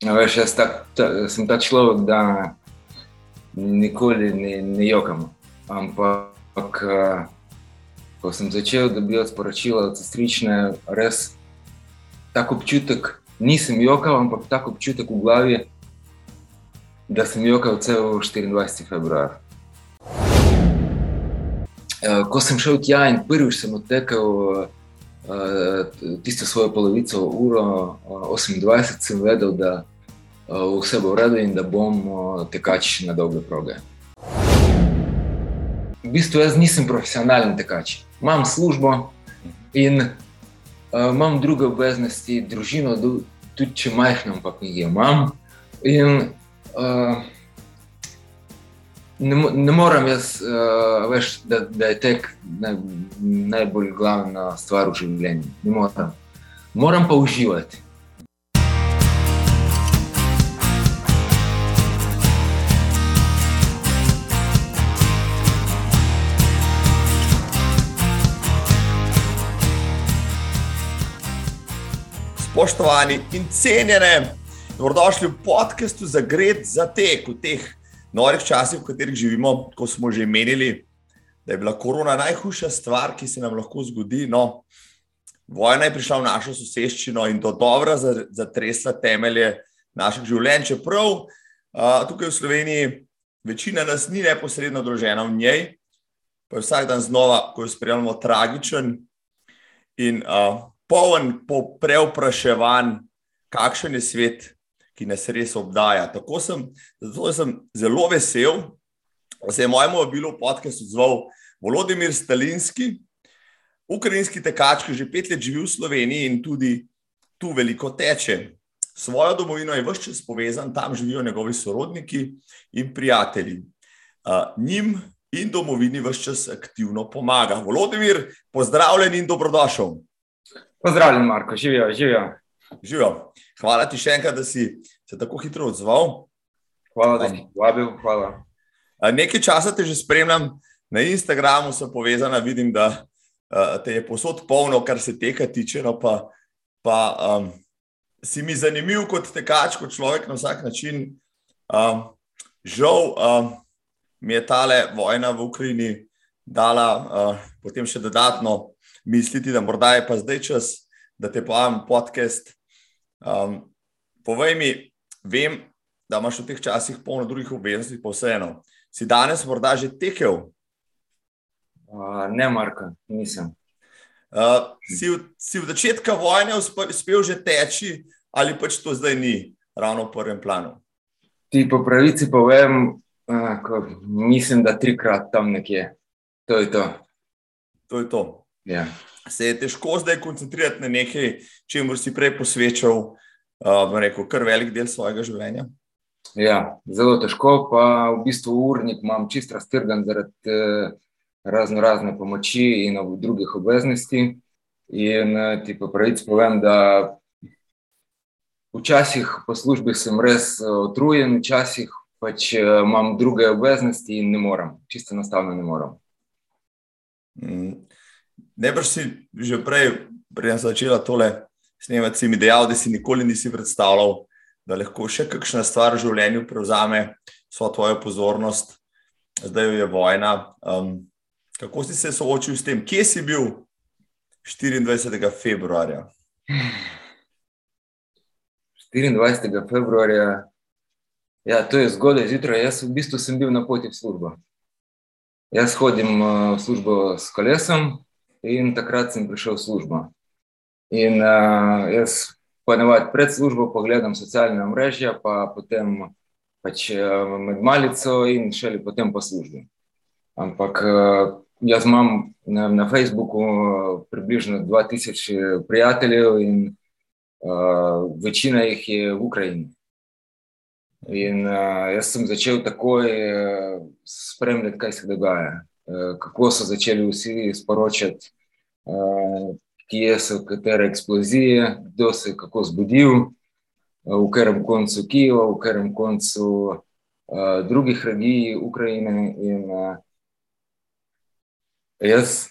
A veš, jaz tak, ta, sem ta človek, da nikoli ne, ne jokam. Ampak, eh, ko sem začel dobivati sporočila od sestrične, res tako občutek, nisem jokal, ampak tako občutek v glavi, da sem jokal cel 24. februar. Eh, ko sem šel tja in prvič sem odtekel uh, tisto svojo polovico, uro uh, 28, sem vedel, da vse bo v redu in da bom uh, tekač na dolge proge. V bistvu jaz nisem profesionalen tekač. Imam službo in uh, imam druge obveznosti, družino, tudi če majhno, ampak jih imam. In, uh, ne, ne morem jaz, uh, veš, da, da je tek naj, najbolj glavna stvar v življenju. Ne morem. Moram pa uživati. Spoštovani in cenjene, dobrodošli v podkastu za gred za tek v teh norih časih, v katerih živimo, ko smo že menili, da je bila korona najhujša stvar, ki se nam lahko zgodi. No, vojna je prišla v našo soseščino in to dobro zatresla temelje naših življenj. Čeprav uh, tukaj v Sloveniji večina nas ni neposredno odložena v njej, pa je vsak dan znova, ko jo spremljamo, tragičen in uh, poln po preopraševanj, kakšen je svet ki nas res obdaja. Tako sem, zato sem zelo vesel, da se je mojemu obilu podcast odzval Volodimir Stalinski, ukrajinski tekač, ki že pet let živi v Sloveniji in tudi tu veliko teče. Svojo domovino je vse čas povezan, tam živijo njegovi sorodniki in prijatelji. Uh, njim in domovini vse čas aktivno pomaga. Volodimir, pozdravljen in dobrodošel. Pozdravljen, Marko, živijo, živijo. Živijo. Hvala ti še enkrat, da si se tako hitro odzval. Hvala, da si vabil. Hvala. Nekaj časa te že spremljam na Instagramu, sem povezan, vidim, da te je posod polno, kar se tega tiče. No pa, pa um, si mi zanimiv kot tekač, kot človek na vsak način. Um, žal um, mi je tale vojna v Ukrajini dala uh, potem še dodatno misliti, da morda je pa zdaj čas, da te povem podcast. Um, povej mi, vem, da imaš v teh časih polno drugih obveznosti, pa vseeno. Si danes morda že tekel? Uh, ne, Marko, nisem. Uh, si, v, si v začetku vojne uspel že teči, ali pač to zdaj ni ravno v prvem planu? Ti po pravici povem, uh, ko, mislim, da trikrat tam nekje. To je to. To je to. Ja se je težko zdaj koncentrirati na nekaj, čemu si prej posvečal, uh, rekel, kar velik del svojega življenja. Ja, zelo težko, pa v bistvu urnik imam čist raztrgan zaradi eh, razno razne pomoči in drugih obveznosti. In eh, ti pa pravic povem, da včasih po službi sem res utrujen, včasih pač imam druge obveznosti in ne morem, čisto enostavno ne morem. Najbrž si že prej, prej začela tole snemati, si mi dejal, da si nikoli nisi predstavljal, da lahko še kakšna stvar v življenju prevzame svojo tvojo pozornost, zdaj je vojna. Um, kako si se soočil s tem, kje si bil 24. februarja? 24. februarja, ja, to je zgodaj zjutraj. Jaz v bistvu sem bil na poti v službo. Jaz hodim v službo s kolesom, in takrat sem prišel v službo. In uh, jaz ponavadi pred službo pogledam socialne mreže, pa potem pač uh, med malico in šele potem po službi. Ampak uh, jaz imam na, na Facebooku uh, približno 2000 prijateljev in uh, večina jih je v Ukrajini. In uh, jaz Eh, kako so začeli vsi sporočati, eh, kje so katere eksplozije, kdo se je kako zbudil, eh, v katerem koncu Kijeva, v katerem koncu drugih regij Ukrajine. In jaz.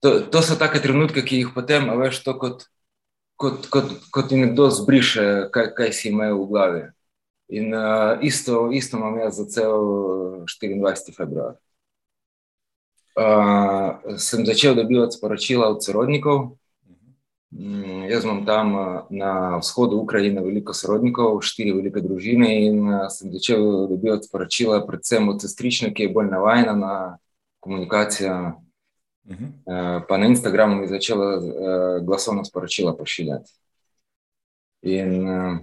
To, to so take trenutke, ki jih potem, veš, to kot kot, kot, kot ti nekdo zbriše, kaj, kaj si imel v glavi. In uh, isto, isto imam jaz za cel 24. februar. Uh, sem začel dobivati sporočila od sorodnikov. Um, jaz imam tam na vzhodu Ukrajine veliko sorodnikov, štiri velike družine, in uh, sem začel dobivati sporočila, predvsem od sestrične, ki je bolj navajena na komunikacijo. Uh -huh. uh, pa na Instagramu mi je začela uh, glasovna sporočila pošiljati. In uh,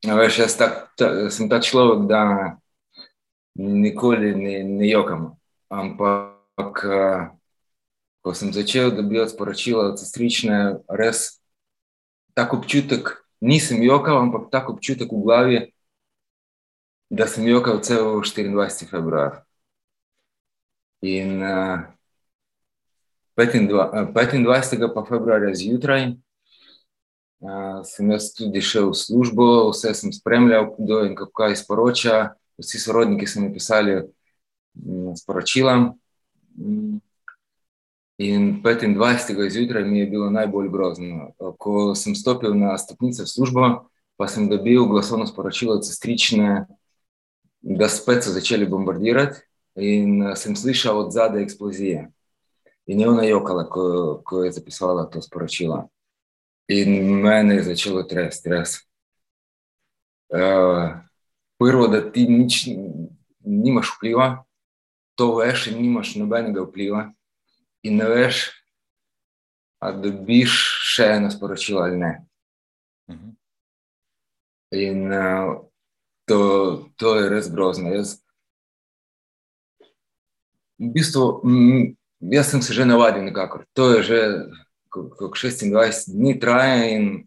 Veš, jaz tak, ta, sem ta človek, da nikoli ne, ne jokam. Ampak, ko sem začel dobivati sporočila od sestrične, res tako občutek, nisem jokal, ampak tako občutek v glavi, da sem jokal cel 24. februar. In uh, 25. 25. februarja zjutraj. Uh, sem jaz tudi šel v službo, vse sem spremljal, kdo in kako kaj sporoča. Vsi sorodniki so mi pisali um, sporočila. Um, in 25. zjutraj mi je bilo najbolj grozno. Ko sem stopil na stopnice v službo, pa sem dobil glasovno sporočilo od sestrične, da spet so začeli bombardirati, in sem slišal od zadaj eksplozije. In je ona jokala, ko, ko je zapisala to sporočilo. і мене почало тряс, тряс. Е, природа ти ніч, німаш вплива, то леш і німаш небеного вплива, і не леш, а добіше нас порочила льне. не. І на то, то є розгрозно. Я В бисту, я с ним уже не ладен никак. То же 6-20 dni traje in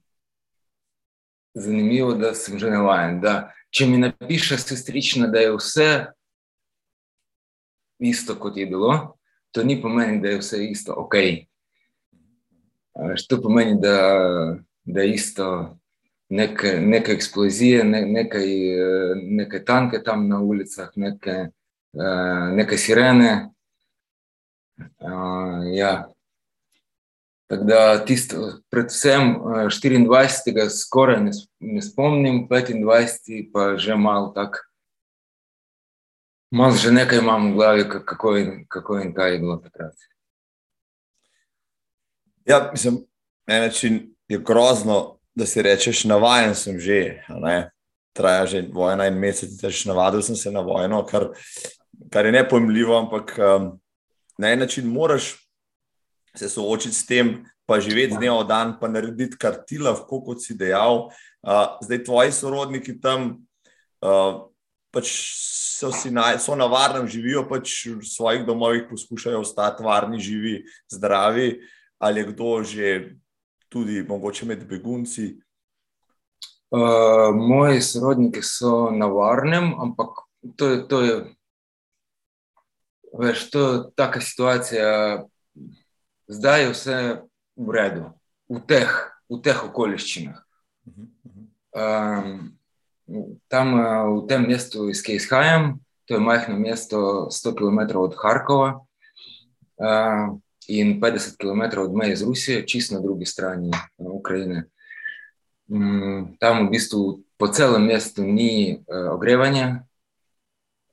zanimivo, da sem že navajen. Da, če mi napiše sestrična, da je vse isto, kot je bilo, to ni pomeni, da je vse isto, ok. To pomeni, da, da je isto neke, neke eksplozije, ne, nekaj, nekaj tanke tam na ulicah, neke, neke sirene. Uh, ja. Tako da tisto, predvsem 24. Eh, skoraj ne, ne spomnim, 25. pa že malo tako. Malo že nekaj imam v glavi, kako in, kako in kaj je bilo takrat. Ja, mislim, na način je grozno, da si rečeš, navaden sem že. Traja že vojna in mesec, da si navadil sem se na vojno, kar, kar je nepojmljivo, ampak um, na en način moraš se soočiti s tem, pa živeti z dneva v dan, pa narediti kar ti lahko, kot si dejal. Uh, zdaj, tvoji sorodniki tam uh, pač so, na, so na varnem, živijo pač v svojih domovih, poskušajo ostati varni, živi, zdravi, ali je kdo že tudi, mogoče med begunci. Uh, moji sorodniki so na varnem, ampak to to je, veš, to je taka situacija zdaj je vse v redu, v teh, v teh okoliščinah. Um, tam v tem mestu, iz kjer izhajam, to je majhno mesto, 100 km od Harkova uh, in 50 km od meje z Rusijo, čist na drugi strani Ukrajine. Um, tam v bistvu po celem mestu ni uh, ogrevanja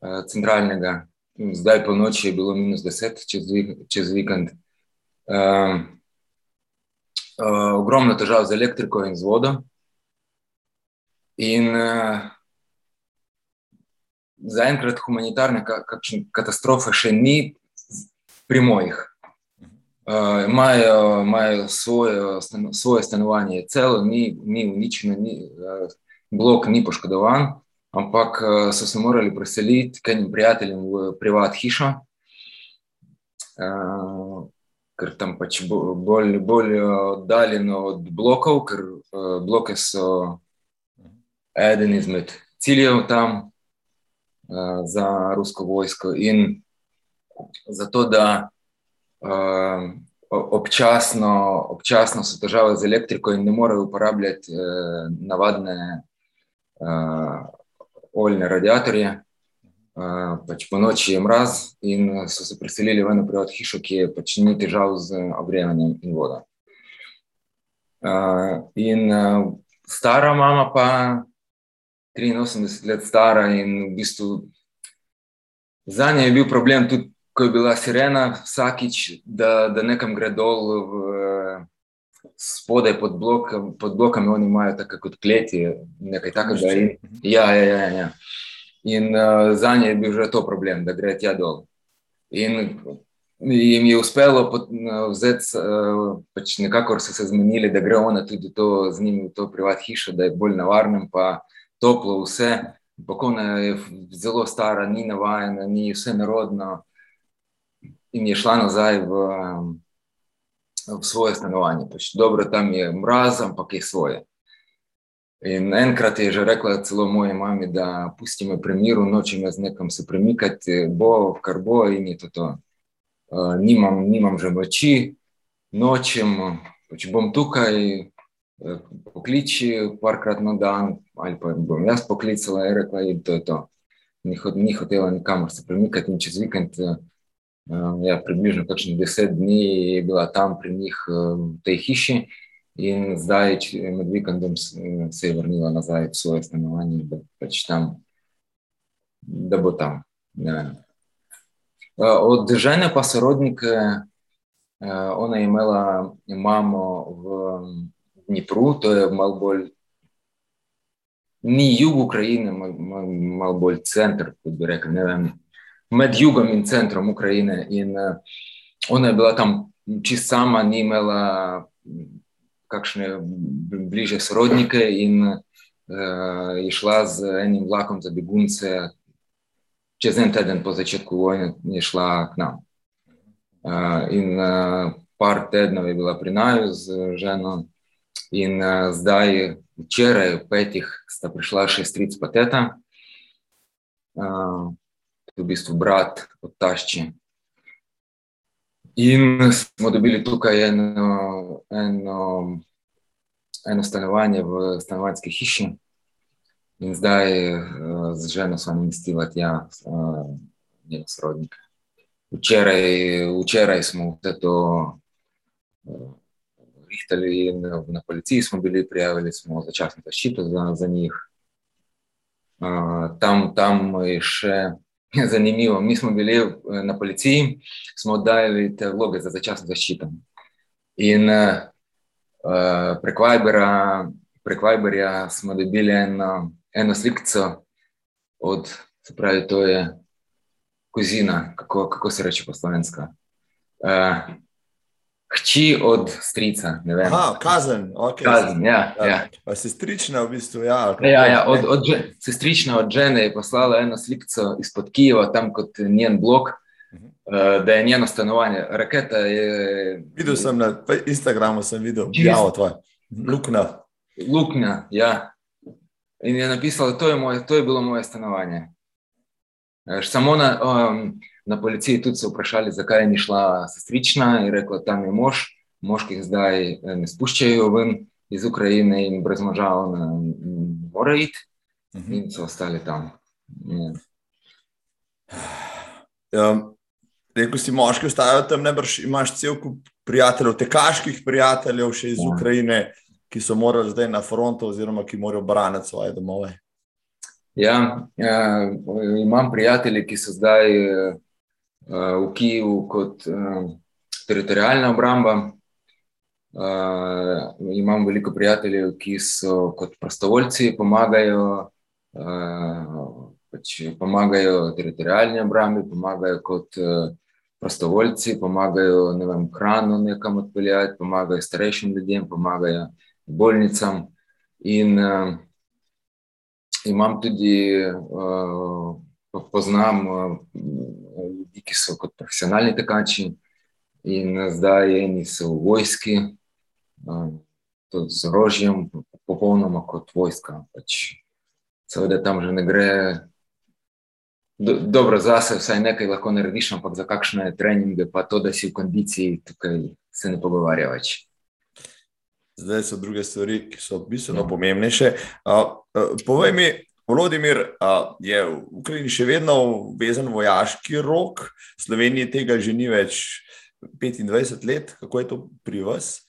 uh, centralnega. Zdaj po noči je bilo minus 10 čez, čez vikend. Uh, uh, ogromno težav z elektriko in z vodo. In uh, zaenkrat humanitarne ka katastrofe še ni pri mojih. Uh, imajo, imajo svoje, stano, svoje stanovanje, celo ni, ni uničeno, ni, uh, blok ni poškodovan, ampak uh, so se morali preseliti k enim prijateljem v privat hišo. Uh, ker tam pač bolj, bolj oddaljeno od blokov, ker uh, bloke so eden izmed ciljev tam uh, za rusko vojsko. In zato, da uh, občasno, občasno so težave z elektriko in ne morejo uporabljati uh, navadne uh, oljne radiatorje pač po noči je mraz, in so se preselili v eno privat hišo, ki je pač ni težav z ogrevanjem in vodo. Uh, in uh, stara mama, pa 83 let stara, in v bistvu za njo je bil problem tudi, ko je bila sirena, vsakič, da, da nekam gre dol. V, Spodaj pod, blok, pod blokami oni imajo tako kot kleti, nekaj takega. Ja, ja, ja, ja. In uh, za nje je bil že to problem, da gre tja dol. In jim je uspelo vzeti, uh, pač nekako so se zmenili, da gre ona tudi to, z njimi v to privat hišo, da je bolj navarno, pa toplo vse. Pokojna je zelo stara, ni navajena, ni vse narodno. In je šla nazaj v. V svoje stanovanje. Pač dobro, tam je mraz, ampak je svoje. In enkrat je že rekla celo moji mami, da pusti me pri miru, nočem jaz nekam se premikati, bo kar bo in je to to. Uh, nimam, nimam že moči, nočem, če bom tukaj, uh, pokliči parkrat na dan, ali pa bom jaz poklicala in rekla, da je to to. Ni, ni hotela nikamor se premikati in čez vikend. Uh, Uh, ja, približno deset dni je bila tam pri njih uh, v tej hiši, in zdaj, med vikendom, se je vrnila nazaj v svoje stanovanje, da, pač tam, da bo tam. Uh, od žene pa sorodnike, uh, ona je imela mamo v Dnipru, to je malo bolj. Ni jug Ukrajine, malo mal bolj center, kot bi rekel. Ne vem, med jugom in centrom Ukrajine. In uh, ona je bila tam čist sama, ni imela kakšne bliže sorodnike in uh, je šla z enim vlakom za begunce. Čez en teden po začetku vojne je šla k nam. Uh, in uh, par tednov je bila pri naju z ženo, in uh, zdaj, včeraj, v petih, sta prišla še stric pateta. Uh, v bistvu brat od tašči. In smo dobili tukaj eno, eno, eno stanovanje v stanovanjski hiši, in zdaj uh, z ženo smo namestili tja uh, njene sorodnike. Včeraj, včeraj smo vse to uh, rihtali, in na policiji smo bili prijavili, smo začasno zaščito za, za njih. Uh, tam, tam je še. Zanimivo. Mi smo bili eh, na policiji, smo oddajali te vloge za začasno zaščito. In uh, prek Vibera, prek Viberja smo dobili eno, eno slikico od, se pravi, to je kozina, kako, kako se reče po slovenska. Uh, Hči od strica. Aha, kazen. Okay. kazen ja, ja. ja. Sestrična, v bistvu. Ja, ja, ja, od, od, sestrična od žene je poslala eno sliko izpod Kijeva, tam kot njen blok, uh mhm. -huh. uh, da je njeno stanovanje. Raketa je. Videl sem na Instagramu, sem videl, da je to luknja. Luknja, ja. In je napisala, da je, to je bilo moje stanovanje. Samo na. Um, na policiji tudi se vprašali, zakaj ni šla sestrična in rekla, tam je mož, moških zdaj eh, ne spuščajo ven iz Ukrajine in brez moža ona mora iti uh mhm. -huh. in so ostali tam. Ja. Ja, Rekl si, moški ostajajo tam, ne brž imaš cel kup prijateljev, tekaških prijateljev še iz ja. Ukrajine, ki so morali zdaj na frontu oziroma ki morajo braniti svoje domove. Ja, ja, imam prijatelje, ki so zdaj Uh, kot prostovoljci, pomagajo, uh, pač pomagajo teritorijalni obrambi, pomagajo kot uh, prostovoljci, pomagajo ne vem, hrano nekam odpeljati, pomagajo starejšim ljudem, pomagajo bolnicam. In uh, imam tudi, uh, poznam. Uh, ljudi, ki so kot profesionalni tekači, in zdaj eni so v vojski, tudi z orožjem, popolnoma kot vojska. Pač, seveda tam že ne gre. Do, dobro, zase vsaj nekaj lahko narediš, ampak za kakšne treninge, pa to, da si v kondiciji, tukaj se ne pogovarja več. Zdaj so druge stvari, ki so bistveno ja. pomembnejše. Uh, uh, povej mi, Volodimir uh, je v Ukrajini še vedno vezan vojaški rok, Sloveniji tega že ni več 25 let, kako je to pri vas?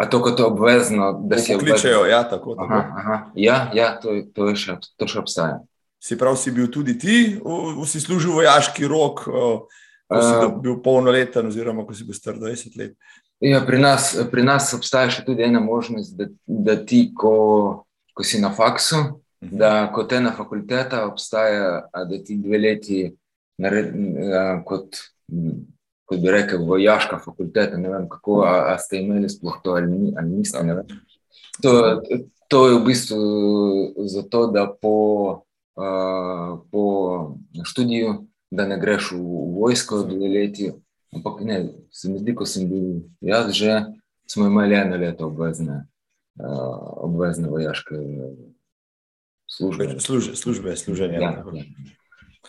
A to kot obvezno, da se Pokličejo, ja, tako. tako. Aha, aha. Ja, ja to, to, je še, to še obstaja. Si prav, si bil tudi ti, v- v- si služil vojaški rok, ko si Uh, bil polnoleten, oziroma ko si bil star 20 let. Ja, pri, nas, pri nas obstaja še tudi ena možnost, da, da ti, ko, ko si na faksu, Mhm. da kot ena fakulteta obstaja, a da ti dve leti, nared, a, kot, kot bi rekel, vojaška fakulteta. Ne vem, kako, a, a ste imeli sploh to ali, ni, ali niste. ne vem. To, to je v bistvu zato, da po, a, po študiju, da ne greš v, v vojsko dve leti. Ampak ne, se mi zdi, ko sem bil jaz že, smo imeli eno leto obvezne, uh, obvezne vojaške službe. Služ, službe, služenje. Ja, ja.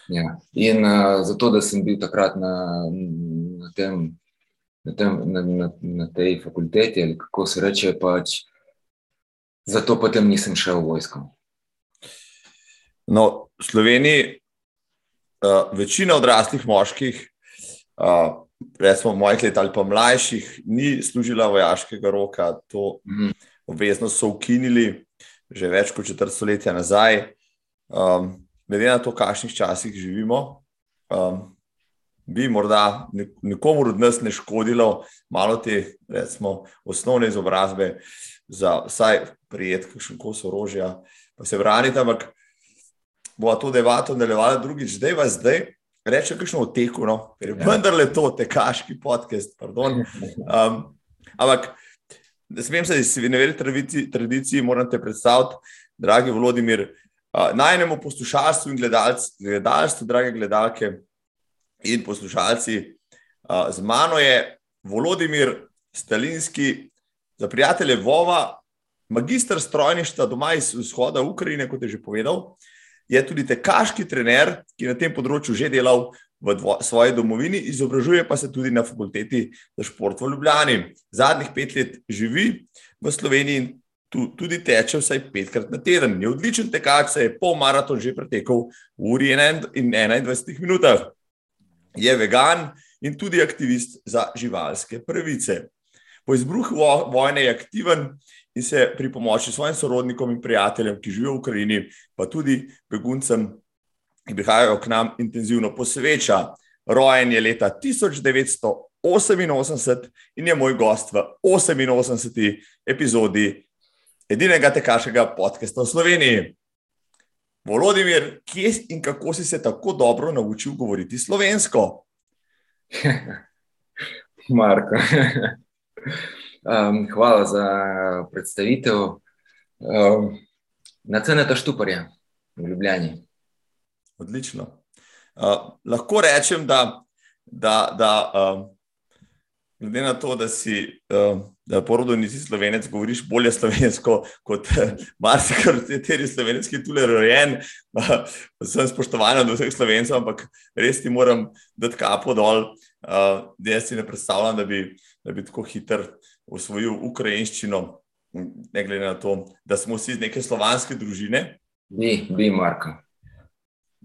Ja. In uh, zato, da sem bil takrat na, na, tem, na, tem, na, na, na tej fakulteti, ali kako se reče, pač, zato potem nisem šel v vojsko. No, v Sloveniji uh, večina odraslih moških, uh, recimo mojih let ali pa mlajših, ni služila vojaškega roka. To Mhm. obveznost so ukinili že več kot četrt stoletja nazaj. Um, glede na to, v kakšnih časih živimo, um, bi morda ne- nekomu od nas ne škodilo malo te, recimo, osnovne izobrazbe za vsaj prijet kakšen kos orožja, pa se braniti, ampak bo to debato nadaljevala drugič, zdaj vas zdaj. Rečem, kakšno v teku, no, ker je Ja. vendarle to tekaški podcast. Pardon. Um, ampak, ne smem se iz neveri tradiciji, tradiciji, moram te predstaviti, dragi Vladimir, najnemu poslušalstvu in gledalc, gledalstvu, drage gledalke in poslušalci. Z mano je Volodimir Stalinski, za prijatelje Vova, magistr strojništva doma iz vzhoda Ukrajine, kot je že povedal. Je tudi tekaški trener, ki je na tem področju že delal v svoji domovini, izobražuje pa se tudi na fakulteti za šport v Ljubljani. Zadnjih pet let živi v Sloveniji in tu, tudi teče vsaj petkrat na teden. Je odličen tekač, se je pol maraton že pretekel v uri in 21 minutah. Je vegan in tudi aktivist za živalske pravice. Po izbruhu vo- vojne je aktiven in se pri pomoči svojim sorodnikom in prijateljem, ki živijo v Ukrajini, pa tudi beguncem, ki prihajajo k nam, intenzivno posveča. Rojen je leta 1988 in je moj gost v 88. epizodi edinega tekaškega podcasta v Sloveniji. Volodimir, kje in kako si se tako dobro naučil govoriti slovensko? Marko. um, hvala za predstavitev. Um, na ceneta štuparja v Ljubljani. Odlično. Uh, lahko rečem, da, da, da um, glede na to, da si um, da porodil nisi slovenec, govoriš bolje slovensko kot marsikateri slovenec, ki je tukaj rojen. Uh, sem spoštovan do vseh slovencev, ampak res ti moram dati kapo dol. Uh, da si ne predstavljam, da bi, da bi tako hiter usvojil ukrajinščino, ne glede na to, da smo vsi iz neke slovanske družine. Bi, bi Marko.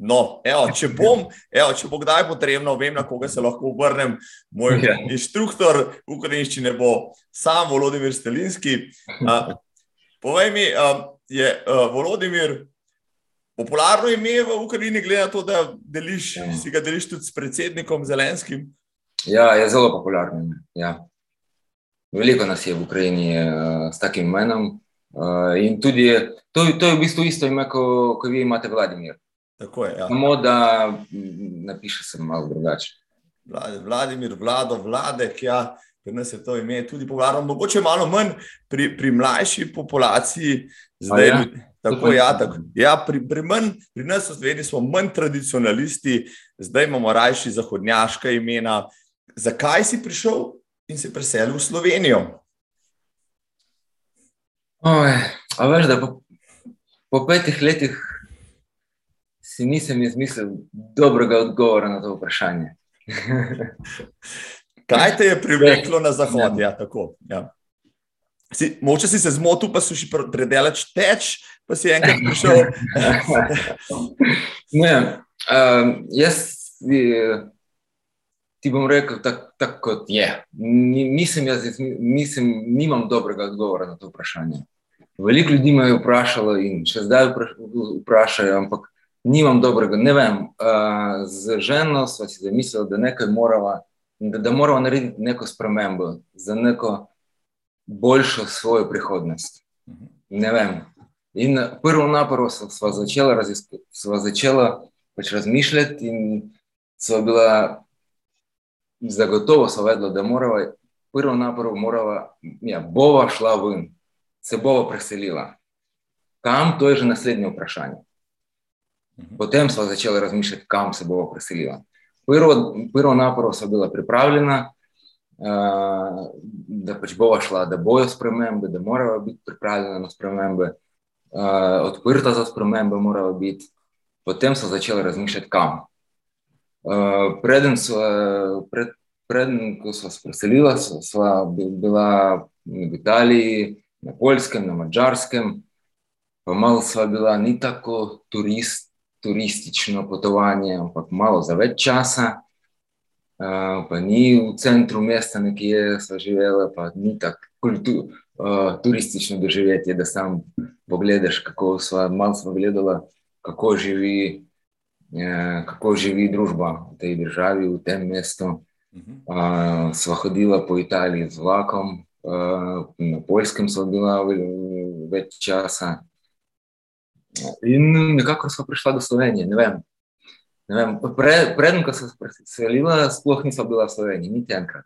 No, evo, če, bom, evo, če bo kdaj potrebno, vem, na koga se lahko obrnem. Moj Ja. inštruktor ukrajinščine bo sam Volodimir Stelinski. Uh, povej mi, uh, je uh, Volodimir popularno ime v Ukrajini, glede na to, da deliš, Ja. si ga deliš tudi s predsednikom Zelenskim? Ja, je zelo popularen. Ja. Veliko nas je v Ukrajini uh, s takim imenom. Uh, in tudi to, to je v bistvu isto ime, kot ko vi imate Vladimir. Tako je. Ja. Samo da napiše se malo drugače. Vlad- Vladimir, vlado, vladek, ja, pri nas je to ime tudi popularno, mogoče malo manj pri, pri mlajši populaciji. Zdaj, ja? ljud- Tako, ja, tako. Ja, pri, pri, manj, pri nas v Sloveniji smo manj tradicionalisti, zdaj imamo rajši zahodnjaška imena. Zakaj si prišel in se preselil v Slovenijo? Oj, a veš, da po, po petih letih si nisem izmislil dobrega odgovora na to vprašanje. Kaj te je privleklo na zahod? Ja, tako, ja. Si, moče si se zmotil, pa si še pre- predaleč teč, pa si enkrat prišel. ne, um, jaz, eh, ti bom rekel tako, tak, kot je. Nisem jaz, nisem, nimam dobrega odgovora na to vprašanje. Veliko ljudi me je vprašalo in še zdaj vprašajo, ampak nimam dobrega. Ne vem, uh, z ženo smo si zamislili, da nekaj moramo, da, da moramo narediti neko spremembo za neko boljšo svojo prihodnost. Ne vem. In prvo napravo smo začeli raziskovati, smo začeli pač razmišljati, in so bila, zagotovo so vedela, da moramo, prvo napravo moramo, ja, bova šla ven, se bova preselila. Kam, to je že naslednje vprašanje. Mhm. Potem smo začeli razmišljati, kam se bomo preselili. Prvo, prvo naporo so bila pripravljena, uh, da pač bova šla, da bojo spremembe, da morajo biti pripravljene na spremembe, uh, odprta za spremembe morajo biti. Potem so začeli razmišljati, kam. Uh, preden so, pred, preden, turistično potovanje, ampak malo za več časa. Uh, pa ni v centru mesta, nekje smo živeli, pa ni tako kultu, uh, turistično doživetje, da sam pogledaš, kako smo malo smo gledali, kako živi, uh, kako živi družba v tej državi, v tem mestu. Uh, sva hodila po Italiji z vlakom, uh, na Poljskem sva bila več časa. In nekako smo prišli do Slovenije. Ne vem. Ne vem. Pre, predem, ko sem se preselila, sploh nisem bila v Sloveniji, niti enkrat.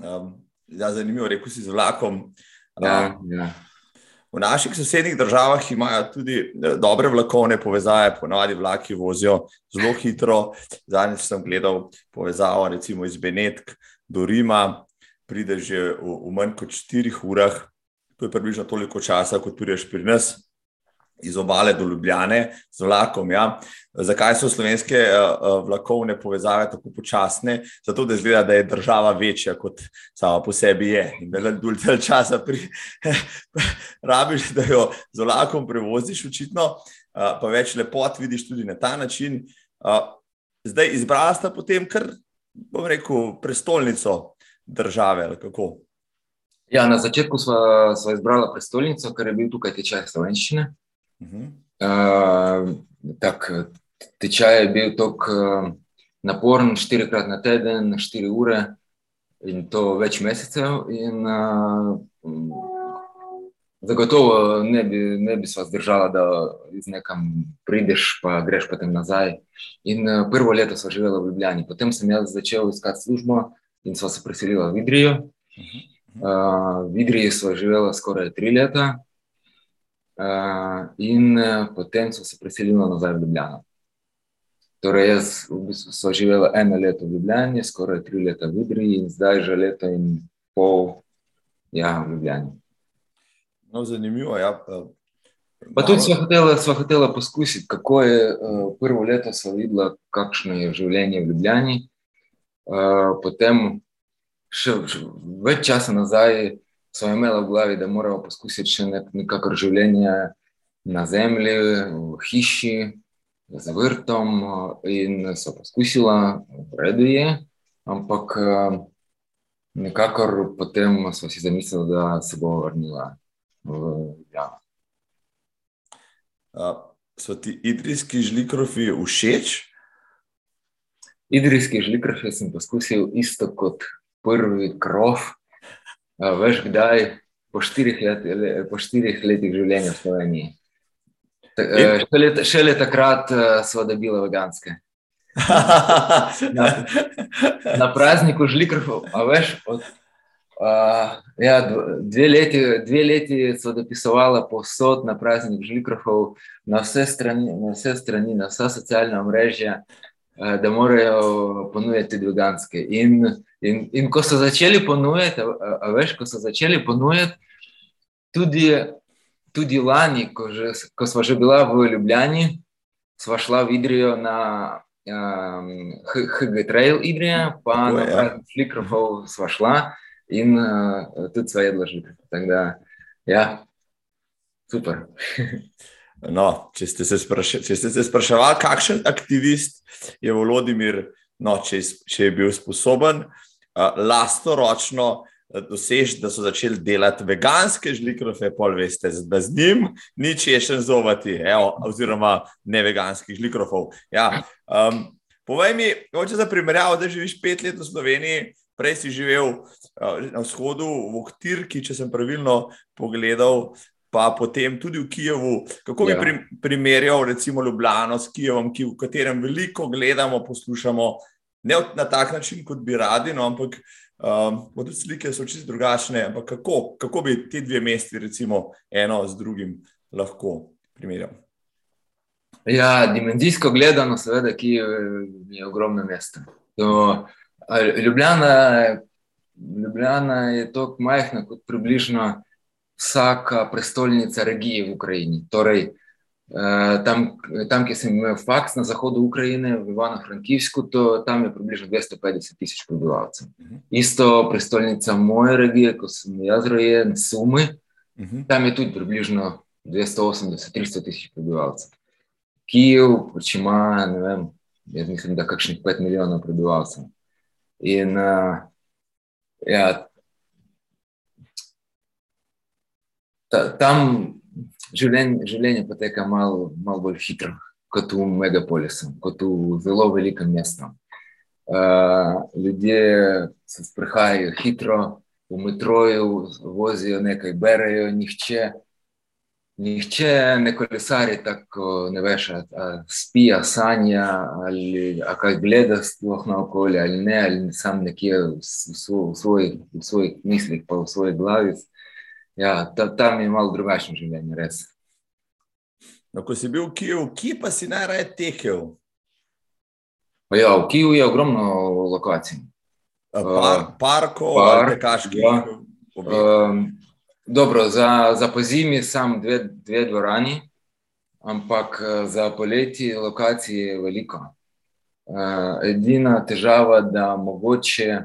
Um, ja, zanimivo, rekel si z vlakom. Ja, um, ja. V naših sosednjih državah imajo tudi eh, dobre vlakovne povezave, ponovadi vlaki vozijo zelo hitro. Zadnjič sem gledal povezavo recimo iz Benetk do Rima, prideš že v, v manj kot 4 urah, to je približno toliko časa, kot prideš pri nas iz obale do Ljubljane z vlakom. Ja. Zakaj so slovenske uh, vlakovne povezave tako počasne? Zato, da zgleda, da je država večja, kot sama po sebi je. In da dulj časa pri, rabiš, da jo z vlakom prevoziš, očitno, uh, pa več lepot vidiš tudi na ta način. Zdaj izbrala sta potem kar, bom rekel, prestolnico države. Ja, na začetku smo izbrali prestolnico, ker je bil tukaj tečaj slovenščine. Uh, tak, tečaj je bil tako naporen, štirikrat na teden, štiri ure in to več mesecev. In, uh, zagotovo ne bi, ne bi se zdržala, da iz nekam prideš, pa greš potem nazaj. In uh, prvo leto sem živela v Ljubljani, potem sem jaz začel iskati službo in sva se preselila v Idrijo. Uh, v Idriji sva živela skoraj tri leta. Uh, in uh, potem so se preselili nazaj v Ljubljano. Torej, jaz v bistvu sem živel eno leto v Ljubljani, skoraj tri leta v Idriji, in zdaj že leto in pol ja, v Ljubljani. No, zanimivo. Ja. Pa tudi smo hoteli, smo hoteli poskusiti, kako je uh, prvo leto so videla, kakšno je življenje v Ljubljani. Uh, potem, še, še več časa nazaj, so imeli v glavi, da moramo poskusiti še nek, nekakor življenje na zemlji, v hiši, za vrtom. In so poskusila, v redu je, ampak nekakor potem smo si zamislili, da se bo vrnila v Ljubljano. So ti idrijski žlikrofi všeč? Idrijski žlikrofi sem poskusil isto kot prvi krov, veš, kdaj po štirih, let, po štirih letih življenja v Sloveniji. Šele, šele takrat so dobili veganske. Na, na prazniku žlikrov, a veš, od, a, ja, dve, leti, dve leti so dopisovali posod na praznik žlikrov, na vse strani, na vse strani, na vsa socialna mrežja, da morajo ponujati veganske. In In, in ko so začeli ponujati, a, a veš, ko so začeli ponujati, tudi, tudi lani, ko, že, ko smo že bila v Ljubljani, smo šla v Idrijo na um, HG Trail Idrija, pa Tako, na ja. Flickrofov smo šla in uh, tudi sva jedla že. Tako da, ja, super. No, če ste se, spraše, če ste se spraševali, kakšen aktivist je Volodimir no, če, če je bil sposoben uh, lastoročno doseči, da so začeli delati veganske žlikrofe, pol veste, da z njim ni češen zovati, evo, oziroma ne veganskih žlikrofov. Ja, um, povej mi, hoče za primerjavo, da živiš pet let v Sloveniji, prej si živel uh, na vzhodu v Oktirki, če sem pravilno pogledal. Pa potem tudi v Kijevu, kako bi ja. pri, primerjal, recimo, Ljubljano s Kijevom, ki, v katerem veliko gledamo, poslušamo, ne na tak način, kot bi radi, no, ampak Um, tudi slike so čisto drugačne, ampak kako, kako bi ti dve mesti, recimo, eno z drugim, lahko primerjali? Ja, dimenzijsko gledano, seveda, ki je ogromno mesto. To, Ljubljana, Ljubljana je tako majhna, kot približno vsaka prestolnica regije v Ukrajini. Torej, Eh, tam, tam, kjer sem imel faks na zahodu Ukrajine, v Ivano-Frankivsku, tam je približno 250 tisoč prebivalcev. Uh mhm. -huh. Isto prestolnica moje regije, ko sem jaz rojen, Sumi, uh mhm. -huh. tam je tudi približno 280-300 tisoč prebivalcev. Kijev pač ima, ne vem, jaz mislim, da kakšnih 5 milijonov prebivalcev. In uh, ja, ta, tam življenje, življenje poteka malo mal bolj hitro kot v megapolisu, kot v zelo velikem mestu. Uh, ljudje se sprehajajo hitro, v metroju vozijo nekaj, berejo, nihče, nihče ne kolesari tako, ne veš, a spija, sanja ali kaj gleda sploh na okolje ali ne, ali sam nekje v, v, v, svoj, svojih mislih, pa v svoji glavi. Ja, ta, tam je malo drugačno življenje, res. No, ko si bil v Kijevu, kje pa si najraje tekel? Ja, v Kijevu je ogromno lokacij. Par, parkov, park, tekaških. Ja. Um, dobro, za, za pozimi sem dve, dve dvorani, ampak za poleti lokacij je veliko. Uh, edina težava, da mogoče,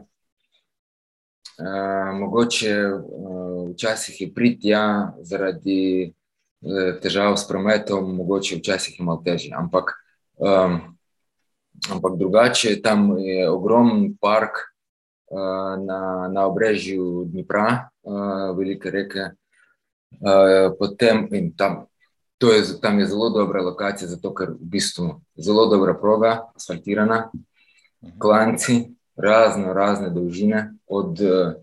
uh, mogoče uh, včasih je priti tja zaradi eh, težav s prometom, mogoče včasih je malo težje. Ampak, um, ampak drugače, tam je ogromen park uh, na, na obrežju Dnipra, uh, velike reke. Uh, potem, tam, je, tam je zelo dobra lokacija, zato ker v bistvu zelo dobra proga, asfaltirana, klanci, razno razne dolžine, od uh,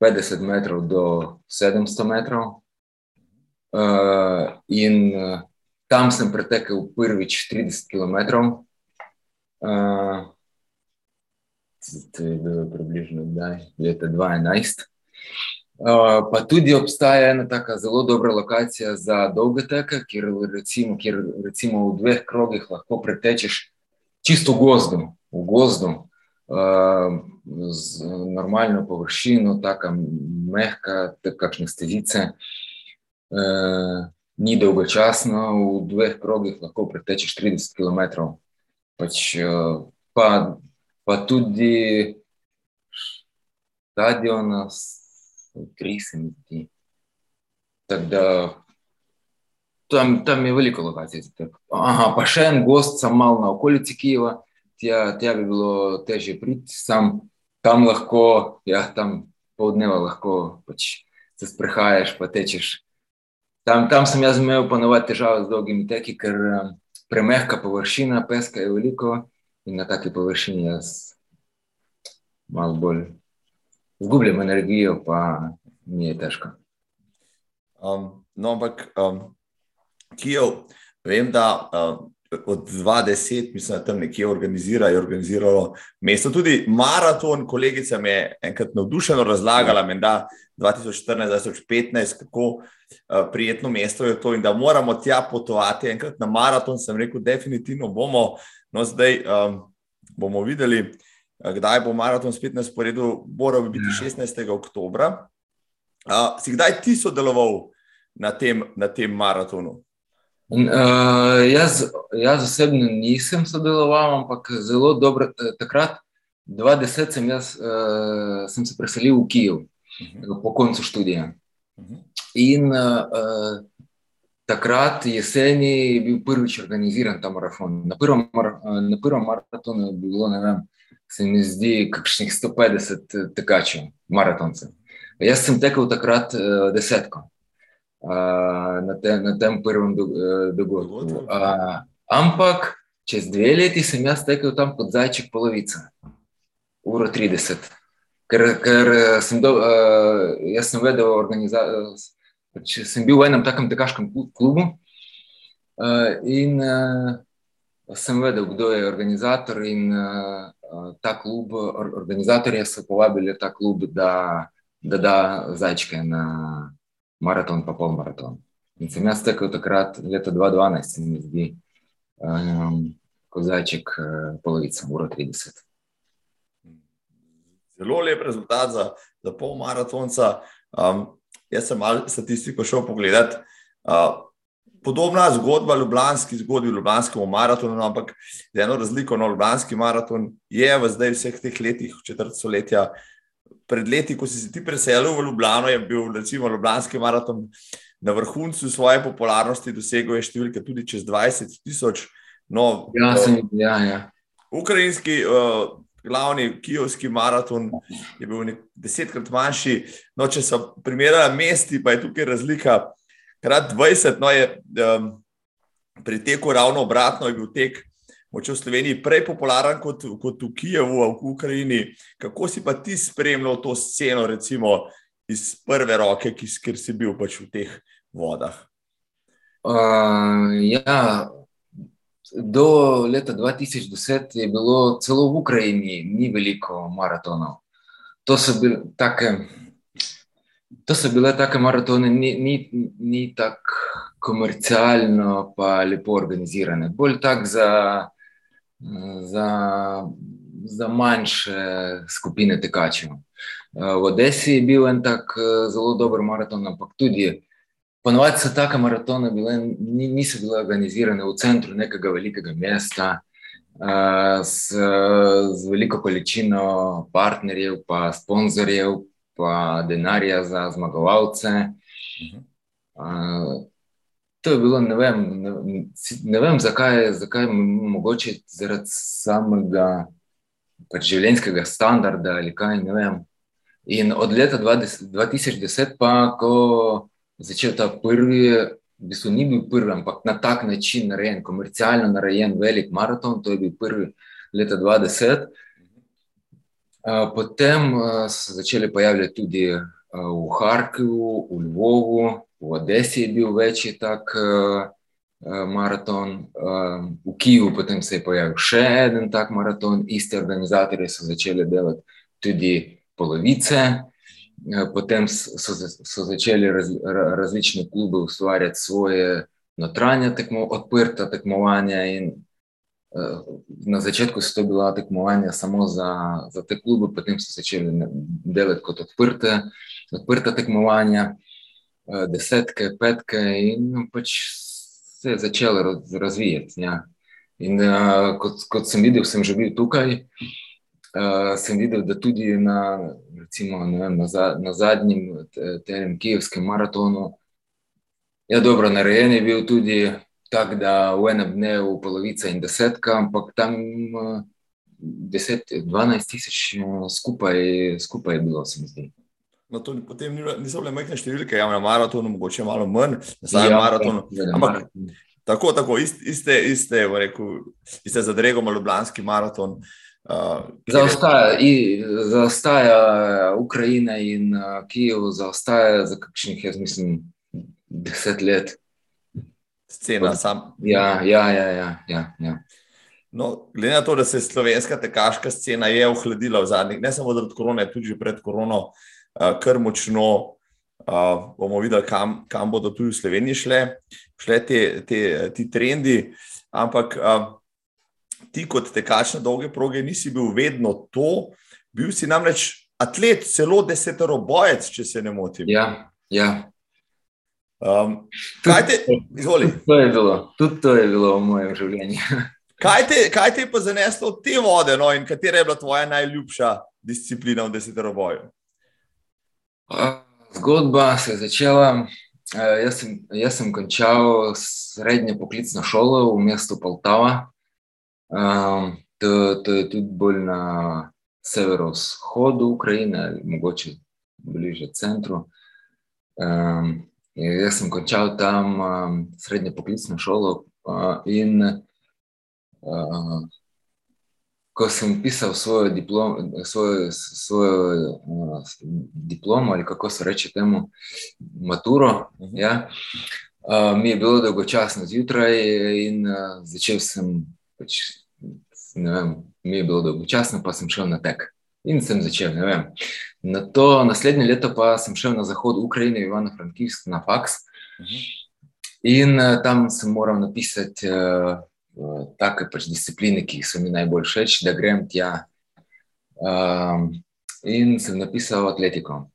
50 metrov do 700 metrov. Uh, in uh, tam sem pretekel prvič 30 km. Uh, to je bilo približno daj, leta 2011. Uh, pa tudi obstaja ena tako zelo dobra lokacija za dolge teke, kjer recimo, kjer recimo v dveh krogih lahko pretečeš čisto v gozdu. V gozdu z normalno površino, tako mehka, kakšne stezice. Ni dolgočasno, v dveh krogih lahko pretečeš 30 km. Pač, pa, pa tudi stadion, tri se mi zdi. Tam, tam je veliko lokacij. Aha, pa še en gost, sem mal na okolici Kijeva, tja, tja bi bilo težje priti, sam tam lahko, ja, tam pol dneva lahko pač se sprehajaš, pa tečeš. Tam, tam sem jaz imel ponovadi težave z dolgimi teki, ker um, premehka površina, peska je veliko in na taki površini jaz malo bolj zgubljam energijo, pa mi je težko. Um, no, ampak um, Kijev, vem, da um, od 2010, mislim, da tam nekje organizira, je organiziralo mesto. Tudi maraton, kolegica mi je enkrat navdušeno razlagala, da 2014-2015, kako uh, prijetno mesto je to in da moramo tja potovati enkrat na maraton. Sem rekel, definitivno bomo. No, zdaj um, bomo videli, uh, kdaj bo maraton spet na sporedu, moral bi biti 16. oktober. Uh, si kdaj ti sodeloval na tem, na tem maratonu? Uh, jaz, jaz osebno nisem sodeloval, ampak zelo dobro. Eh, takrat, 2010, sem, jaz, uh, sem se preselil v Kijev uh -huh. po koncu študija. Uh -huh. In uh, takrat jeseni je bil prvič organiziran ta marafon. Na prvem, mar, na prvem maratonu je bilo vem, se mi zdi, kakšnih 150 tekačev, maratoncev. Jaz sem tekel takrat uh, desetko uh, na, te, na tem prvem do, uh, dogodku. Uh, ampak čez dve leti sem jaz tekel tam kot zajček polovica, uro 30. Ker, ker sem, do, uh, jaz sem vedel organizacijo, pač sem bil v enem takem tekaškem klubu uh, in uh, sem vedel, kdo je organizator in uh, ta klub, organizatorje so povabili ta klub, da da da zajčke na maraton, pa pol maraton. In sem jaz tekel takrat, leta 2012, se mi zdi, um, kot zajček, uh, polovica, ura 30. Zelo lep rezultat za, za pol maratonca. Um, jaz sem malo statistiko šel pogledat. Uh, podobna zgodba, ljubljanski zgodbi, ljubljanskemu maratonu, ampak z eno razliko na ljubljanski maraton je v zdaj vseh teh letih, četrt stoletja, pred leti, ko si se ti preselil v Ljubljano, je bil recimo Ljubljanski maraton na vrhuncu svoje popularnosti, dosegel je številke tudi čez 20 tisoč. No, ja, sem, ja, ja. Ukrajinski. Uh, Glavni kijovski maraton je bil desetkrat manjši. No, če so primerjali mesti, pa je tukaj razlika. Krat 20, no je um, pri teku ravno obratno, je bil tek moče v Sloveniji prej popularen kot, kot v Kijevu, v Ukrajini. Kako si pa ti spremljal to sceno, recimo iz prve roke, ki, ker si bil pač v teh vodah? Uh, ja, do leta 2010 je bilo celo v Ukrajini ni veliko maratonov. To so bile take. To so bile take maratone, ni, ni, ni tako komercialno, pa lepo organizirane. Bolj tako za za, za manjše skupine tekačev. V Odesi je bil en tak zelo dober maraton, ampak tudi ponovadi so take maratone bile, niso bile organizirane v centru nekega velikega mesta. Z, z veliko količino partnerjev, pa sponzorjev, pa denarja za zmagovalce. Uh, to je bilo, ne vem, ne, ne vem zakaj, zakaj mogoče zaradi samega pač življenjskega standarda ali kaj. In od leta 20, 2010, pa ko začel ta prvi, v bistvu ni bil prvi, ampak na tak način narejen, komercialno narejen velik maraton, to je bil prvi leta 2010. Potem so se začeli pojavljati tudi v Harkovu, v Lvovu, v Odesi je bil večji tak uh, maraton, uh, v Kijevu potem se je pojavil še en tak maraton, iste organizatorje so začeli delati tudi polovice. Potem so, so začeli raz, različne klube ustvarjati svoje notranje tekmo, odprta tekmovanja. In, uh, na začetku so to bila tekmovanja samo za, desetke, petke, in pač se je začelo razvijati. Ja. In uh, kot, kot sem videl, sem že bil tukaj. Uh, sem videl, da tudi na, recimo, vem, na, za, na zadnjem tem kijevskem maratonu je ja, dobro narejen, je bil tudi tak, da v enem dnevu polovica in desetka, ampak tam uh, 10-12 tisoč skupaj, skupaj je bilo, se mi zdi. No, to, potem niso bile majhne številke, ja, na maratonu, mogoče malo manj, na zadnjem ja, maratonu. Ampak tako, tako, iste, iste, rekel, iste za Dregom, Ljubljanski maraton. Uh, zaostaja, je... zaostaja Ukrajina in uh, Kijev, zaostaja za kakšnih, jaz mislim, deset let. Scena, sam. Ja, ja, ja. ja, ja, ja. No, glede na to, da se je slovenska tekaška scena je ohladila v zadnjih, ne samo zaradi korone, tudi pred korono, uh, kar močno. Uh, bomo videli, kam, kam bodo tudi v Sloveniji šle, šle te, te, ti trendi. Ampak uh, ti, kot tekač na dolge proge, nisi bil vedno to, bil si namreč atlet, celo deseterobojec, če se ne motim. Ja, ja. Um, kaj te, izvoli? To je bilo, tudi to je bilo v mojem življenju. Kaj te, kaj te je pa zaneslo od te vode, no, in katera je bila tvoja najljubša disciplina v deseteroboju? Zgodba se je začela. Jaz sem, jaz sem končal srednjo poklicno šolo v mestu Poltava. to, to je tudi bolj na severovzhodu Ukrajine, ali mogoče bliže centru. Um, jaz sem končal tam um, srednjo poklicno šolo uh, in uh, ko sem pisal svojo, diplom, svojo, svojo uh, diplomo, ali kako se reče temu, maturo, uh -huh. ja, uh, mi je bilo dolgočasno zjutraj in uh, začel sem, pač, ne vem, mi je bilo dolgočasno, pa sem šel na tek. In sem začel, ne vem. Na to naslednje leto pa sem šel na zahod Ukrajine, Ivano Frankivsk, na faks. Uh -huh. In uh, tam sem moral napisati uh, take pač discipline, ki so mi najbolj všeč, da grem tja. Um, in sem napisal atletiko.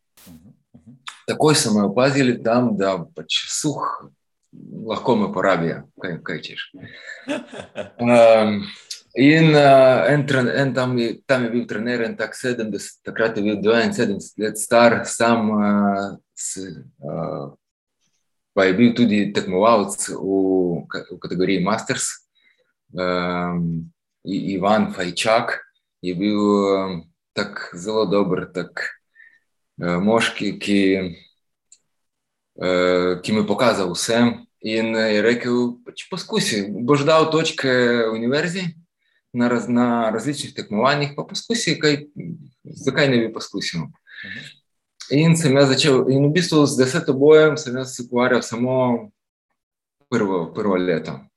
Takoj so me opazili tam, da pač suh, lahko me porabijo, kaj, kaj češ. Um, in uh, en, en tam, je, tam je bil trener, en tak 70, takrat je bil 72 let star, sam uh, s, uh, pa je bil tudi tekmovalec v, v kategoriji Masters um, Ivan Fajčak je bil um, tak zelo dober tak, uh, moški, ki, uh, ki mi je pokazal vse. In je rekel, če pač poskusi, boš dal točke v univerzi na, raz, na različnih tekmovanjih, pa poskusi, kaj, zakaj ne bi poskusil. Mhm. In sem jaz začel, in v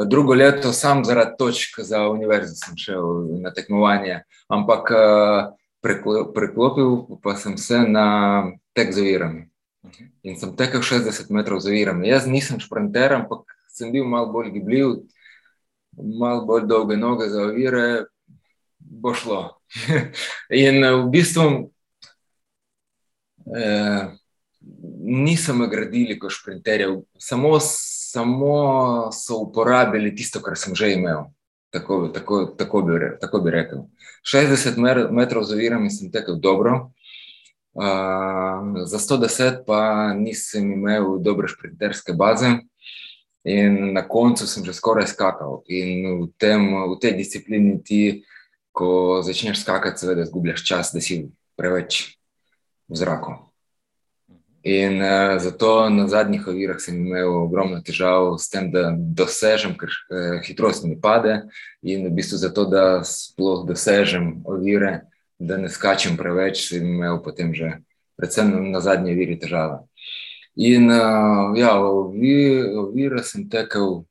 Drugo leto, sam zaradi točk za univerzo, sem šel na tekmovanje, ampak preklopil pa sem se na tek z ovirami. In sem tekel 60 metrov z ovirami. Jaz nisem šprinter, ampak sem bil malo bolj gibljiv, malo bolj dolge noge za ovire, bo šlo. In v bistvu eh, nisem gradili kot šprinterjev, samo samo so uporabili tisto, kar sem že imel. Tako, tako, tako, bi, tako bi rekel. 60 metrov z ovirami sem tekel dobro, uh, za 110 pa nisem imel dobre šprinterske baze, in na koncu sem že skoraj skakal. In v, tem, v tej disciplini ti, ko začneš skakati, seveda, izgubljaš čas, da si preveč v zraku. In uh, zato na zadnjih ovirah sem imel ogromno težav s tem, da dosežem, ker uh, hitrost mi pade, in v bistvu zato, da sploh dosežem ovire, da ne skačem preveč, sem imel potem že, predvsem na zadnji oviri, težave. In uh, ja, ovire sem tekel,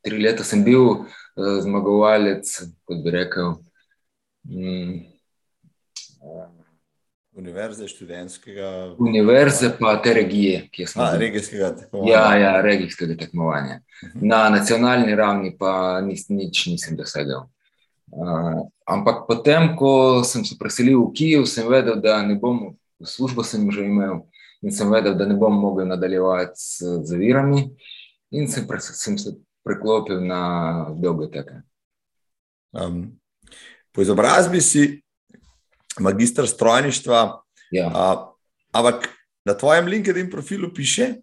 tri leta sem bil uh, zmagovalec, kot bi rekel. Um, Univerze, študentskega. Univerze, pa te regije, ki smo jih imeli. Regijskega tekmovanja. Ja, ja, regijskega tekmovanja. Mhm. Na nacionalni ravni pa nis, nič nisem dosegel. Uh, ampak potem, ko sem se preselil v Kijev, sem vedel, da ne bom, službo sem že imel in sem vedel, da ne bom mogel nadaljevati z zavirami, in sem, pre, sem se preklopil na dolge teke. Um, po izobrazbi si magistr strojništva. Ja. Uh, ampak na tvojem LinkedIn profilu piše,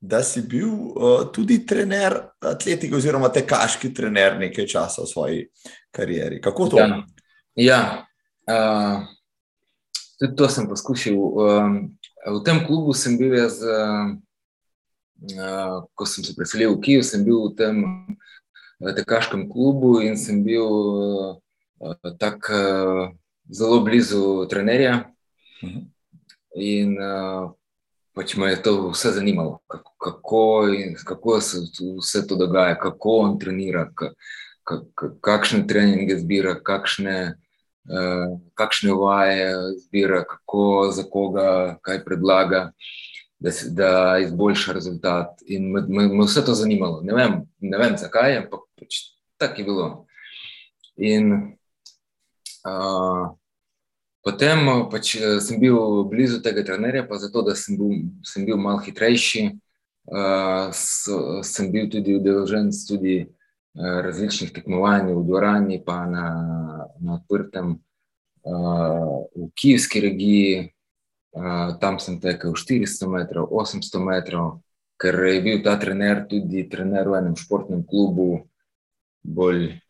da si bil uh, tudi trener atletike, oziroma tekaški trener nekaj časa v svoji karieri. Kako to? Ja, ja. Uh, tudi to sem poskušal. Um, v tem klubu sem bil jaz, uh, ko sem se preselil v Kijev, sem bil v tem uh, tekaškem klubu in sem bil uh, tak. Uh, zelo blizu trenerja. Mhm. In uh, pač me je to vse zanimalo, kako, kako, in, kako se vse to dogaja, kako on trenira, kakšne treninge zbira, kakšne, uh, kakšne vaje zbira, kako za koga, kaj predlaga, da, se, da izboljša rezultat. In me, me, me vse to zanimalo. Ne vem, ne vem zakaj, ampak pač tako je bilo. In Uh, potem pač, sem bil blizu tega trenerja, pa zato, da sem bil, sem bil malo hitrejši. Uh, so, sem bil tudi udeležen tudi uh, različnih tekmovanj v dvorani, pa na, na odprtem uh, v Kijevski regiji. Uh, tam sem tekel 400 metrov, 800 metrov, ker je bil ta trener tudi trener v enem športnem klubu, bolj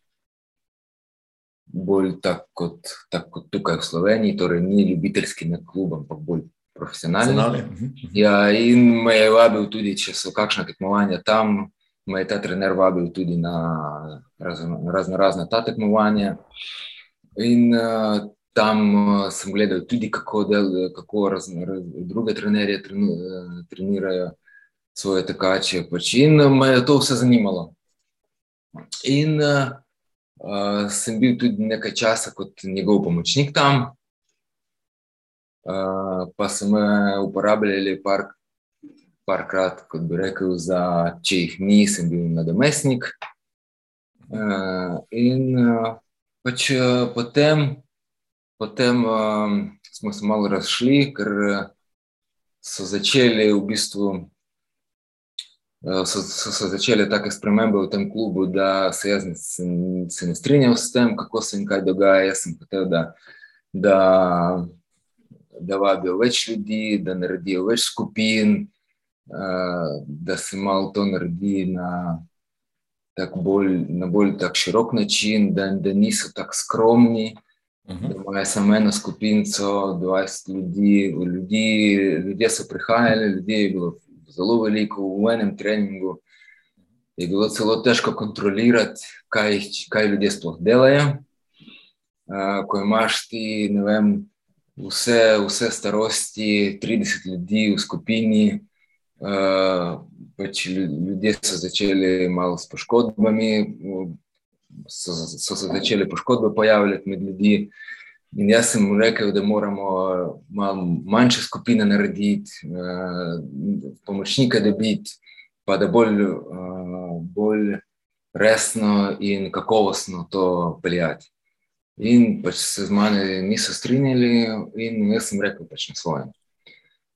bolj tako kot, tak kot tukaj v Sloveniji, torej ni ljubiteljski na klub, ampak bolj profesionalni. Mhm, Ja, in me je vabil tudi, če so kakšna tekmovanja tam, me je ta trener vabil tudi na razno, razno razne ta tekmovanja. In uh, tam uh, sem gledal tudi, kako, del, kako razno, raz, druge trenerje trenu, uh, trenirajo svoje tekače. Pač. In me je to vse zanimalo. In uh, uh, sem bil tudi nekaj časa kot njegov pomočnik tam. Uh, pa so me uporabljali par, parkrat, kot bi rekel, za če jih nisem bil nadomestnik. Uh, in uh, pač uh, potem, potem uh, smo se malo razšli, ker so začeli v bistvu. So, so, so začele take spremembe v tem klubu, da se jaz se, se ne strinjam s tem, kako se in kaj dogaja. Jaz sem hotel, da, da, da vabijo več ljudi, da naredijo več skupin, da se malo to naredi na, tak bolj, na bolj tak širok način, da, da niso tako skromni. Uh -huh. Da imajo samo eno skupino, 20 ljudi, ljudi, ljudje so prihajali, ljudi je bilo zelo veliko v enem treningu. Je bilo zelo težko kontrolirati, kaj, kaj ljudje sploh delajo. Uh, ko imaš ti, ne vem, vse, vse starosti, 30 ljudi v skupini, uh, pač ljudje so začeli malo s poškodbami, so, so se začele poškodbe pojavljati med ljudmi. In jaz sem rekel, da moramo malo manjše skupine narediti, uh, pomočnike dobiti, pa da bolj, uh, bolj resno in kakovostno to peljati. In pač se z mano niso strinjali, in jaz sem rekel, pač na svojem.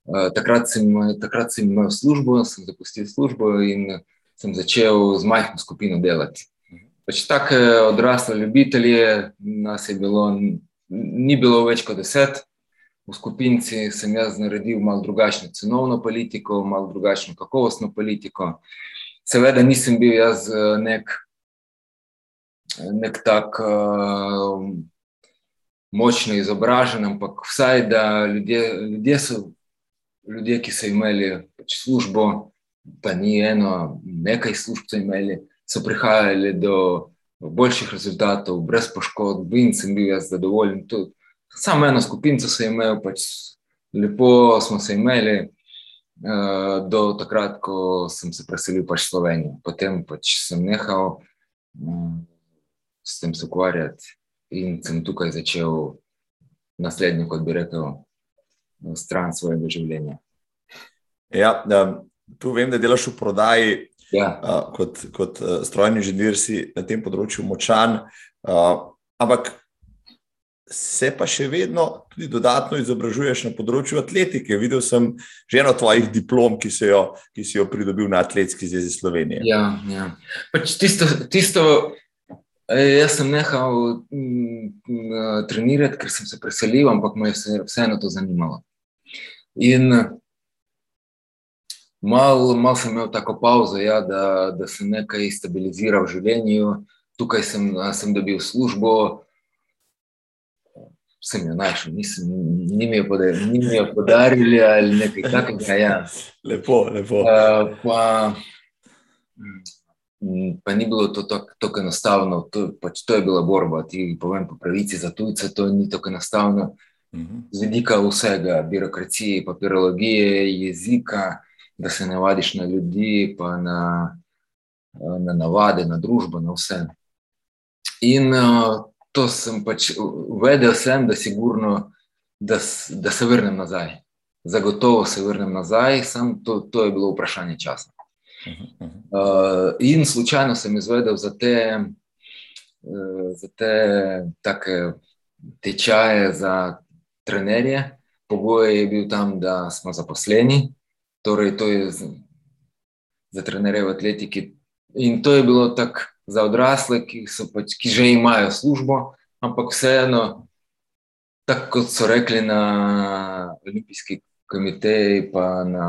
Uh, takrat, sem, takrat sem imel službo, sem zapustil službo in sem začel z majhno skupino delati. Pač tako odrasle ljubitelje, nas je bilo ni bilo več kot deset. V skupinci sem jaz naredil malo drugačno cenovno politiko, malo drugačno kakovostno politiko. Seveda nisem bil jaz nek, nek tak uh, močno izobražen, ampak vsaj da ljudje, ljudje so ljudje, ki so imeli pač službo, pa ni eno, nekaj služb so imeli, so prihajali do boljših rezultatov, brez poškodb, in sem bil jaz zadovoljen. Tudi. Samo eno skupino sem imel, pač lepo smo se imeli, uh, do takrat, ko sem se preselil pač v Slovenijo. Potem pač sem nehal um, s tem se ukvarjati in sem tukaj začel naslednjo, kot bi rekel, stran svojega življenja. Ja, tu vem, da delaš v prodaji. Ja. Uh, kot kot uh, strojni inženir si na tem področju močan, uh, ampak se pa še vedno tudi dodatno izobražuješ na področju atletike. Videl sem že eno tvojih diplom, ki, jo, ki si jo pridobil na Atletski zvezi Slovenije. Ja, ja. Pač tisto, tisto, jaz sem nehal m, trenirati, ker sem se preselil, ampak me je vseeno to zanimalo. In Mal, mal sem imel tako pauzo, ja, da, da sem nekaj stabiliziral v življenju. Tukaj sem, sem dobil službo, sem jo našel, nisem, ni mi jo podarili, ni mi jo podarili ali nekaj takega. Ja. Lepo, lepo. Uh, pa, pa ni bilo to tako enostavno, to, pač to je bila borba. Ti povem po pravici za tujce, to ni tako enostavno. Z vidika vsega, birokracije, papirologije, jezika da se ne vadiš na ljudi, pa na, na navade, na družbo, na vse. In uh, to sem pač uvedel, sem, da, sigurno, da, da se vrnem nazaj. Zagotovo se vrnem nazaj, samo to, to je bilo vprašanje časa. Uh, in slučajno sem izvedel za te, uh, za te take tečaje za trenerje. Pogoj je bil tam, da smo zaposleni, Torej, to je za trenere v atletiki. In to je bilo tako za odrasle, ki, pač, ki že imajo službo, ampak vseeno, tako kot so rekli na Olimpijski komiteji, pa na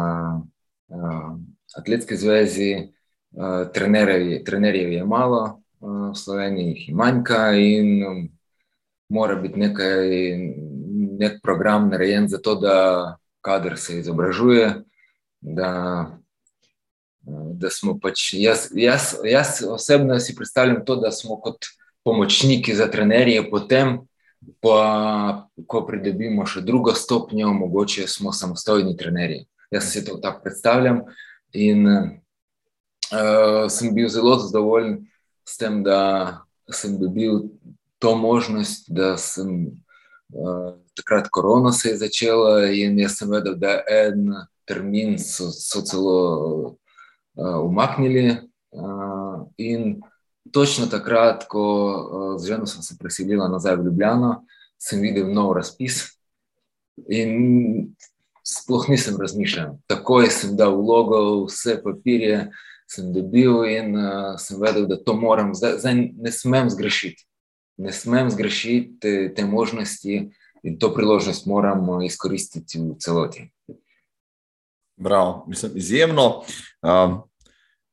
uh, Atletski zvezi, uh, trenerjev, trenerjev je malo, uh, v Sloveniji jih manjka. In um, mora biti nekaj, nek program narejen za to, da kader se izobražuje, da, da smo pač, jaz, jaz, jaz osebno si predstavljam to, da smo kot pomočniki za trenerje, potem, pa, ko pridobimo še drugo stopnjo, mogoče smo samostojni trenerji. Jaz si to tako predstavljam in uh, sem bil zelo zadovoljen s tem, da sem dobil to možnost, da sem uh, takrat korona se je začela in jaz sem vedel, da en termin so, so celo uh, umaknili uh, in točno takrat, ko uh, z ženo sem se preselila nazaj v Ljubljano, sem videl nov razpis in sploh nisem razmišljal. Takoj sem dal vlogo, vse papirje sem dobil in uh, sem vedel, da to moram, zdaj, zdaj ne smem zgrešiti ne smem zgrešiti te, te možnosti in to priložnost moramo izkoristiti v celoti. Bravo, mislim, izjemno. Um,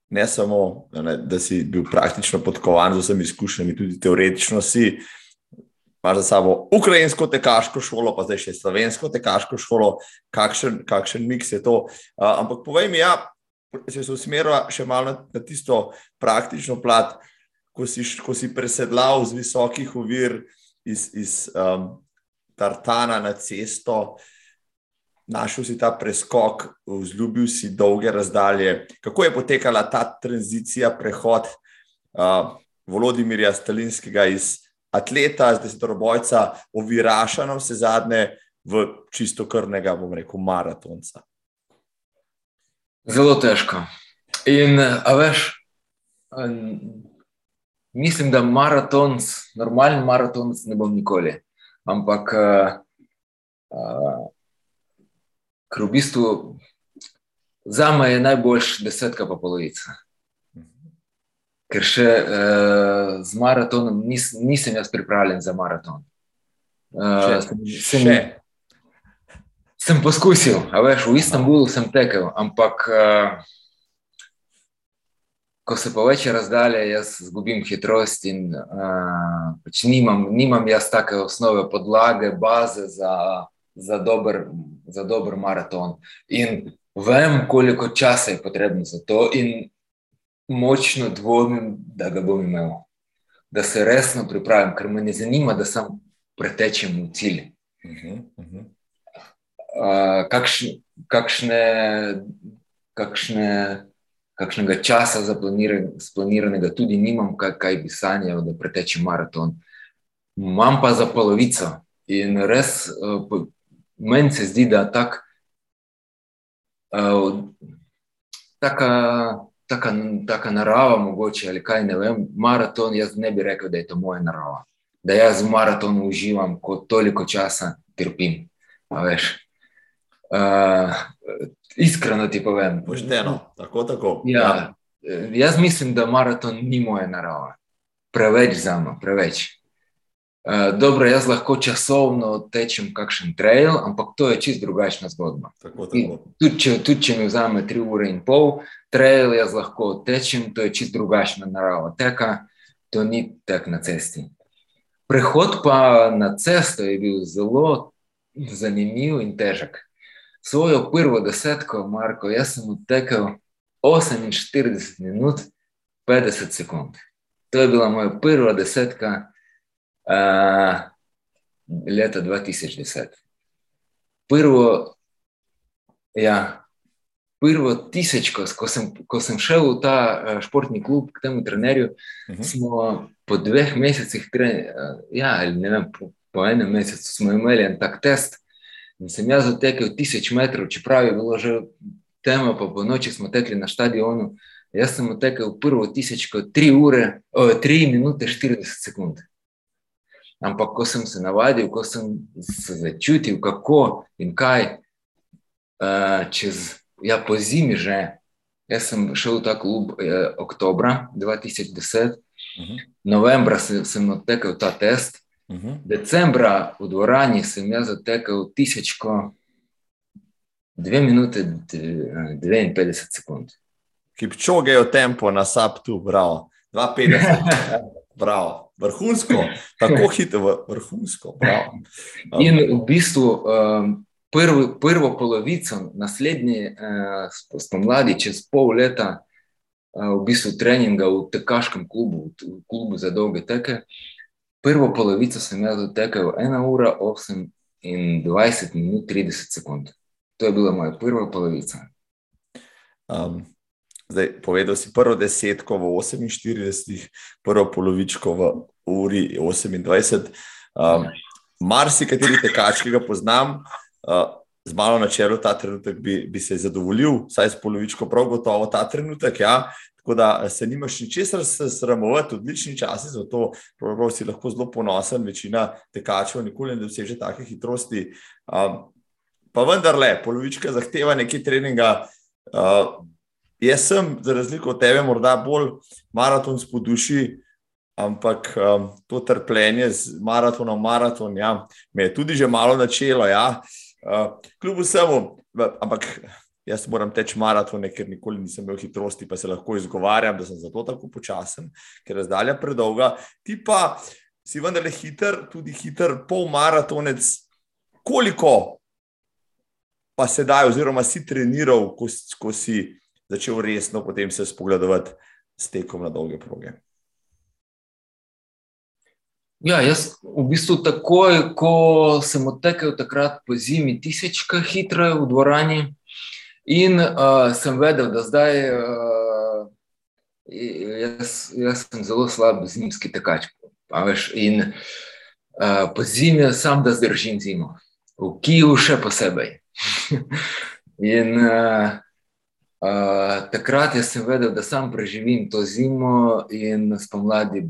ne samo, ne, da si bil praktično podkovan z vsemi izkušnjami, tudi teoretično si. Imáš za sabo ukrajinsko tekaško šolo, pa zdaj še slovensko tekaško šolo, kakšen, kakšen miks je to. Uh, ampak povej mi, ja, se usmerja še malo na, na tisto praktično plat, uh, ko si, ko si presedlal z visokih ovir iz, iz um, Tartana na cesto, našel si ta preskok, vzljubil si dolge razdalje. Kako je potekala ta tranzicija, prehod uh, Volodimirja Stalinskega iz atleta, zdaj se torobojca, oviraša na vse zadnje v čisto krnega, bom rekel, maratonca? Zelo težko. In, veš, mislim, da maraton, normalen maraton, ne bom nikoli. Ampak, uh, uh, ker v bistvu za me je najboljš desetka, pa polovica. Ker še uh, z maratonom nis, nisem jaz pripravljen za maraton. Uh, sem, sem poskusil, a veš, v Istanbulu sem tekel, ampak. Uh, ko se poveča razdalja, jaz izgubim hitrost in uh, pač nimam, nimam jaz take osnove, podlage, baze za, za, dober, za dober maraton. In vem, koliko časa je potrebno za to, in močno dvomim, da ga bom imel. Da se resno pripravim, ker me ne zanima, da sem pretečen v cilj. Uh -huh, uh -huh. uh, kakšne, kakšne, kakšne kakšnega časa zaplaniranega, tudi nimam, kaj, kaj bi sanjal, da pretečem maraton. Imam pa za polovico in res uh, meni se zdi, da tak, uh, taka, taka, taka narava, mogoče ali kaj ne vem, maraton, jaz ne bi rekel, da je to moja narava. Da jaz v maratonu uživam, ko toliko časa trpim. Uh, iskreno ti povem. Pošteno, tako, tako. Ja, ja. Jaz mislim, da maraton ni moja narava. Preveč za me, preveč. Dobro, jaz lahko časovno tečem kakšen trail, ampak to je čist drugačna zgodba. Tako, tako. Tudi, če, tudi če mi vzame tri ure in pol, trail jaz lahko tečem, to je čist drugačna narava teka, to ni tek na cesti. Prehod pa na cesto je bil zelo zanimiv in težek svojo prvo desetko, Marko, jaz sem odtekel 48 minut, 50 sekund. To je bila moja prva desetka uh, leta 2010. Prvo, ja, prvo tisočko, ko sem, ko sem šel v ta uh, športni klub, k temu trenerju, uh mhm. -huh. smo po dveh mesecih, tre, uh, ja, ne vem, po, po enem mesecu smo imeli en tak test. In sem jaz zatekel tisoč metrov, čeprav je bilo že tema, pa po noči smo tekli na stadionu. Jaz sem odtekel prvo tisočko, tri ure, o, tri minute, 40 sekund. Ampak, ko sem se navadil, ko sem se začutil, kako in kaj, uh, čez, ja, po zimi že, jaz sem šel v ta klub eh, oktobra 2010, uh -huh. novembra sem, sem odtekel ta test. Uh mhm. -huh. Decembra v dvorani sem jaz zatekel tisočko, dve minute, 52 sekund. Ki pčogejo tempo na SAP-tu, bravo. 52, bravo. Vrhunsko, tako hitro, vrhunsko. Um, In v bistvu um, prvo, prvo polovico naslednje uh, spomladi, čez pol leta, uh, v bistvu treninga v tekaškem klubu, v klubu za dolge teke. Prvo polovico sem jaz dotekel 1 ura 8 in 20 minut 30 sekund. To je bila moja prva polovica. Um, zdaj, povedal si prvo desetko v 48, prvo polovičko v uri 28. Um, Mar si kateri tekač, ki ga poznam, uh, z malo na čelu ta trenutek bi, bi se zadovoljil, saj s polovičko prav gotovo ta trenutek. Ja. Tako da se nimaš ničesar sramovati, odlični časi za to, pravzaprav si lahko zelo ponosen, večina tekačev nikoli ne doseže take hitrosti. Um, pa vendarle, polovička zahteva nekaj treninga. Uh, jaz sem, za razliko od tebe, morda bolj maraton po duši, ampak um, to trpljenje z maratonom, maraton, ja, me je tudi že malo načelo. Ja. Uh, kljub vsemu, ampak jaz moram teči maratone, ker nikoli nisem imel hitrosti, pa se lahko izgovarjam, da sem zato tako počasen, ker je razdalja predolga. Ti pa si vendarle hiter, tudi hiter, pol maratonec. Koliko pa sedaj, oziroma si treniral, ko, ko si začel resno potem se spogledovati s tekom na dolge proge? Ja, jaz v bistvu takoj, ko sem odtekel takrat po zimi, tisočka hitro v dvorani in uh, sem vedel, da zdaj uh, jaz, jaz sem zelo slab zimski tekač. Veš, in uh, po zimi sam, da zdržim zimo, v Kijevu še posebej. in uh, Uh, takrat sem vedel, da sam preživim to zimo in spomladi,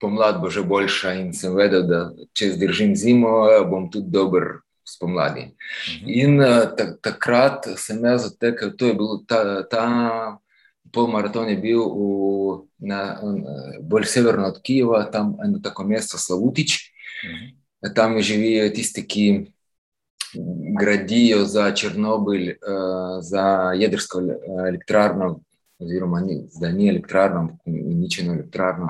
pomlad bo že boljša, in sem vedel, da če zdržim zimo, bom tudi dober spomladi. Mhm. In uh, takrat sem jaz odtekel, to je bil ta, ta polmaraton, je bil v, na, bolj severno od Kijeva, tam eno tako mesto Slavutič. Mhm. Tam živijo tisti, ki gradijo za Črnobil, uh, za jedrsko elektrarno, oziroma zdaj ni elektrarno, ampak uničeno elektrarno.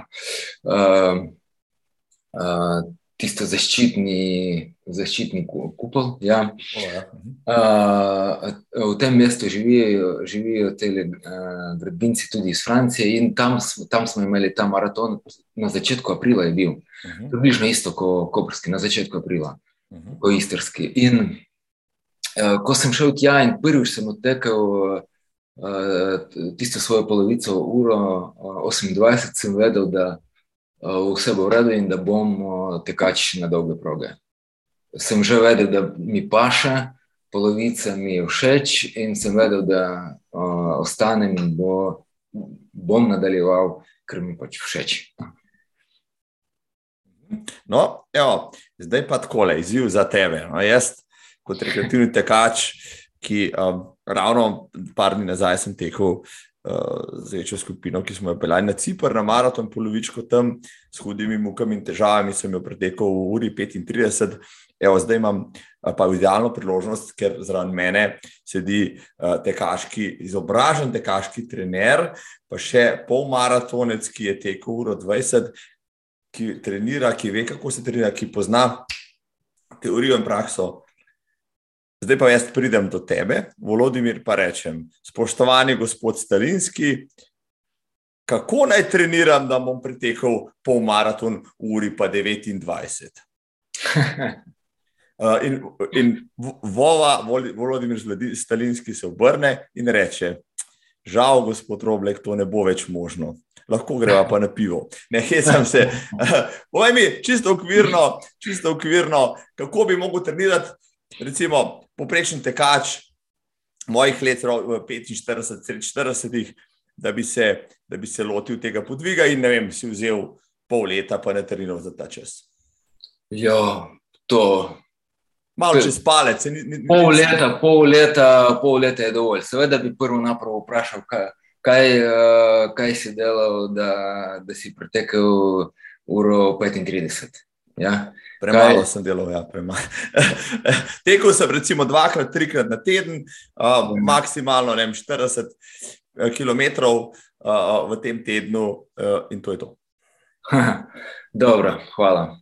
Tisto zaščitni, zaščitni kupol. Ja. Uh, v tem mestu živijo, živijo te uh, gradbinci, tudi iz Francije, in tam, tam smo imeli ta maraton, na začetku aprila je bil, približno isto kot Koperski, na začetku aprila. Uh, -huh. po istrski. In uh, ko sem šel tja in prvič sem odtekel uh, tisto svojo polovico, uro uh, 28, sem vedel, da uh, vse bo v redu in da bom uh, tekač na dolge proge. Sem že vedel, da mi paše, polovica mi je všeč, in sem vedel, da uh, ostanem in bo, bom nadaljeval, ker mi pač všeč. No, evo, zdaj pa tako, izziv za tebe. No, jaz, kot rekreativni tekač, ki um, ravno par dni nazaj sem tekel uh, z večjo skupino, ki smo jo peljali na Cipr, na maraton, polovičko tam, s hudimi mukami in težavami, sem jo pretekel v uri 35. Evo, zdaj imam pa idealno priložnost, ker zraven mene sedi tekaški, izobražen tekaški trener, pa še pol maratonec, ki je tekel uro 20, ki trenira, ki ve, kako se trenira, ki pozna teorijo in prakso. Zdaj pa jaz pridem do tebe, Volodimir, pa rečem: Spoštovani gospod Stalinski, kako naj treniram, da bom pretekel pol maraton v uri pa 29? Uh, in in Vova, Volodimir Stalinski se obrne in reče: Žal, gospod Roblek, to ne bo več možno lahko greva pa na pivo. Ne, hecam se. Povej mi, čisto okvirno, čisto okvirno, kako bi mogel trenirati, recimo, poprečen tekač mojih let, 45, 40, da bi, se, da bi se lotil tega podviga in ne vem, si vzel pol leta, pa ne treniral za ta čas. Ja, to. Malo čez palec. Ni, ni, pol, leta, pol, leta, pol leta je dovolj. Seveda bi prvo napravo vprašal, kaj, kaj, uh, kaj si delal, da, da si pretekel uro 35? Ja? Premalo kaj? sem delal, ja, premalo. Tekel sem recimo dvakrat, trikrat na teden, uh, maksimalno vem, 40 km uh, v tem tednu, uh, in to je to. Dobro, hvala.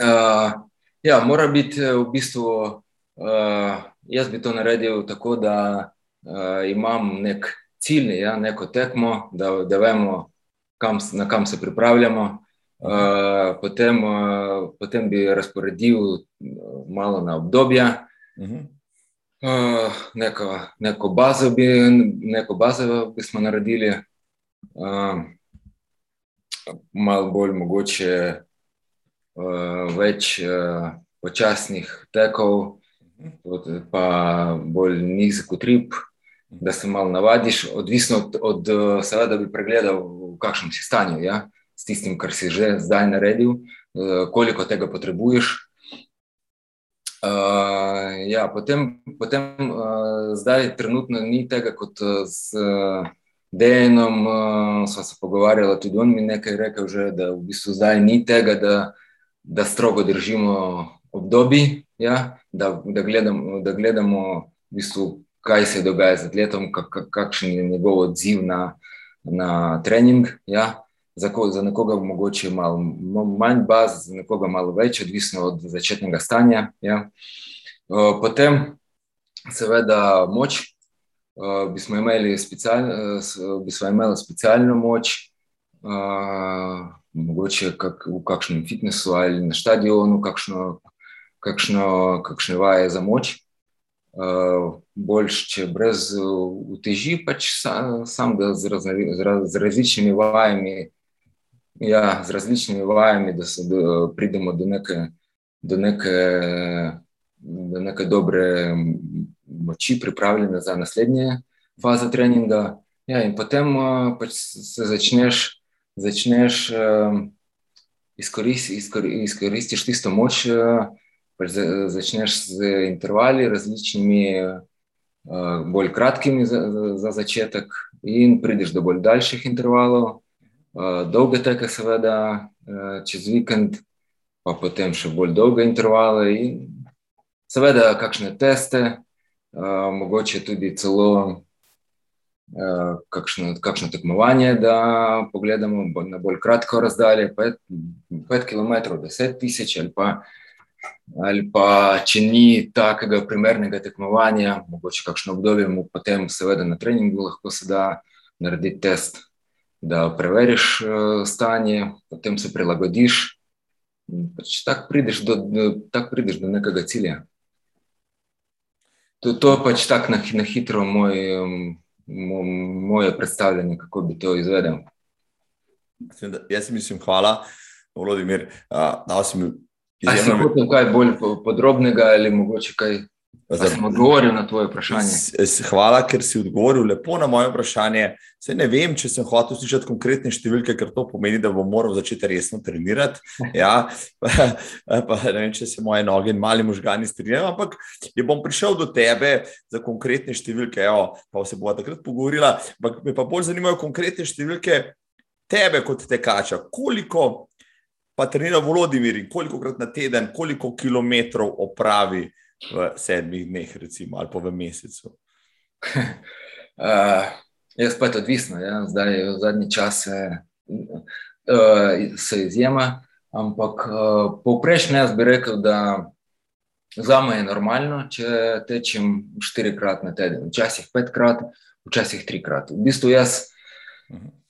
Uh, ja, mora biti v bistvu, uh, jaz bi to naredil tako, da uh, imam nek cilj, ja, neko tekmo, da, da vemo, kam, na kam se pripravljamo. Uh, potem, uh, potem bi razporedil malo na obdobja. Uh -huh. uh, neko, neko bazo bi, neko bazo bi smo naredili. Uh, malo bolj mogoče uh, več uh, počasnih tekov, pa bolj nizek utrip, da se malo navadiš, odvisno od, od seveda, da bi pregledal, v kakšnem si stanju, ja? s tistim, kar si že zdaj naredil, uh, koliko tega potrebuješ. Uh, ja, potem, potem uh, zdaj, trenutno ni tega kot z. Uh, Dejanom uh, sva se pogovarjala, tudi on mi nekaj rekel, že, da v bistvu zdaj ni tega, da, da strogo držimo obdobje, ja? da, da, gledam, da gledamo, v bistvu, kaj se dogaja z atletom, kak, kakšen je njegov odziv na, na trening. Ja? Za, ko, za nekoga mogoče malo manj baz, za nekoga malo več, odvisno od začetnega stanja. Ja? Uh, potem, seveda, moč. Uh, bi smo imeli specialno, uh, bi smo imeli specialno moč, uh, mogoče kak, v kakšnem fitnesu ali na stadionu, kakšno, kakšno, kakšne vaje za moč. Uh, Boljš, če brez uteži, pač sam, sam da z, raz, z, raz, z različnimi vajami, ja, z različnimi vajami, da se da pridemo do neke, do neke, do neke dobre moči, pripravljene za naslednje faze treninga. Ja, začneš, z intervali, različnimi, bolj kratkimi za, za začetek, in prideš do bolj daljših intervalov, dolge teke, seveda, čez vikend, pa potem še bolj dolge intervale, in seveda, kakšne teste mogoče tudi celo kakšno, kakšno tekmovanje, da pogledamo na bolj kratko razdalje, 5 km, 10 tisoč ali pa. Ali pa, če ni takega primernega tekmovanja, mogoče kakšno obdobje, mu potem, seveda, na treningu lahko se da narediti test, da preveriš uh, stanje, potem se prilagodiš. Pač tako prideš, tak prideš do nekega cilja. To, to je pač tako na, na hitro moj, mo, moje predstavljanje, kako bi to izvedel. Jaz mislim, hvala, Vladimir. Da si mi. Ali si kaj bolj podrobnega ali mogoče kaj Da sem odgovoril na tvoje vprašanje. Hvala, ker si odgovoril lepo na moje vprašanje. Se ne vem, če sem hotel slišati konkretne številke, ker to pomeni, da bom moral začeti resno trenirati. Ja, pa, pa, ne vem, če se moje noge in mali možgani strinjajo, ampak je bom prišel do tebe za konkretne številke. Evo, pa se bomo takrat pogovorila. Ampak me pa bolj zanimajo konkretne številke tebe kot tekača. Koliko pa trenira Volodimir in koliko krat na teden, koliko kilometrov opravi v sedmih dneh, recimo, ali pa v mesecu? uh, jaz pa je odvisno. Ja. Zdaj, v zadnji čas uh, se izjema, ampak uh, povprečne jaz bi rekel, da za me je normalno, če tečem štirikrat na teden, včasih petkrat, včasih trikrat. V bistvu jaz. Uh, zaradi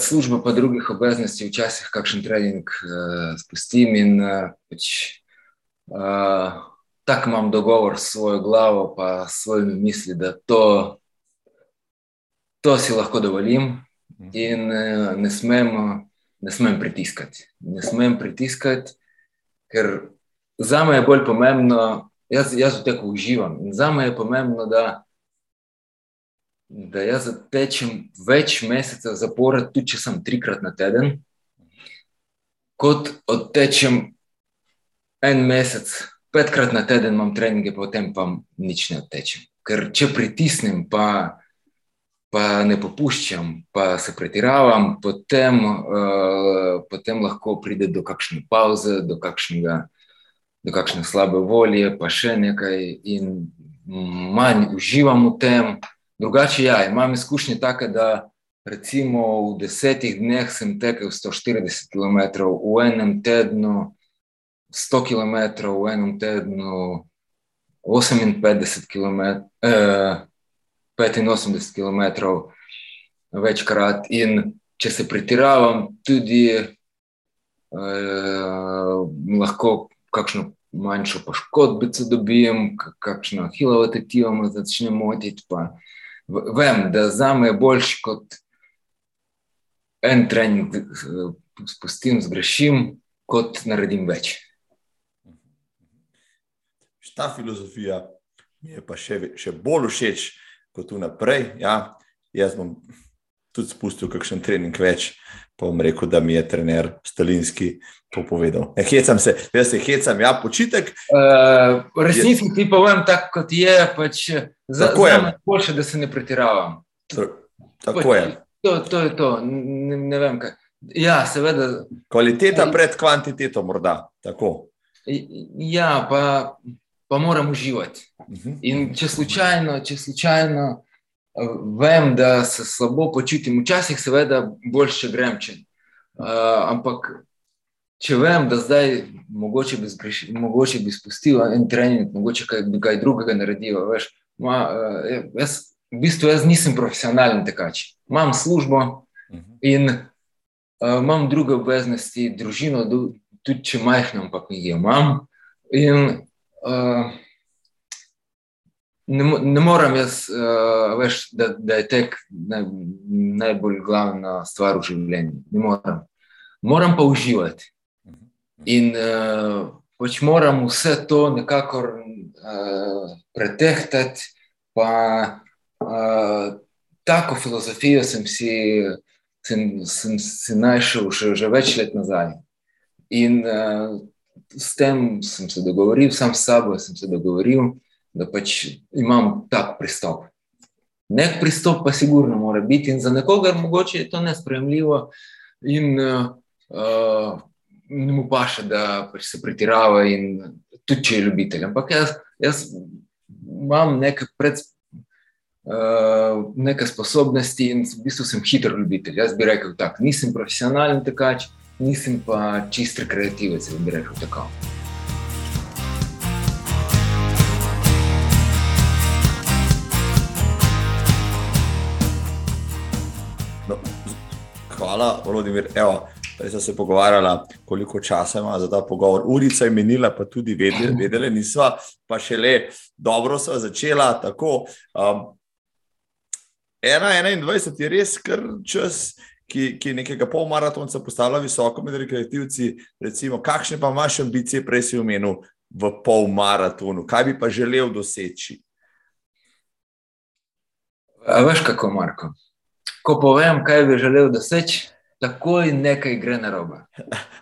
službe, pa drugih obveznosti, včasih kakšen trening uh, spustim, in uh, pač, uh, tako imam dogovor s svojo glavo, pa s svojimi misli, da to, to si lahko dovolim in eh, ne smem, ne smem pritiskati. Ne smem pritiskati, ker za me je bolj pomembno, jaz, jaz v teku uživam in za me je pomembno, da. Jaz tečem več mesecev zapored, tudi če sem trikrat na teden, kot odtečem en mesec petkrat na teden imam treninge, potem pa nič ne odtečem. Ker če pritisnem, pa, pa ne popuščam, pa se pretiravam, potem, uh, potem lahko pride do kakšne pauze, do, kakšnega, do kakšne slabe volje, pa še nekaj, in manj uživam v tem. Drugače, ja, imam izkušnje take, da recimo v desetih dneh sem tekel 140 km, v enem tednu 100 km, v enem tednu 58 km, eh, 85 km večkrat. In če se pretiravam, tudi eh, lahko kakšno manjšo poškodbico dobijem, kakšno hilovo tetivo me začne motiti. Pa vem, da za me je boljši kot en trening, spustim, zgrešim, kot naredim več. Ta filozofija mi je pa še, še bolj všeč kot tu naprej. Ja, jaz bom tudi spustil kakšen trening več, pa bom rekel, da mi je trener Stalinski to povedal. Ne hecam se, jaz se hecam, ja, počitek. Uh, resnici je... ti povem tako, kot je, pač za. Za boljše, da se ne pretiravam. Tako pač, je. To, to je to, ne, ne vem kaj. Ja, seveda. Kvaliteta pred kvantiteto, morda. Tako. Ja, pa, pa moram uživati. Uh mhm. -huh. In če slučajno, če slučajno uh, vem, da se slabo počutim, včasih seveda boljše grem. Če, uh, ampak, če vem, da zdaj mogoče bi, zgrešil, mogoče bi spustil en trening, mogoče kaj, bi kaj drugega naredil. Veš, ma, uh, jaz, v bistvu jaz nisem profesionalen tekač. Imam službo in uh, imam druge obveznosti, družino, tudi če majhno, ampak jih imam. In uh, ne, ne morem jaz, uh, veš, da, da je tek naj, najbolj glavna stvar v življenju. Ne morem. Moram pa uživati. In uh, pač moram vse to nekako uh, pretehtati, pa tako filozofijo sem si, sem, sem si našel še, že več let nazaj. In uh, s tem sem se dogovoril, sam s sabo sem se dogovoril, da pač imam tak pristop. Nek pristop pa sigurno mora biti in za nekoga mogoče je to nespremljivo in uh, ne mu paše, da pač se pretirava in tudi če je ljubitelj. Ampak jaz, jaz imam nekaj predstavljanja, uh, neke sposobnosti in v bistvu sem hiter ljubitelj. Jaz bi rekel tako, nisem profesionalen tekač, nisem pa čist rekreativec, bi rekel tako. Hvala, Volodimir. Evo, smo se pogovarjali, koliko časa ima za ta pogovor. Urica je minila, pa tudi vedeli, vedeli nismo, pa šele dobro so začela. Tako, um, 21 je res kar čas, ki, ki nekega polmaratonca postavlja visoko med rekreativci. Recimo, kakšne pa imaš ambicije, prej si omenil, v polmaratonu? Kaj bi pa želel doseči? A veš kako, Marko? Povem, kaj bi želel doseči, takoj nekaj gre na robe.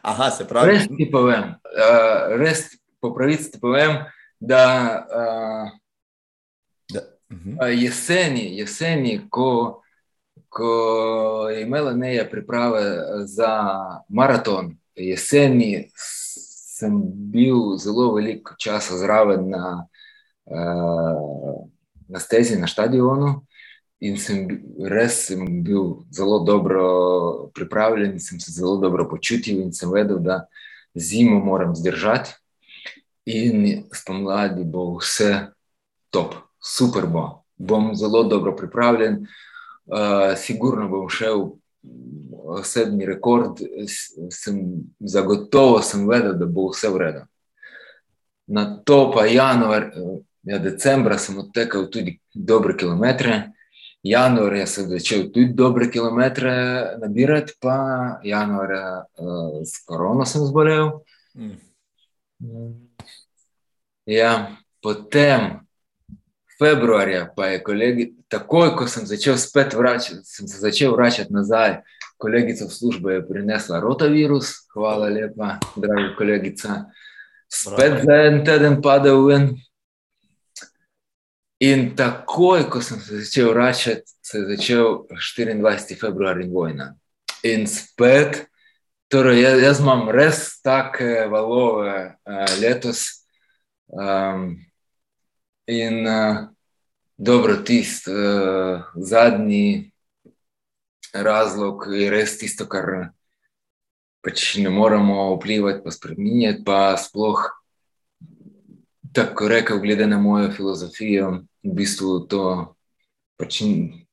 Aha, se pravi. Res ti povem, uh, res po pravici ti povem, da. Uh, Uh, jeseni, jeseni ko, ko je imela neja priprave za maraton, jeseni sem bil zelo veliko časa zraven na, uh, na stezi na stadionu. In sem res sem bil zelo dobro pripravljen, sem se zelo dobro počutil, in sem vedel, da zimo moram zdržati, in spomladi bo vse top super bo, bom zelo dobro pripravljen, uh, sigurno bom šel sedmi rekord, sem zagotovo sem vedel, da bo vse v redu. Na to pa januar, ja, decembra sem odtekel tudi dobre kilometre. Januarja sem začel tudi dobre kilometre nabirati, pa januarja uh, s korono sem zbolel. Mm. Ja, potem februarja, pa je kolegi, takoj ko sem začel spet vračati, sem se začel vračati nazaj, kolegica v službo je prinesla rotavirus, hvala lepa, draga kolegica. Spet za en teden padel ven. In takoj, ko sem se začel vračati, se je začel 24. februar in vojna. In spet, torej jaz, jaz imam res take valove uh, letos. Um, In uh, dobro, tisti uh, zadnji, razlog je res tisto, kar pač ne moremo vplivati, pa spremenjati, pa sploh, tako rekel, glede na mojo filozofijo, v bistvu to pač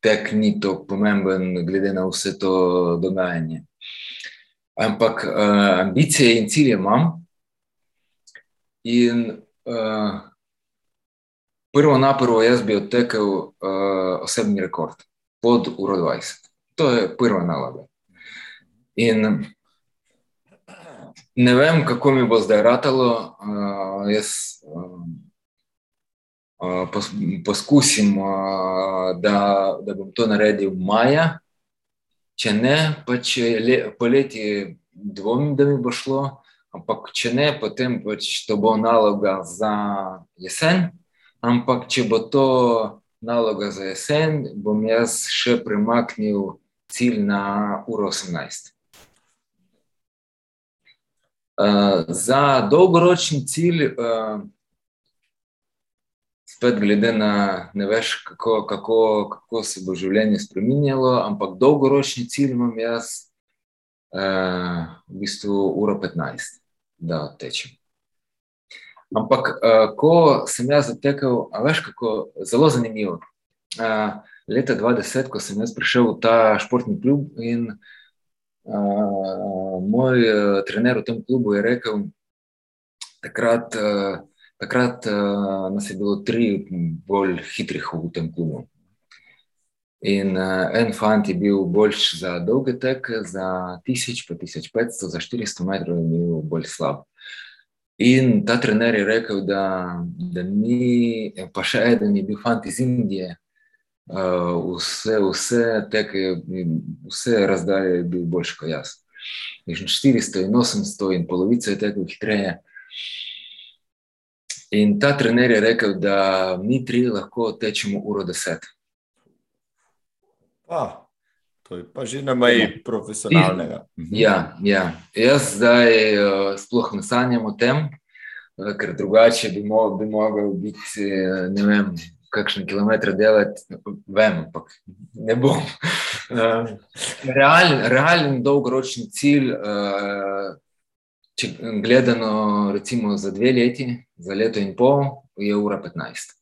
tek ni tako pomemben, glede na vse to dogajanje. Ampak uh, ambicije in cilje imam. In uh, prvo na prvo, jaz bi odtekel uh, osebni rekord pod uro 20. To je prva naloga. In ne vem, kako mi bo zdaj ratalo. Uh, jaz pos, poskusim, da, da bom to naredil maja. Če ne, pa če le, poleti dvomim, da mi bo šlo, ampak če ne, potem pač to bo naloga za jesen. Ampak če bo to naloga za jesen, bom jaz še premaknil cilj na uro 18. Uh, za dolgoročni cilj, uh, spet glede na ne veš, kako, kako, kako se bo življenje spremenjalo, ampak dolgoročni cilj imam jaz uh, v bistvu uro 15, da tečem. Ampak, uh, ko sem jaz zatekel, a veš, kako zelo zanimivo. Uh, leta 2010, ko sem jaz prišel v ta športni klub in uh, moj uh, trener v tem klubu je rekel, takrat. Uh, Takrat uh, nas je bilo tri bolj hitrih v tem klubu. In uh, en fant je bil boljši za dolge teke, za 1000, pa 1500, za 400 metrov je bil bolj slab. In ta trener je rekel, da, da mi, pa še en je bil fant iz Indije, uh, vse, vse teke, vse razdalje je bil boljši kot jaz. In 400 in 800 in polovico je tekel hitreje. In ta trener je rekel, da mi tri lahko tečemo uro deset. Pa, to je pa že na meji profesionalnega. Ja, ja. Jaz zdaj uh, sploh ne sanjam o tem, uh, ker drugače bi, mo bi mogel biti, uh, ne vem, kakšen kilometr delati, vem, ampak ne bom. Uh, realen, realen dolgoročni cilj. Uh, če gledano recimo za dve leti, za leto in pol, je ura 15.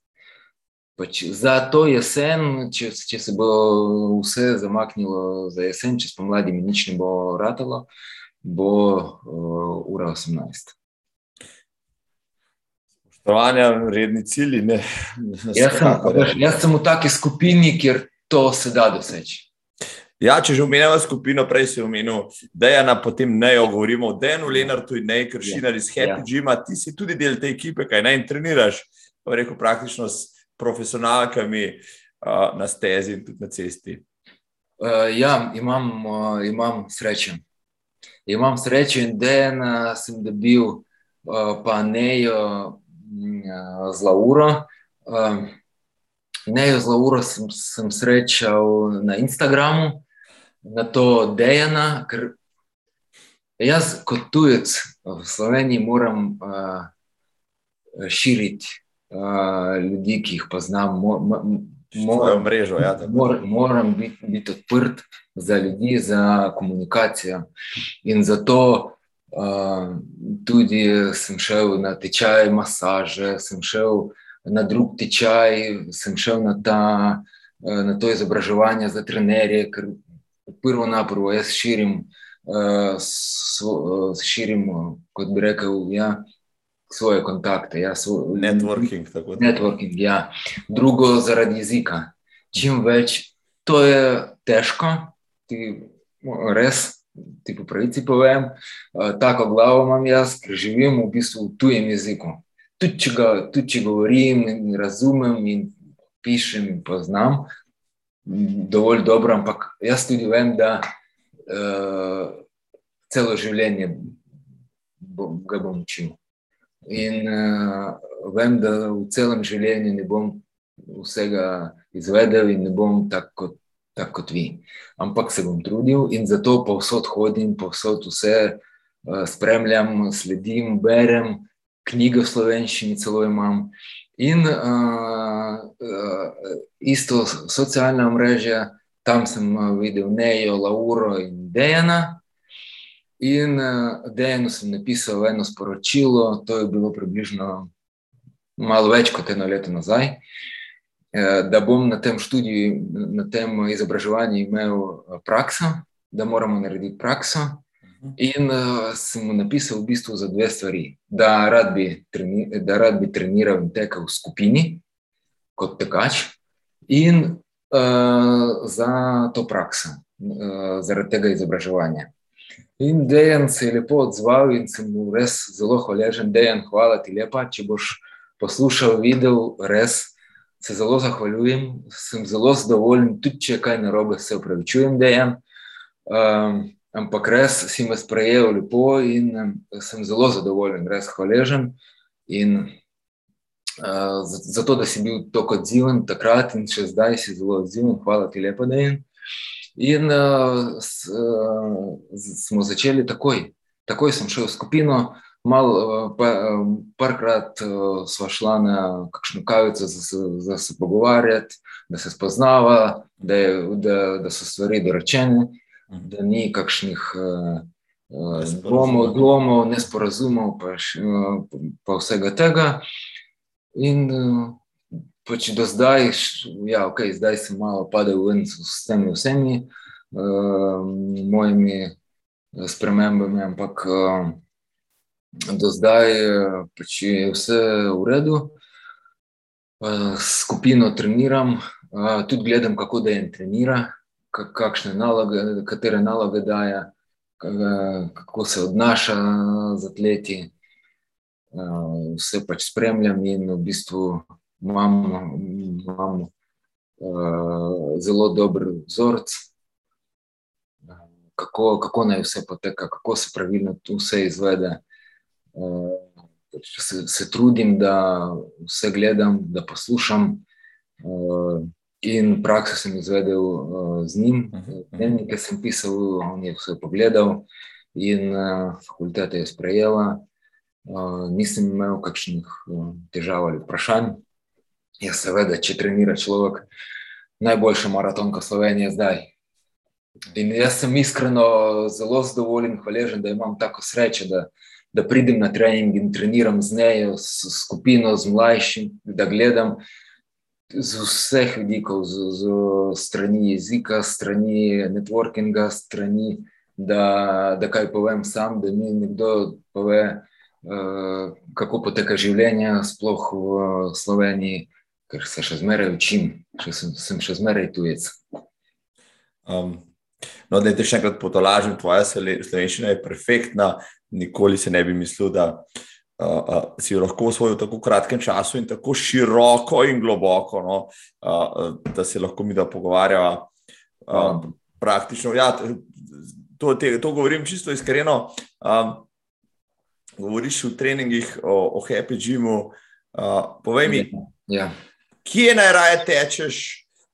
Pač za to jesen, če, če se bo vse zamaknilo za jesen, če spomladi mi nič ne bo ratalo, bo uh, ura 18. Spoštovanja, redni cilji. Jaz sem, jaz sem v taki skupini, kjer to se da doseči. Ja, če že omenjamo skupino, prej si omenil, da je na potem ne o govorimo o Denu, Lenartu in ne kršinar iz Happy ja. Gima. Ti si tudi del te ekipe, kaj naj treniraš, pa reko praktično s profesionalkami uh, na stezi in tudi na cesti. Uh, ja, imam, uh, imam srečo. Imam srečo in den uh, sem dobil, uh, pa ne jo uh, z Lauro. Uh, ne jo z Lauro sem, sem srečal na Instagramu na to dejana, ker jaz kot tujec v Sloveniji moram uh, širiti uh, ljudi, ki jih poznam. Mo, mo, mrežo, ja, mor, moram biti, biti odprt za ljudi, za komunikacijo. In zato uh, tudi sem šel na tečaj masaže, sem šel na drug tečaj, sem prvo na prvo, jaz širim, uh, svo, uh, širim, kot bi rekel, ja, svoje kontakte. Ja, svo, networking. networking ja. Drugo, zaradi jezika. Čim več, to je težko, ti res. Ti po pravici povem, uh, tako glavo imam jaz, ker živim v bistvu v tujem jeziku. Tudi če, ga, tudi če govorim in razumem in pišem in poznam, dovolj dobro, ampak jaz tudi vem, da uh, celo življenje bom, ga bom učil. In uh, vem, da v celem življenju ne bom vsega izvedel in ne bom tako kot, tak kot vi. Ampak se bom trudil in zato povsod hodim, povsod vse uh, spremljam, sledim, berem, knjige v slovenščini celo imam. In uh, isto socialna mreža, tam sem videl Nejo, Lauro in Dejana. In Dejanu sem napisal eno sporočilo, to je bilo približno malo več kot eno leto nazaj, da bom na tem študiju, na tem izobraževanju imel prakso, da moramo narediti prakso. In uh, sem mu napisal v bistvu za dve stvari. Da rad bi, treni, da rad bi treniral in tekel v skupini kot tekač, in uh, za to prakso, uh, zaradi tega izobraževanja. In Dejan se je lepo odzval in sem mu res zelo hvaležen. Dejan, hvala ti lepa, če boš poslušal, videl, res se zelo zahvaljujem, sem zelo zadovoljen, tudi če je kaj narobe, se upravičujem, Dejan. Um, ampak res si me sprejel lepo in zato, da si bil tako odziven takrat in še zdaj si zelo odziven, hvala ti lepo, da je. In uh, s, uh, smo začeli takoj. Takoj sem šel v skupino, malo, pa, parkrat uh, sva šla na kakšno kavico, da se pogovarjati, da se spoznava, da, je, da, da so stvari dorečene da ni kakšnih dvomov, dvomov, nesporazumov, pa, pa vsega tega. In pač do zdaj, ja, ok, zdaj sem malo padel ven s temi vsemi uh, mojimi spremembami, ampak uh, do zdaj pač je vse v redu. Uh, skupino treniram, uh, tudi gledam, kako da jim trenira, kakšne naloge, katere naloge daje, kako se odnaša z atleti. Vse pač spremljam in v bistvu imam, imam zelo dober vzorec, kako, kako naj vse poteka, kako se pravilno vse izvede. Pač se, se trudim, da vse gledam, da poslušam. In prakso sem izvedel uh, z njim, dnevnike sem pisal, on je vse pogledal, in uh, fakulteta je sprejela. Nisem imel kakšnih težav ali vprašanj. Ja, seveda, če trenira človek, najboljša maratonka Slovenije zdaj. In jaz sem iskreno zelo zadovoljen, hvaležen, da imam tako srečo, da, da pridem na trening in treniram z nejo, s skupino, z mlajšim, da gledam z vseh vidikov, z, z strani jezika, strani networkinga, strani, da, da kaj povem sam, da mi nekdo pove, uh, kako poteka življenje, sploh v Sloveniji, ker se še zmeraj učim, še sem, sem še zmeraj tujec. Um. No, da te še enkrat potolažim, tvoja slovenščina je perfektna. Nikoli se ne bi mislil, da uh, uh, si jo lahko osvojil v tako kratkem času in tako široko in globoko, no, uh, da se lahko mi da pogovarjava. Uh, praktično, ja, to, te, to govorim čisto iskreno. Um, govoriš v treningih o, o Happy Gymu. Uh, povej mi, ja. kje najraje tečeš,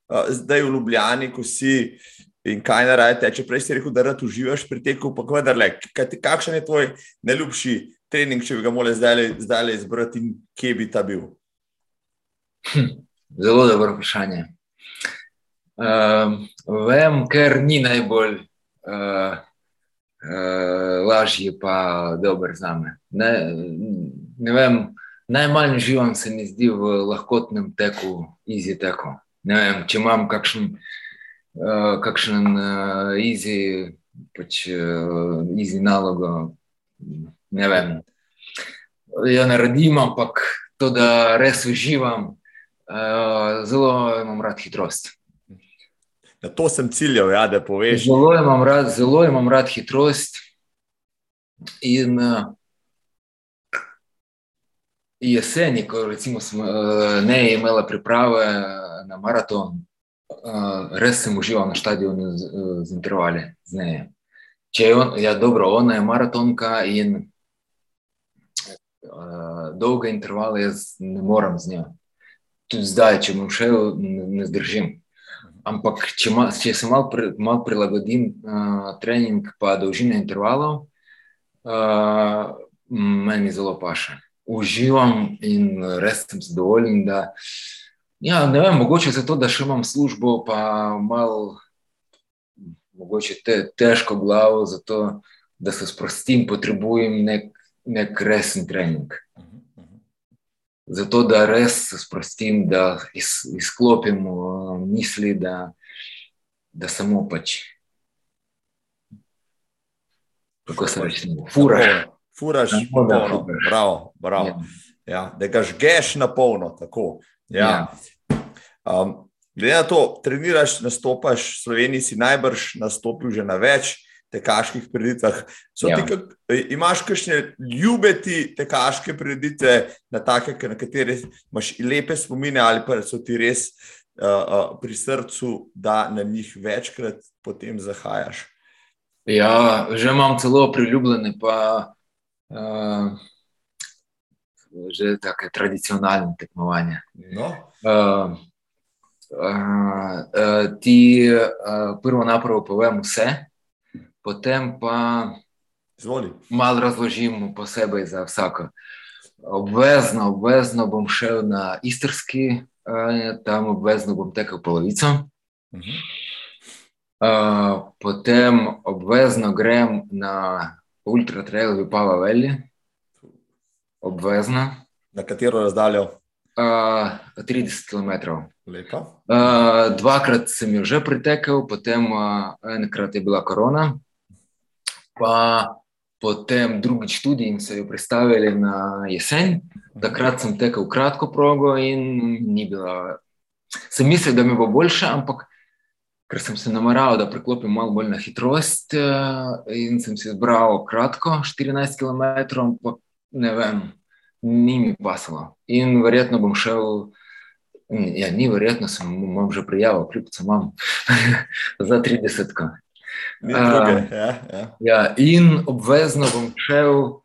uh, zdaj v Ljubljani, ko si. In kaj naj teče? Prej si rekel, da rad uživaš pri teku, pa kaj da le, kakšen je tvoj najljubši trening, če bi ga morali zdaj le izbrati, in kje bi ta bil? Hm, zelo dobro vprašanje. Uh, vem, ker ni najbolj uh, uh, lažje, pa dober za me. Ne, ne vem, najmanj živam se mi zdi v lahkotnem teku, izi teku. Ne vem, če imam kakšen, uh, kakšen uh, izi, pač uh, izi nalogo ne vem, jo naredim, ampak to, da res uživam, uh, zelo imam rad hitrost. Na to sem ciljal, ja, da poveš. Zelo imam rad, zelo imam rad hitrost. In uh, jeseni, ko recimo, smo, uh, ne imela priprave na maraton, uh, res sem užival na stadionu z, z intervali. Z Če je on, ja, dobro, ona je maratonka in uh, dolge intervale jaz ne morem z njo. Tudi zdaj, če bom šel, ne, ne zdržim. Ampak, če, ma, če se malo pri, mal prilagodim uh, trening, pa dolžine intervalov, uh, meni zelo paše. Uživam in res sem zadovoljen. Da, ja, ne vem, mogoče zato, da še imam službo, pa malo te, težko glavo, zato da se sprostim, potrebujem nek, nek resen trening. Zato da res se sprostim, da iz, izklopim uh, misli, da, da samo pač. Kako se reče, furaš. Furaš, polno, bravo, bravo. Ja. Ja, da ga žgeš na polno. Ja. Ja. Um, Glede na to, treniraš, nastopaš Sloveniji, si najbrž nastopil že na več tekaških prireditvah. Ja. Imáš kakšne ljubeti tekaške prireditve, na, take, na katere imaš lepe spomine, ali pa so ti res uh, uh, pri srcu, da na njih večkrat potem zahajaš? Ja, že imam celo priljubljene, pa uh, že tako tradicionalne tekmovanja. No. Uh, uh, ti uh, prvo napravo povem vse, potem pa malo razložim posebej za vsako. Obvezno, obvezno bom šel na istrski, uh, tam obvezno bom tekel polovico. Uh -huh. uh, potem obvezno grem na ultra trail v Pava Veli, obvezno. Na katero razdaljo? Uh, 30 km. Uh, dvakrat sem jo že pritekel, potem uh, enkrat je bila korona, pa potem drugič tudi in se jo predstavili na jesen. Takrat sem tekel kratko progo in ni bila. Sem mislil, da mi bo boljše, ampak ker sem se nameraval, da preklopim malo bolj na hitrost uh, in sem si izbral kratko, 14 km, ampak ne vem ni mi pasalo. In verjetno bom šel, ja, ni verjetno, sem imam že prijavo, kljub temu imam za 30. Uh, ja, ja. Ja, in obvezno bom šel uh,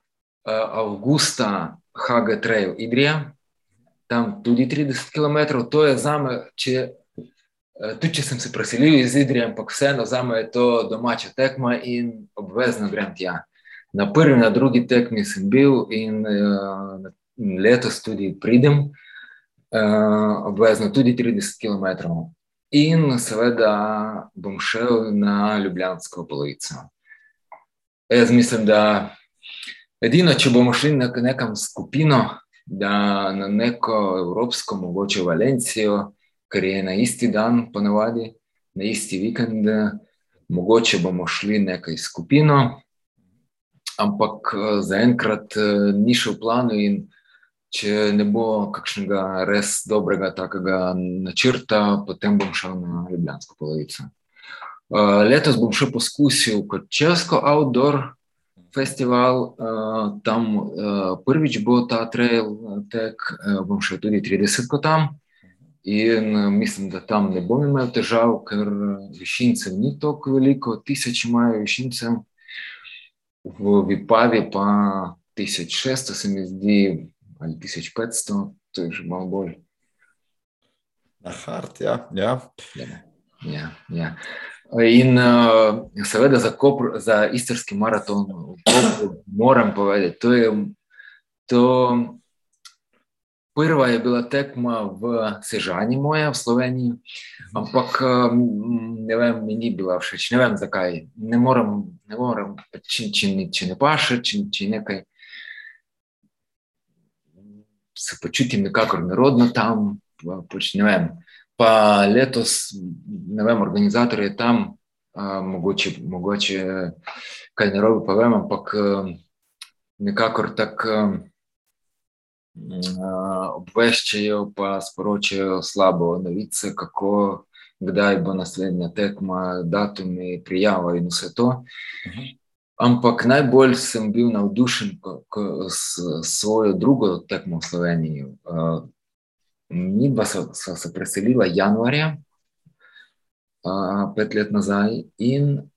avgusta HG Trail Idrija, tam tudi 30 km. To je za me, če, uh, tudi če sem se preselil iz Idrija, ampak vseeno za me je to domača tekma in obvezno grem tja. Na prvi, na drugi tekmi sem bil in uh, letos tudi pridem, uh, obvezno tudi 30 km. In seveda bom šel na Ljubljansko polovico. Jaz mislim, da edino, če bomo šli na nekam skupino, da na neko evropsko, mogoče Valencijo, ker je na isti dan, ponavadi, na isti vikend, mogoče bomo šli nekaj skupino ampak eh, zaenkrat eh, ni šel v planu. Če ne bo kakšnega res dobrega takega načrta, potem bom šel na Ljubljansko polovico. Eh, letos bom še poskusil kot Česko Outdoor festival, tam prvič bo ta trail tek, bom šel tudi 30 kot tam. In mislim, da tam ne bom imel težav, ker višince ni tako veliko, tisoč imajo višince v Vipavi pa 1600, se mi zdi, ali 1500, to je že malo bolj. Na hart, ja. ja. ja, ja, ja. In uh, seveda za, Kopr, za istrski maraton Kopru, moram povedati, to je to. Prva je bila tekma v Sežani, moja v Sloveniji, ampak ne vem, mi ni bila všeč, ne vem zakaj. Ne morem, ne morem če, če, če ne paše, če, če nekaj. Se počutim nekako nerodno tam, pač ne vem. Pa letos, ne vem, organizator je tam, a, mogoče, mogoče kaj ne robi, pa vem, ampak nekako tako. Obveščajo, pa sporočajo slabo novice, kako, kdaj bo naslednja tekma, datumi, prijava in vse to. Ampak najbolj sem bil navdušen s svojo drugo tekmo v Sloveniji. Eh, mi pa so se preselila januarja, eh, pet let nazaj, in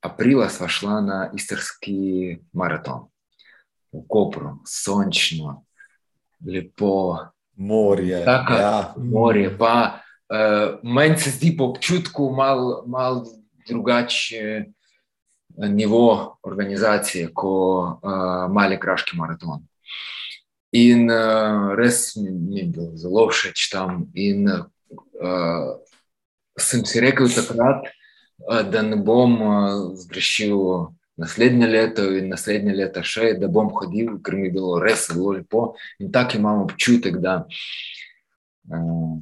aprila sva šla na istrski maraton v Kopru, sončno, lepo. Morje. Taka, ja. morje pa, uh, meni se zdi po občutku malo mal drugačen uh, uh, uh, sem si rekel takrat, da ne bom zgrešil naslednje leto in naslednje leto še, da bom hodil, ker mi je bilo res zelo lepo. In tako imam občutek, da uh,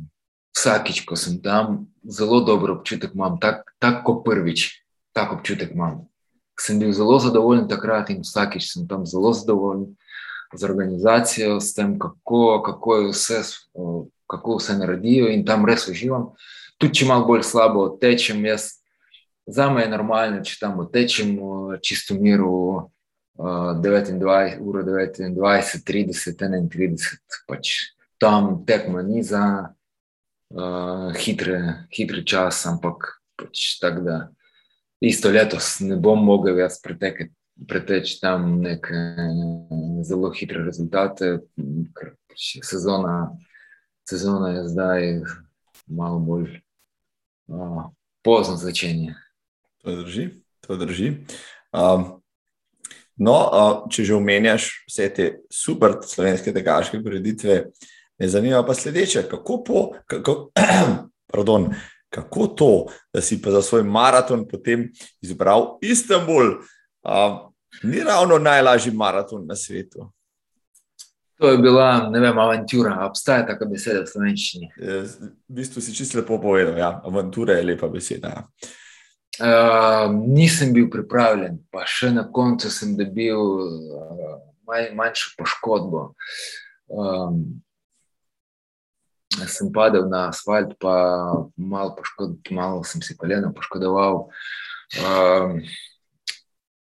vsakič, ko sem tam, zelo dober občutek imam, tako tak kot prvič, tako občutek imam. Sem bil zelo zadovoljen takrat in vsakič sem tam zelo zadovoljen z organizacijo, s tem, kako, kako je vse. Kako vse naredijo, in tam res uživam. Tudi, če malo bolj slabo tečem, jaz Za me je normalno, če tam tečem čisto miru, 29, uro 29, 30, 31, pač tam tekmo ni za uh, hitre, hitre čas, ampak pač tako da isto letos ne bom mogel jaz pretekati. Preteč tam neke zelo hitre rezultate, ker sezona, sezona je zdaj malo bolj uh, pozno začenje. To drži. To drži. Um, no, uh, če že omenjaš vse te super slovenske tekaške prireditve, me zanima pa sledeče. Kako, po, kako, pardon, kako to, da si pa za svoj maraton potem izbral Istanbul? Um, ni ravno najlažji maraton na svetu. To je bila, ne vem, avantura. Obstaja taka beseda v slovenščini. V bistvu si čisto lepo povedal. Ja. Avantura je lepa beseda. Ja. Uh, nisem bil pripravljen, pa še na koncu sem dobil uh, manj, manjšo poškodbo. Um, sem padel na asfalt, pa malo, poškod, malo sem si koleno poškodoval. Um,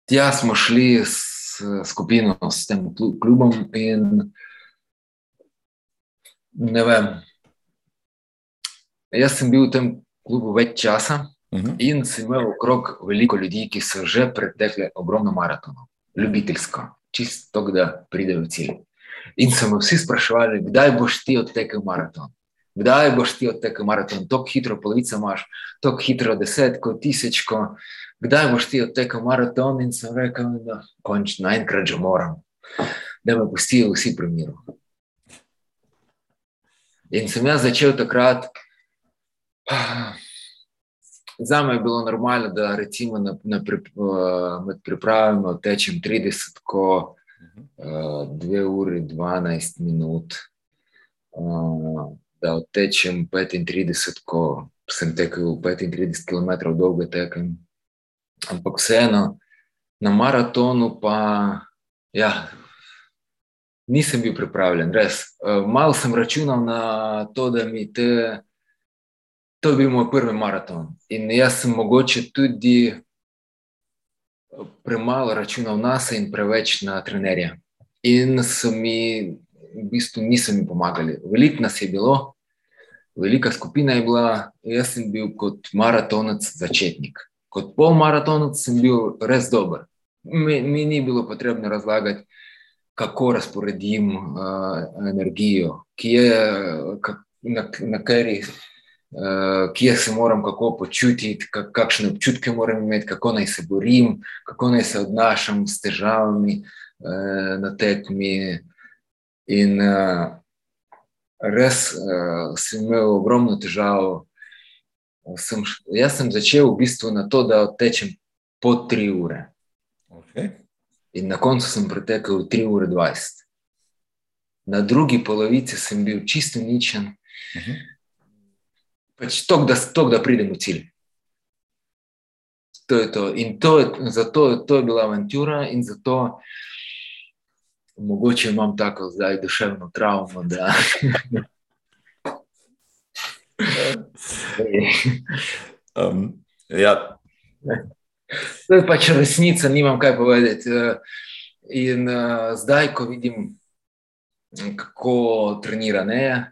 tja smo šli s skupino, s tem klubom, in ne vem. Jaz sem bil v tem klubu več časa. -huh. In sem imel okrog veliko ljudi, ki so že pretekli ogromno maratonov, ljubiteljsko, čisto to, da pridejo v cilj. In so me vsi spraševali, kdaj boš ti odtekel maraton. Kdaj boš ti odtekel maraton, tako hitro, polovica imaš, tako hitro, desetko, tisočko. Kdaj boš ti odtekel maraton? In sem rekel, da končno, enkrat že moram, da me pustijo vsi pri miru. In sem jaz začel takrat. Za me je bilo normalno, da recimo na, na pri, med pripravami tečem 30, ko 2 uri 12 minut, uh, da tečem 35, ko sem tekel 35 km dolge tekem. Ampak vseeno, na maratonu pa ja, nisem bil pripravljen, res. Uh, malo sem računal na to, da mi te to je bil moj prvi maraton. In jaz sem mogoče tudi eh, premalo računal na sebe in preveč na trenerje. In so mi, v bistvu, niso mi pomagali. Veliko nas je bilo, velika skupina je bila, jaz sem bil kot maratonec začetnik. Kot polmaratonec sem bil res dober. Mi, mi ni bilo potrebno razlagati, kako razporedim uh, energijo, kje, kak, na, na katerih uh, kje se moram kako počutiti, kak, kakšne občutke moram imeti, kako naj se borim, kako naj se odnašam s težavami uh, na tekmi. In uh, res uh, sem imel ogromno težav. Sem, jaz sem začel v bistvu na to, da tečem po 3 ure. Okay. In na koncu sem pretekel 3 ure 20. Na drugi polovici sem bil čisto ničen. Uh mhm. -huh pač tok, da, tok, da pridem v cilj. To je to. In to je, zato, to je bila avantura, in zato mogoče imam tako zdaj duševno travmo. Da... um, ja. To je pač resnica, nimam kaj povedati. In uh, zdaj, ko vidim, kako trenira ne.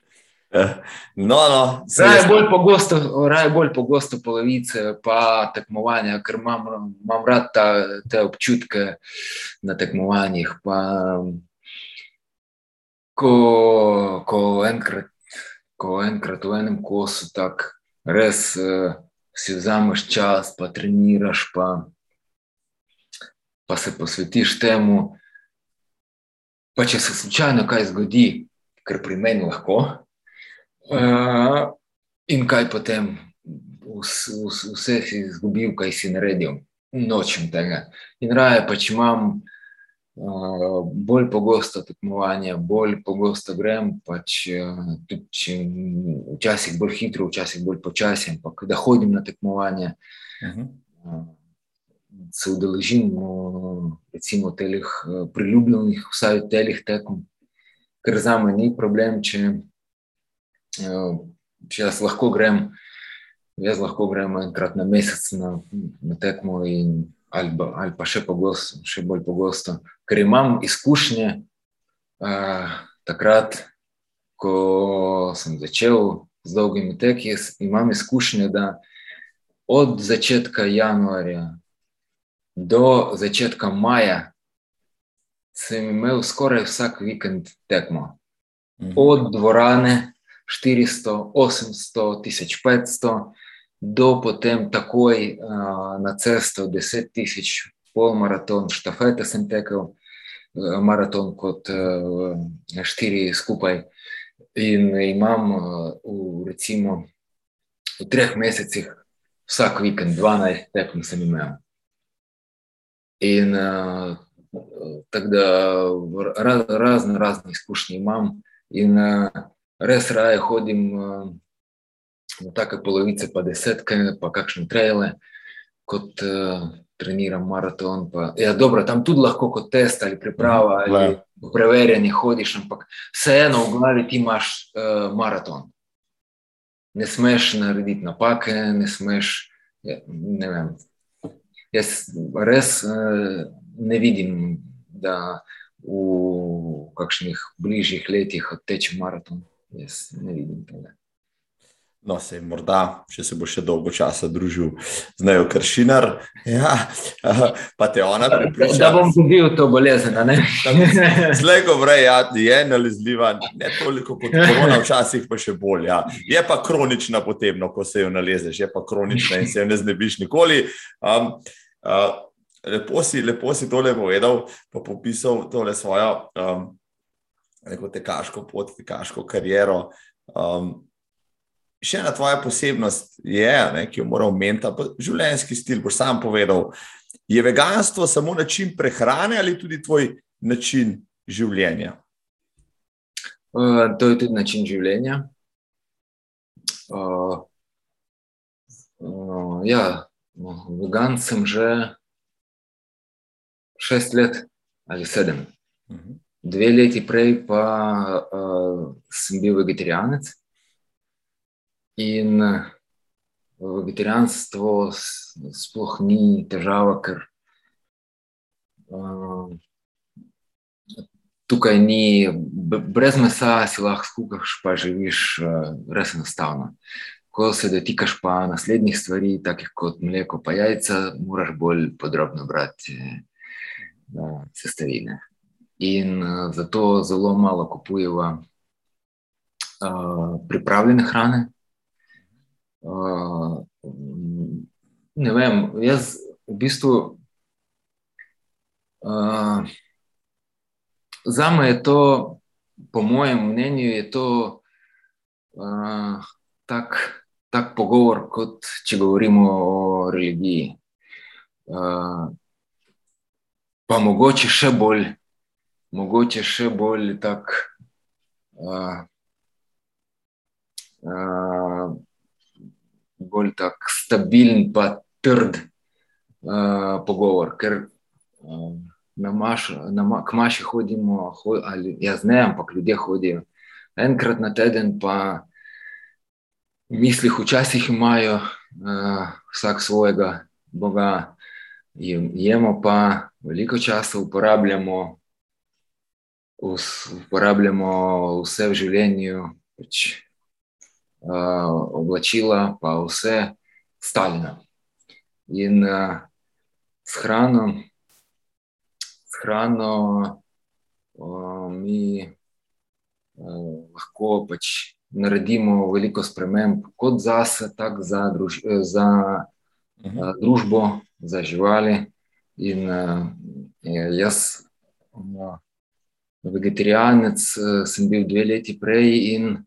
No, no, raje, bolj pogosto, raje bolj pogosto polovice, pa tekmovanja, ker imam, imam rad ta, te občutke na tekmovanjih. Pa, ko, ko, enkrat, ko enkrat v enem kosu tako res uh, si vzameš čas, pa treniraš, pa, pa se posvetiš temu. Pa če se slučajno kaj zgodi, kar pri meni lahko, uh, in kaj potem, vse, vse si izgubil, kaj si naredil, nočem tega. In raje pač imam bolj pogosto tekmovanje, bolj pogosto grem, pač tudi če včasih bolj hitro, včasih bolj počasi, ampak da hodim na tekmovanje, uh -huh. se udeležim recimo telih priljubljenih, vsaj telih tekom, ker za me ni problem, če, če jaz lahko grem, jaz lahko grem enkrat na mesec na, na tekmo in ali, ali pa še, pogosto, še bolj pogosto, ker imam izkušnje uh, takrat, ko sem začel z dolgimi teki, imam izkušnje, da od začetka januarja do začetka maja sem imel skoraj vsak vikend tekmo. Mhm. Od dvorane 400, 800, 1500 do potem takoj uh, na cesto 10 tisoč, pol maraton, štafete sem tekel, uh, maraton kot uh, štiri skupaj. In imam uh, v, recimo, v treh mesecih vsak vikend 12 tekem sem imel. In uh, tako da raz, razne, razne izkušnje imam in uh, res raje hodim uh, na take polovice, pa desetke, pa kakšne traile, kot uh, treniram maraton. Pa, ja, dobro, tam tudi lahko kot test ali priprava mhm, ali preverjanje hodiš, ampak vseeno v glavi ti imaš uh, maraton. Ne smeš narediti napake, ne smeš. Ja, ne vem. Jaz res uh, ne vidim, da v kakšnih bližjih letih odteče maraton. Jaz ne vidim tega. No, se je morda, če se bo še dolgo časa družil z Nejo Kršinar, ja, pa te ona pripriča. Da bom dobil to bolezen, ne? Slej, ko vrej, ja, je nalezljiva, ne toliko kot korona, včasih pa še bolj. Ja. Je pa kronična potem, no, ko se jo nalezeš, je pa kronična in se jo ne znebiš nikoli. Um, uh, lepo, si, lepo si tole povedal, pa popisal tole svojo um, neko tekaško pot, tekaško kariero. Um, še ena tvoja posebnost je, ne, ki jo moram omeniti, pa življenjski stil. Boš sam povedal, je veganstvo samo način prehrane ali tudi tvoj način življenja? Uh, to je tudi način življenja. Uh, uh, ja, vegan sem že šest let ali sedem. Dve leti prej pa uh, sem bil vegetarijanec. In vegetarijanstvo sploh ni težava, ker uh, tukaj ni, brez mesa si lahko skuhaš, pa živiš uh, res enostavno. Ko se dotikaš pa naslednjih stvari, takih kot mleko, pa jajca, moraš bolj podrobno brati uh, sestavine. In uh, zato zelo malo kupujemo uh, pripravljene hrane. Uh, ne vem, jaz v bistvu. Uh, za me je to, po mojem mnenju, je to uh, tak, tak pogovor, kot če govorimo o religiji. Uh, pa mogoče še bolj, mogoče še bolj tak. Uh, uh, bolj tak stabilen, pa trd uh, pogovor. Ker uh, na maš, na ma, k maši hodimo, hod, ali jaz ne, ampak ljudje hodijo enkrat na teden, pa misli včasih imajo uh, vsak svojega Boga. Jemo pa veliko časa, uporabljamo, uporabljamo vse v življenju, pač oblačila, pa vse Stalina. In s hrano, s hrano mi lahko pač naredimo veliko sprememb, kot za sebe, tako za, druž, za uh, družbo, za živali. In uh, jaz, uh, vegetarijanec, uh, sem bil dve leti prej, in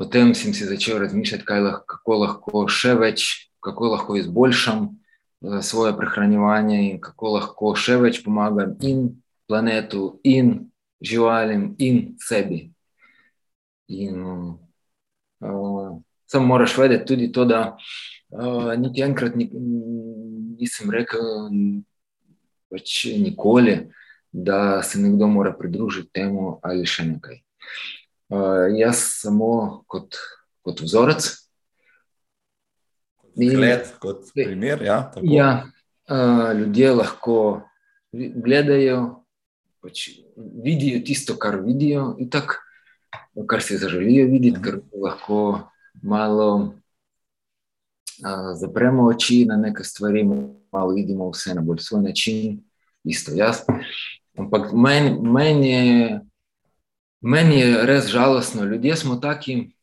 potem sem si začel razmišljati, lahko, kako lahko še več, kako lahko izboljšam uh, svoje prehranjevanje in kako lahko še več pomagam in planetu, in živalim, in sebi. In, uh, Samo moraš vedeti tudi to, da uh, niti enkrat ni, nisem rekel, pač nikoli, da se nekdo mora pridružiti temu ali še nekaj. Uh, jaz samo kot, kot vzorec. Gled, kot primer, ja, ja, uh, ljudje lahko gledajo, pač vidijo tisto, kar vidijo, in tako kar si zaželijo videti, ker lahko malo a, zapremo oči na neke stvari, malo vidimo vse na bolj svoj način, isto jaz. Ampak meni men je, men je res žalostno, ljudje smo taki,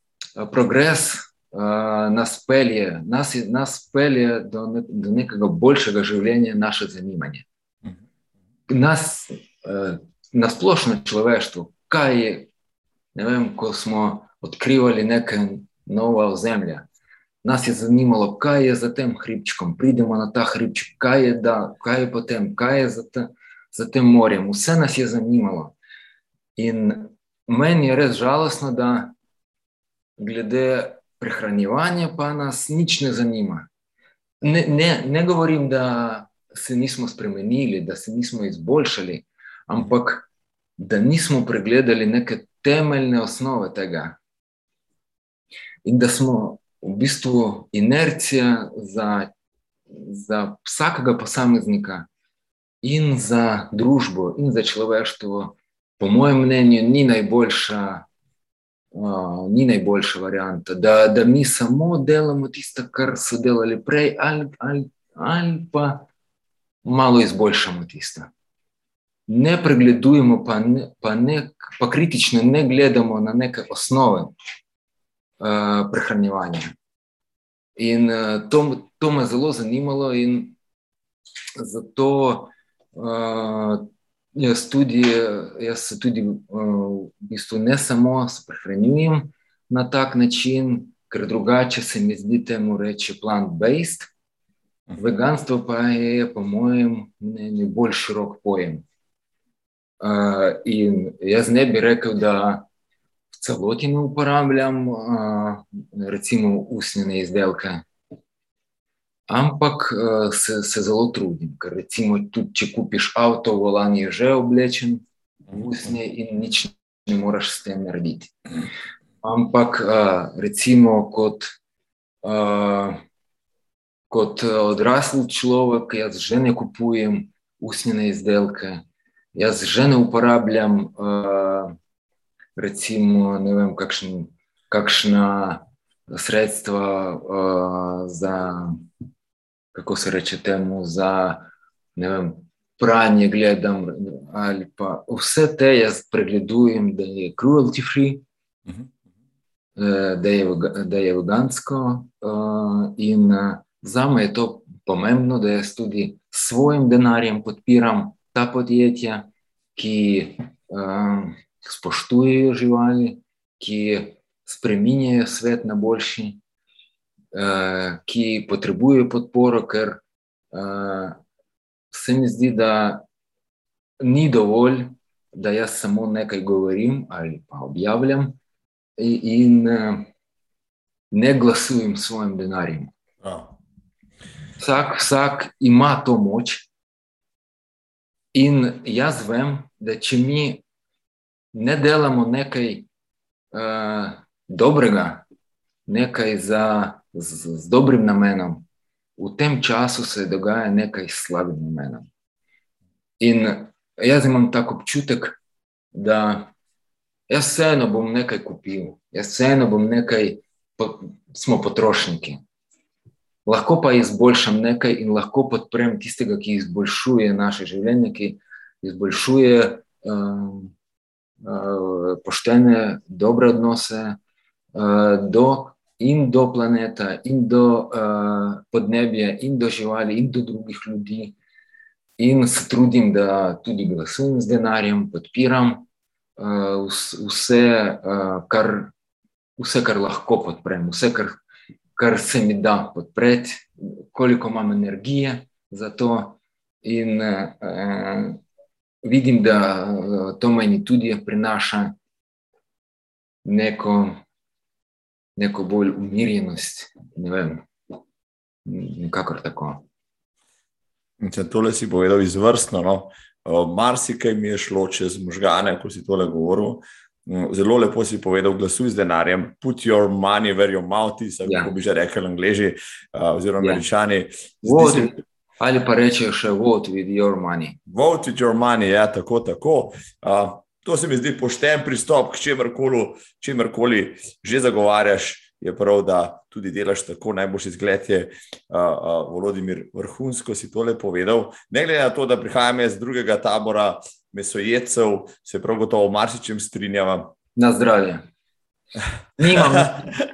progres a, nas pelje, nas, nas pelje do, ne, do nekega boljšega življenja, naše zanimanje. Nas, a, na splošno človeštvo, kaj je ne vem, ko smo odkrivali nekaj nova ozemlja. Nas je zanimalo, kaj je za tem hribčkom, pridemo na ta hribček, kaj je, da, kaj je potem, kaj je za, te, tem morjem. Vse nas je zanimalo. In meni je res žalostno, da glede prehranjevanja pa nas nič ne zanima. Ne, ne, ne govorim, da se nismo spremenili, da se nismo izboljšali, ampak da nismo pregledali neke temeljne osnove tega. In da smo v bistvu inercija za, za vsakega posameznika in za družbo in za človeštvo, po mojem mnenju, ni najboljša. Uh, ni najboljša varianta, da, da mi samo delamo tisto, kar so delali prej, ali, ali, ali pa malo izboljšamo tisto ne pregledujemo, pa, ne, pa, ne, pa kritično ne gledamo na neke osnove uh, prehranjevanja. In uh, to, to me zelo zanimalo, in zato jaz, tudi, jaz se tudi uh, v bistvu ne samo prehranjujem na tak način, ker drugače se mi zdi temu reči plant-based. Veganstvo pa je, po mojem mnenju, bolj širok pojem. Uh, in jaz ne bi rekel, da v celoti ne uporabljam, uh, recimo, usnjene izdelke, ampak uh, se, se zelo trudim. Ker, recimo, tudi če kupiš avto, volan je že oblečen usnje in nič ne moreš s tem narediti. Ampak, uh, recimo, kot, uh, kot odrasel človek, jaz že ne kupujem usnjene izdelke. Jaz že ne uporabljam, uh, recimo, ne vem, kakšen, kakšna sredstva uh, za, kako se reče temu, za vem, pranje, gledam. Pa, vse te jaz pregledujem, da je cruelty free, uh -huh. uh, da, je, da je vegansko. Uh, in uh, za me je to pomembno, da jaz tudi s svojim denarjem podpiram ta podjetja, ki um, spoštujejo živali, ki spremenjajo svet na boljši, uh, ki potrebujejo podporo, ker uh, se mi zdi, da ni dovolj, da jaz samo nekaj govorim ali pa objavljam in, uh, ne glasujem s svojim denarjem. Vsak, vsak ima to moč, In jaz vem, da če mi ne delamo nekaj uh, dobrega, nekaj za, z, z dobrim namenom, v tem času se dogaja nekaj slabim namenom. In jaz imam tako občutek, da jaz vseeno bom nekaj kupil, jaz vseeno bom nekaj po, smo potrošniki. Lahko pa izboljšam nekaj in lahko podprem tistega, ki izboljšuje naše življenje, ki izboljšuje uh, uh, poštene, dobre odnose uh, do, in do planeta, in do uh, podnebja, in do živali, in do drugih ljudi. In se trudim, da tudi glasujem z denarjem, podpiram uh, vse, uh, kar, vse, kar lahko podprem, vse, kar kar se mi da podpreti, koliko imam energije za to. In eh, vidim, da eh, to meni tudi prinaša neko, neko bolj umirjenost. Ne vem, nekako tako. Tole si povedal izvrstno. No? Marsikaj mi je šlo čez možgane, ko si tole govoril. Mm, zelo lepo si povedal, glasuj z denarjem, put your money where your mouth is, ja. kako bi že rekli angliži oziroma ja. američani. Se... Ali pa rečejo še vote with your money. Vote with your money, ja, tako, tako. Uh, to se mi zdi pošten pristop k čemkoli že zagovarjaš. Je prav, da tudi delaš tako, najboljši zgled je, uh, uh, Volodimir, vrhunsko si tole povedal. Ne glede na to, da prihajam iz drugega tabora, mesojedcev, se prav gotovo marsičem strinjava. Na zdravje. Nimam,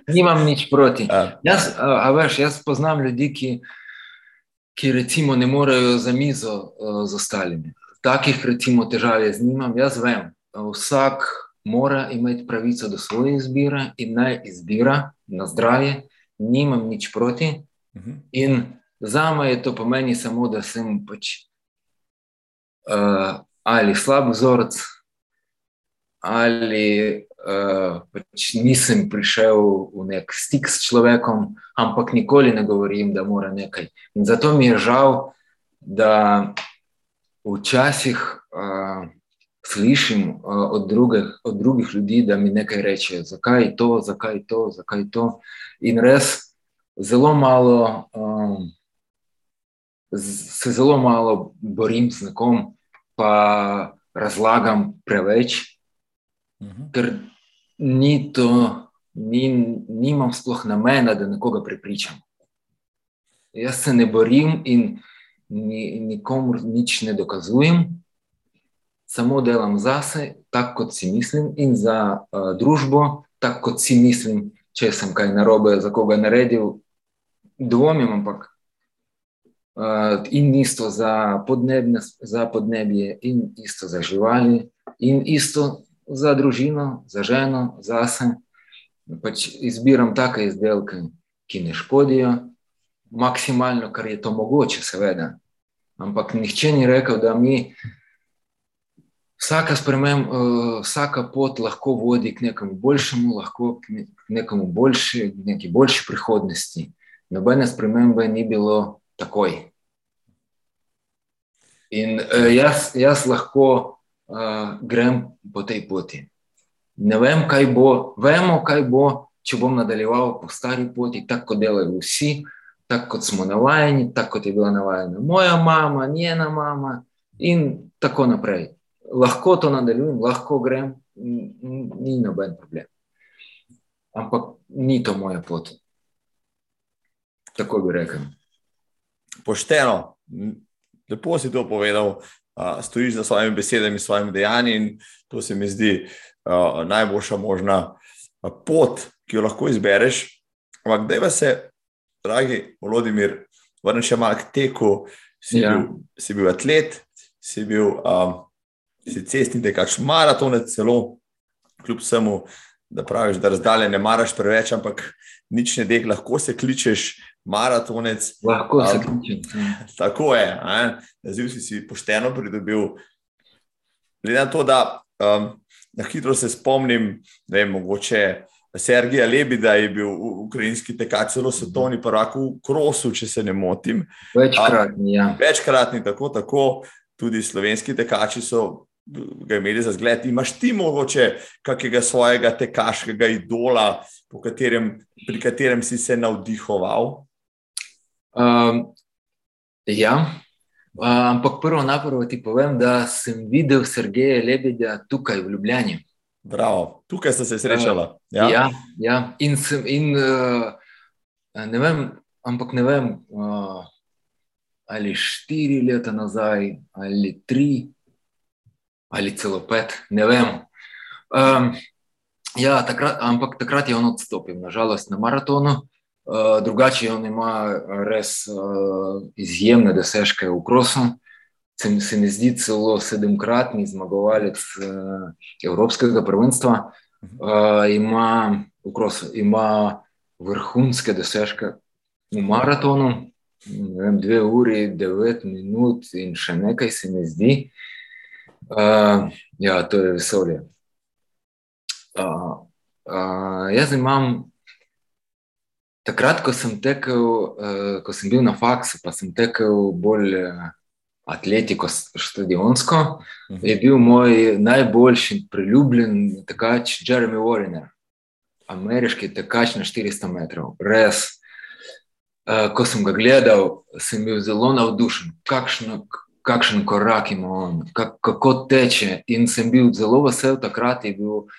nimam nič proti. Jaz, a, a veš, jaz poznam ljudi, ki, ki recimo ne morejo za mizo uh, z ostalimi. Takih recimo težav jaz nimam. Jaz vem, vsak mora imeti pravico do svoje izbire in naj izbira na zdravje. Nimam nič proti. Uh mhm. -huh. In za me je to pomeni samo, da sem pač. Uh, ali slab vzorec, ali uh, pač nisem prišel v nek stik s človekom, ampak nikoli ne govorim, da mora nekaj. In zato mi je žal, da včasih uh, slišim uh, od, druge, od drugih ljudi, da mi nekaj rečejo, zakaj je to, zakaj je to, zakaj je to. In res zelo malo. Um, Se zelo malo borim z nekom, pa razlagam preveč, uh mhm. -huh. ker ni to, ni, nimam sploh namena, da nekoga prepričam. Jaz se ne borim in ni, nikomu nič ne dokazujem, samo delam zase, tako kot si mislim, in za uh, družbo, tako kot si mislim, če sem kaj narobe, za koga naredil. Dvomim, ampak uh, in isto za, podnebne, za podnebje, in isto za živali, in isto za družino, za ženo, za sebe. Pač izbiram take izdelke, ki ne škodijo, maksimalno, kar je to mogoče, seveda. Ampak nihče ni rekel, da mi. Vsaka, spremem, uh, vsaka pot lahko vodi k nekemu boljšemu, lahko k nekemu boljši, neki boljši prihodnosti. Nobene spremembe ni bilo takoj. In uh, jaz, jaz lahko uh, grem po tej poti. Ne vem, kaj bo, vemo, kaj bo, če bom nadaljeval po stari poti, tako kot delajo vsi, tako kot smo navajeni, tako kot je bila navajena moja mama, njena mama in tako naprej. Lahko to nadaljujem, lahko grem, ni noben problem. Ampak ni to moja pot. Tako bi rekel pošteno, lepo si to povedal, uh, stojiš za svojimi besedami, svojimi dejanji in to se mi zdi uh, najboljša možna pot, ki jo lahko izbereš. Ampak, da se, dragi Volodimir, vrneš še malo k teku, si, ja. bil, si bil atlet, si bil um, si cestni tekač, maratonec celo, kljub vsemu. Da praviš, da razdalje ne maraš preveč, ampak nič ne dek, lahko se kličeš maratonec. Lahko se kličem. Tako je, zdaj si, si pošteno pridobil. Glede na to, da um, na hitro se spomnim, da je mogoče Sergej Lebi, da je bil ukrajinski tekač, celo svetovni prvak v Krosu, če se ne motim. Večkratni, ja. Večkratni, tako, tako. Tudi slovenski tekači so ga imeli za zgled. Imaš ti mogoče kakega svojega tekaškega idola, katerem, pri katerem si se navdihoval? Um, ja, uh, ampak prvo napravo ti povem, da sem videl Sergeja Lebedja tukaj v Ljubljani. Bravo, tukaj ste se srečali. Ja, ja, ja. In, in uh, ne vem, ampak ne vem, uh, ali štiri leta nazaj, ali tri, ali celo pet, ne vem. Um, ja, takrat, ampak takrat je on odstopil, nažalost, na maratonu. Uh, drugače, on ima res uh, izjemne dosežke v krosu. Se, se mi zdi celo sedemkratni zmagovalec uh, Evropskega prvenstva. Uh, ima, krosu, ima vrhunske dosežke v maratonu, vem, dve uri, devet minut in še nekaj se mi zdi. Uh, ja, to je vesolje. Uh, uh, jaz imam, takrat, ko sem tekel, uh, ko sem bil na faksu, pa sem tekel bolj uh, atletiko, stadionsko, uh mhm. -huh. je bil moj najboljši, priljubljen tekač Jeremy Warner, ameriški tekač na 400 metrov. Res. Uh, ko sem ga gledal, sem bil zelo navdušen, kakšno, kakšen korak ima on, kak, kako teče. In sem bil zelo vesel, takrat je bil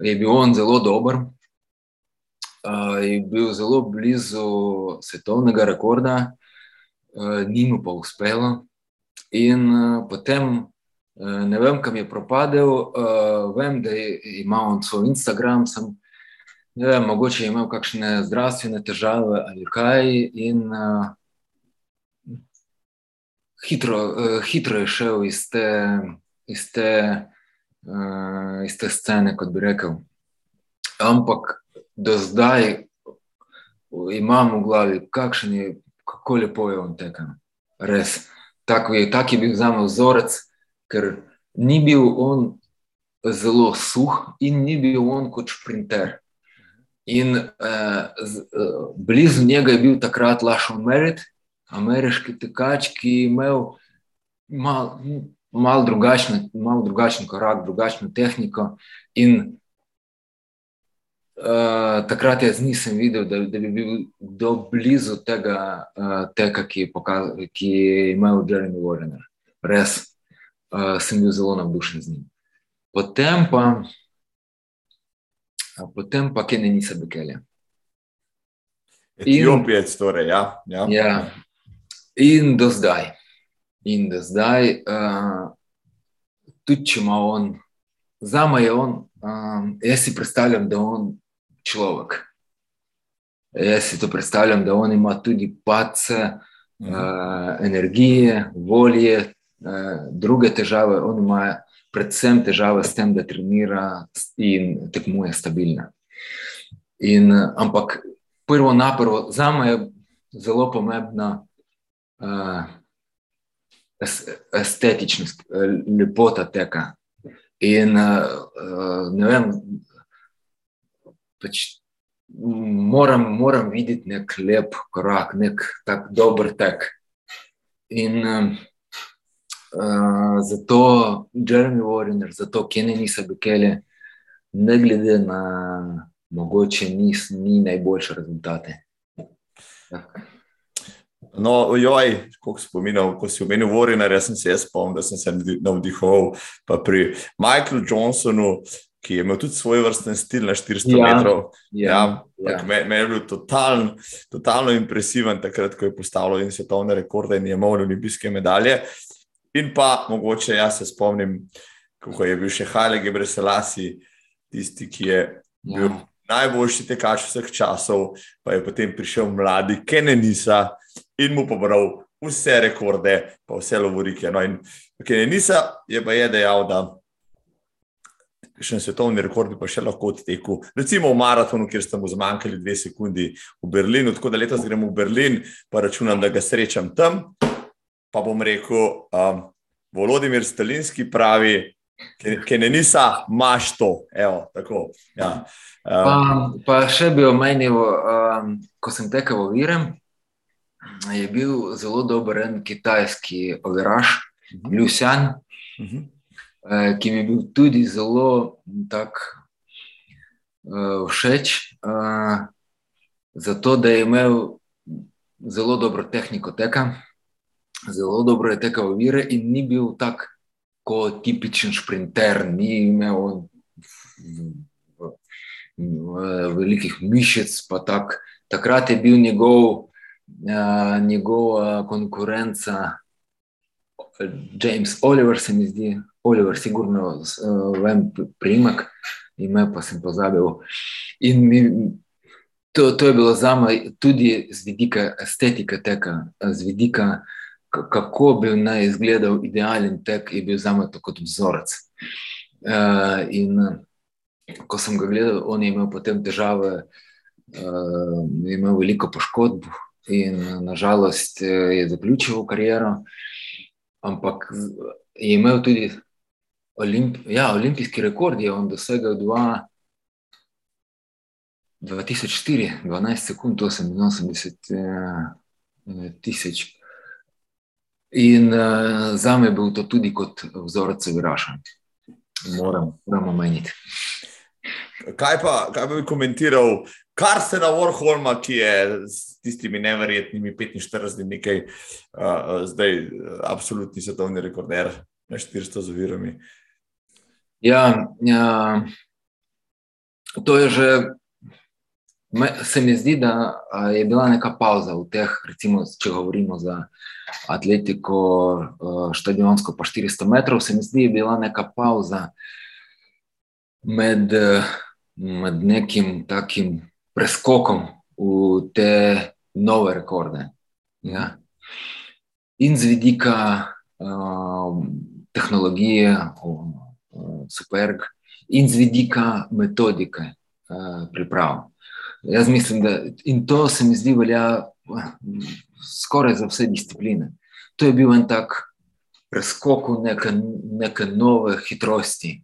je bil on zelo dober, uh, je bil zelo blizu svetovnega rekorda, uh, ni mu pa uspelo. In uh, potem, uh, ne vem, kam je propadel, uh, vem, da je, ima on svoj Instagram. Sem, ne vem, mogoče je imel kakšne zdravstvene težave ali kaj. In, uh, Hitro, uh, hitro je šel iz te, iz te uh, iz te scene, kot bi rekel. Ampak do zdaj imam v glavi, kakšen je, kako lepo je on tekel. Res. Tako je, tak je bil za me vzorec, ker ni bil on zelo suh in ni bil on kot sprinter. In eh, z, eh, blizu njega je bil takrat Lašon Merit, ameriški tekač, ki je imel malo malo drugačen, malo drugačen korak, drugačno tehniko. In uh, takrat jaz nisem videl, da, da bi bil do blizu tega, uh, tega ki, pokazal, ki je imel Jeremy Warner. Res uh, sem bil zelo navdušen z njim. Potem pa, uh, potem pa kaj ne nisem bekelja. Etiopijec, torej, ja. ja. ja. In do zdaj. In da zdaj, uh, tudi če ima on, za me je on, um, jaz si predstavljam, da on človek. Jaz si to predstavljam, da on ima tudi pace, uh, energije, volje, uh, druge težave. On ima predvsem težave s tem, da trenira in tekmuje stabilno. In, ampak prvo naprvo, za me je zelo pomembna. Uh, estetičnost, lepota teka. In ne vem, pač moram, moram videti nek lep korak, nek tak dober tek. In uh, zato Jeremy Warner, zato Kenny Nisa Bekele, ne glede na mogoče nis, ni najboljše rezultate. Tak. No, joj, koliko spominov, ko si omenil Warner, jaz sem se jaz spomnil, da sem se navdihoval pri Michaelu Johnsonu, ki je imel tudi svoj vrsten stil na 400 ja, metrov. Ja, ja, ja. Meni me je bil totalen, totalno impresiven takrat, ko je postavil in svetovne rekorde in je imel olimpijske medalje. In pa mogoče jaz se spomnim, kako je bil še Hale Gebreselasi, tisti, ki je bil ja. najboljši tekač vseh časov, pa je potem prišel mladi Kenenisa in mu pobral vse rekorde, pa vse lovorike. No, in okay, Nisa je pa je dejal, da še en svetovni rekord bi pa še lahko odtekel. Recimo v maratonu, kjer ste mu zmanjkali dve sekundi v Berlinu, tako da letos gremo v Berlin, pa računam, da ga srečam tam. Pa bom rekel, um, Volodimir Stalinski pravi, Ker ne nisa, imaš to. Evo, tako, ja. um, pa, pa še bi omenil, um, ko sem tekel v Virem, je bil zelo dober en kitajski oviraš, Ljubljana, uh -huh. Uh, ki mi je bil tudi zelo tak, uh, všeč, uh, zato da je imel zelo dobro tehniko teka, zelo dobro je tekel ovire in ni bil tak kot tipičen sprinter, ni imel velikih mišic. Tak, takrat je bil njegov, njegov konkurenca, James Oliver, se mi zdi, Oliver, sigurno vem, primek, ime pa sem pozabil. In mi, to, to je bilo za me tudi z vidika estetike teka, z vidika kako bi naj izgledal idealen tek, je bil za me to kot vzorec. Uh, in ko sem ga gledal, on je imel potem težave, uh, imel veliko poškodb in nažalost je zaključil kariero, ampak je imel tudi olimp, ja, olimpijski rekord, je on dosegel 2004, 12 sekund, 88 eh, tisoč In uh, za me je bil to tudi kot vzorec Severaša. Moram, moramo meniti. Kaj pa, kaj bi komentiral, kar se na Warholma, ki je s tistimi neverjetnimi 45 dni, nekaj, uh, zdaj absolutni svetovni rekorder na 400 z ovirami? Ja, ja, to je že Se mi zdi, da je bila neka pauza v teh, recimo, če govorimo za atletiko, stadionsko, pa 400 metrov, se mi zdi, da je bila neka pauza med, med nekim takim preskokom v te nove rekorde. Ja. In z vidika uh, tehnologije, uh, superg, in z vidika metodike uh, priprav. Jaz mislim, da in to se mi zdi velja skoraj za vse discipline. To je bil en tak preskok v neke, neke nove hitrosti.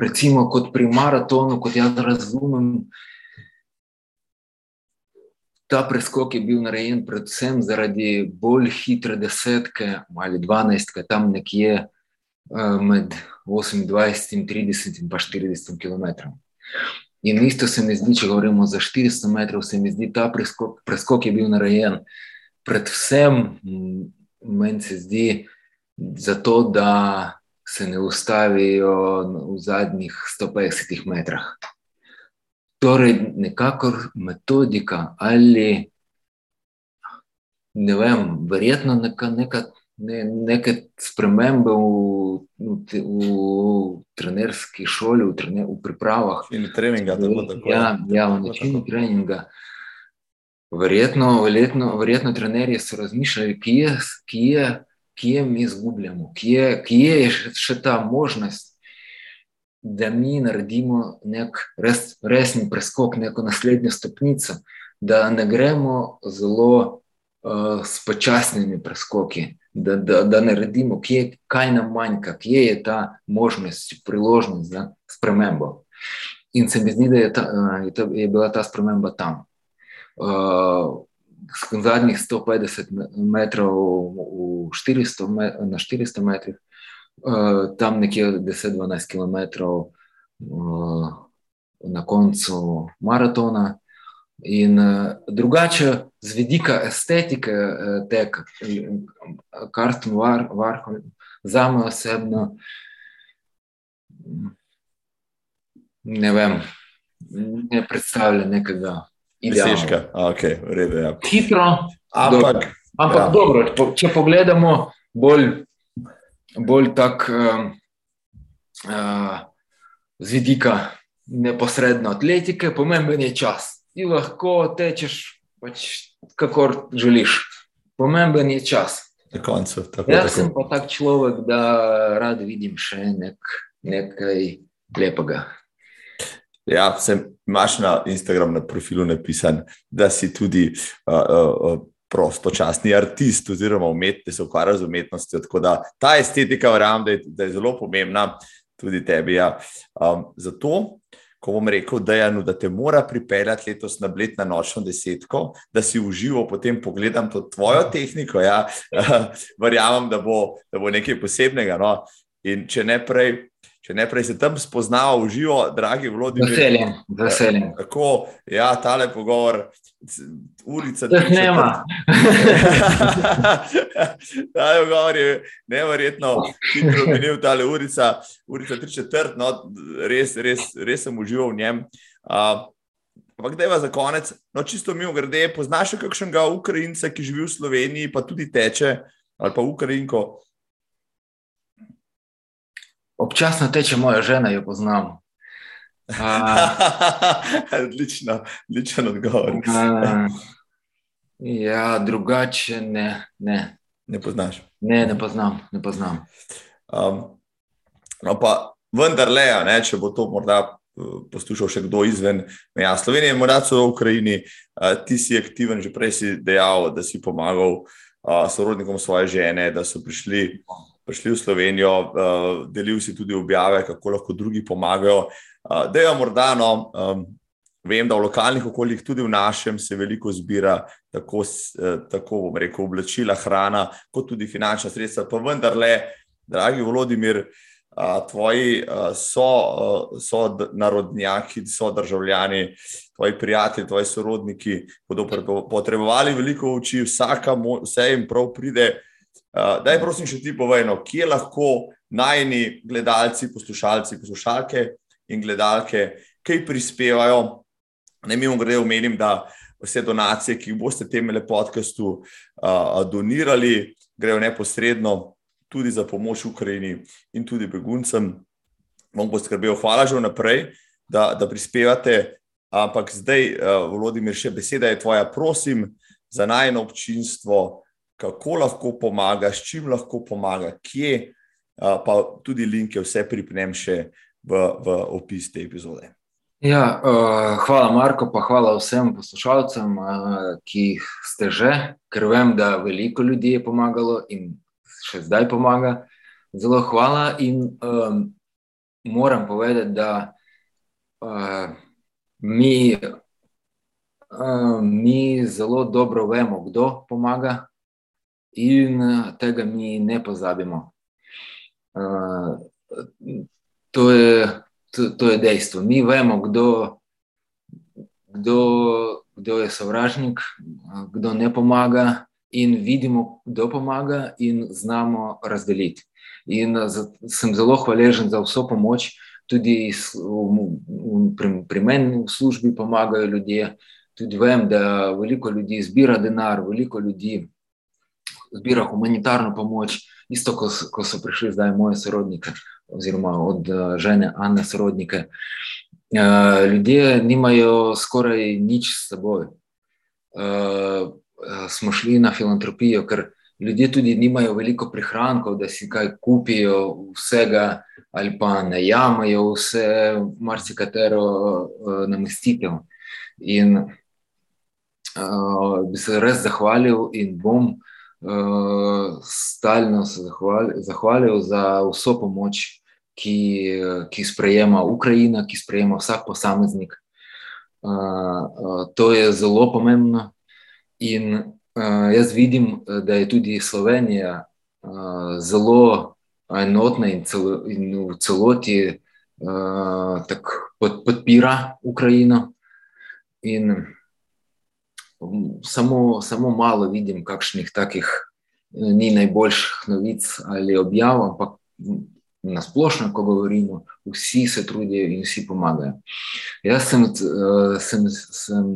Recimo, kot pri maratonu, kot jaz razumem, ta preskok je bil narejen predvsem zaradi bolj hitre desetke ali dvanajstke, tam nekje uh, med 28, 30 in pa 40 km. In isto se mi zdi, če govorimo za 400 metrov, se mi zdi ta preskok, preskok je bil narejen predvsem, meni se zdi, zato, da se ne ustavijo v zadnjih 150 metrah. Torej, nekako metodika ali ne vem, verjetno neka, neka ne, neke spremembe v, v, v trenerski šoli, v, trener, v pripravah. In treninga, da bo tako. Ja, ja v načinu treninga. Verjetno, verjetno, verjetno trenerji so razmišljali, kje, kje, kje mi izgubljamo, kje, kje je še ta možnost, da mi naredimo nek res, resni preskok, neko naslednjo stopnico, da ne gremo zelo uh, s počasnimi preskoki, spremembo. In se mi zdi, da je, ta, je, ta, je bila ta sprememba tam. Uh, zadnjih 150 metrov, 400 met, na 400 metrih, uh, tam nekje 10-12 km uh, na koncu maratona. In uh, drugače, z vidika estetike, uh, te kartone var, varho, za me osebno, ne vem, ne predstavlja nekega idealnega. Okay, ja. Hitro, ampak, dobro. ampak ja. dobro, če pogledamo bolj, bolj tako uh, uh, z vidika neposredno atletike, pomemben je čas ti lahko tečeš, pač, kako želiš. Pomemben je čas. Na koncu. Tako, Jaz tako. sem pa tak človek, da rad vidim še nek, nekaj lepega. Ja, sem, imaš na Instagramu na profilu napisan, da si tudi uh, uh, prostočasni artist, oziroma umetnik, se ukvarja z umetnostjo. Tako da ta estetika, verjamem, da, da je zelo pomembna tudi tebi. Ja. Um, zato ko bom rekel, no, da te mora pripeljati letos na bled na nočno desetko, da si uživo potem pogledam to tvojo tehniko. Ja, verjamem, da bo, da bo nekaj posebnega. No. In če ne prej, če ne prej se tam spoznal, uživo, dragi Vladimir. Veseljem, veseljem. Kako, ja, tale pogovor, ulica. To je nema. tale pogovor je neverjetno, hitro menil tale ulica, ulica tri četrt, no, res, res, res sem užival v njem. Uh, Ampak, da je za konec, no, čisto mi ogrede, poznaš še kakšnega Ukrajinca, ki živi v Sloveniji, pa tudi teče, ali pa Ukrajinko, Občasno teče moja žena, jo poznam. Odlično, odličen odgovor. A, ja, drugače ne, ne. Ne poznaš. Ne, ne poznam. Ne poznam. Um, no, pa vendarle, ne, če bo to morda uh, poslušal še kdo izven meja Slovenije, morda celo v Ukrajini, uh, ti si aktiven, že prej si dejal, da si pomagal uh, sorodnikom svoje žene, da so prišli prišli v Slovenijo, uh, delil si tudi objave, kako lahko drugi pomagajo. Uh, da je morda, no, um, vem, da v lokalnih okoljih, tudi v našem, se veliko zbira, tako, uh, tako bom rekel, oblačila, hrana, kot tudi finančna sredstva. Pa vendarle, dragi Volodimir, uh, tvoji uh, so, uh, so narodnjaki, so državljani. Tvoji prijatelji, tvoji sorodniki bodo potrebovali veliko oči, vsaka, vse jim prav pride, uh, daj, prosim, še ti povejno, kje lahko najni gledalci, poslušalci, poslušalke in gledalke, kaj prispevajo. Ne mi grede omenim, da vse donacije, ki boste temele podkastu uh, donirali, grejo neposredno tudi za pomoč Ukrajini in tudi beguncem. Bom poskrbel, hvala že vnaprej, da, da prispevate. Ampak zdaj, uh, Volodimir, še beseda je tvoja, prosim, za najno občinstvo kako lahko pomaga, s čim lahko pomaga, kje, pa tudi linke, vse pripnem še v, v opis te epizode. Ja, uh, hvala, Marko, pa hvala vsem poslušalcem, uh, ki ste že, ker vem, da veliko ljudi je pomagalo in še zdaj pomaga. Zelo hvala in um, moram povedati, da uh, mi, uh, mi zelo dobro vemo, kdo pomaga in eh, tega mi ne pozabimo. Uh, to, je, to, to je dejstvo. Mi vemo, kdo, kdo, kdo je sovražnik, kdo ne pomaga, in vidimo, kdo pomaga, in znamo razdeliti. In sem zelo hvaležen za vso pomoč, tudi pri, pri meni v službi pomagajo ljudje. Tudi vem, da veliko ljudi zbira denar, veliko ljudi zbira humanitarno pomoč, isto kot ko so prišli zdaj moje sorodnike, oziroma od uh, žene Anne sorodnike. Uh, ljudje nimajo skoraj nič s seboj. Uh, smo šli na filantropijo, ker ljudje tudi nimajo veliko prihrankov, da si kaj kupijo, vsega, ali pa najamajo vse, marsikatero namestitev. In uh, bi se res zahvalil in bom uh, stalno se zahvalil, zahvalil za vso pomoč, ki, ki sprejema Ukrajina, ki sprejema vsak posameznik. Uh, uh, to je zelo pomembno. In jaz vidim, da je tudi Slovenija zelo enotna in, celo, in v celoti uh, pod, podpira Ukrajino. In samo, samo malo vidim, kakšnih takih ni najboljših novic ali objav, ampak na splošno, ko govorimo, vsi se trudijo in vsi pomagajo. Jaz sem, sem, sem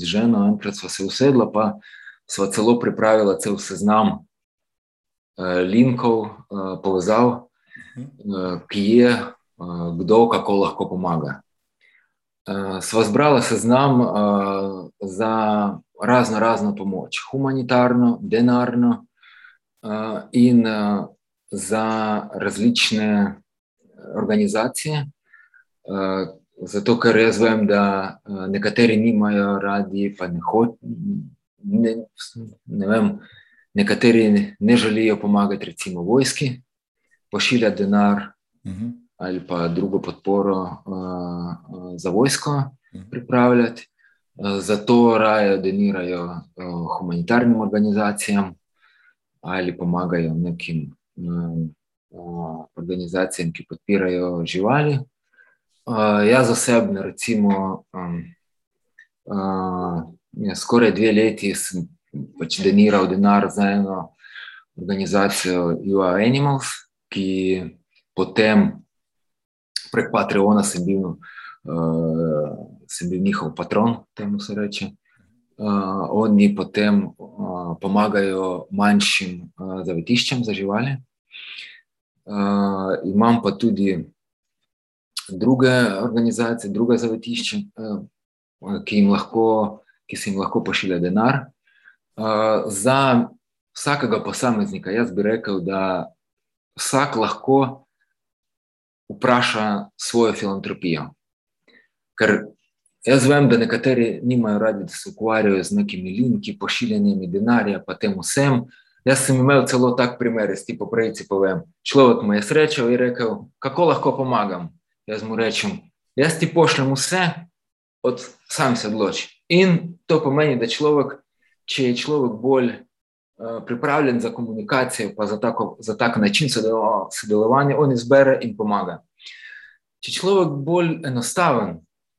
z ženo enkrat sva se usedla, pa sva celo pripravila cel seznam linkov, povezav, ki je, kdo kako lahko pomaga. Sva zbrala seznam za razno razno pomoč, humanitarno, denarno in za različne organizacije. Zato, ker jaz vem, da nekateri nimajo radi, pa ne hočejo, ne, ne vem, nekateri ne želijo pomagati, recimo, vojski, pošiljati denar. Uh. -huh ali pa drugo podporo uh, za vojsko mhm. pripravljati. Uh, zato raje donirajo humanitarnim organizacijam ali pomagajo nekim organizacijam, ki podpirajo živali. Jaz osebno, recimo, skoraj dve leti sem pač deniral denar za eno organizacijo UA Animals, ki potem prek Patreona sem bil, sem bil njihov patron, temu se reče. Uh, oni potem uh, pomagajo manjšim uh, zavetiščem za živali. Uh, imam pa tudi druge organizacije, druge zavetišče, uh, ki, lahko, ki se jim lahko pošilja denar. Uh, za vsakega posameznika jaz bi rekel, da vsak lahko vpraša svojo filantropijo. Ker Jaz vem, da nekateri nimajo radi, da se ukvarjajo z nekimi linki, pošiljanjem denarja, pa tem vsem. Jaz sem imel celo tak primer, res ti po pravici povem. Človek me je srečal in rekel, kako lahko pomagam. Jaz mu rečem, jaz ti pošljem vse, od sam se odloči. In to pomeni, da človek, če je človek bolj pripravljen za komunikacijo, pa za, tako, za tak način sodelovanja, on izbere in pomaga. Če človek bolj enostaven,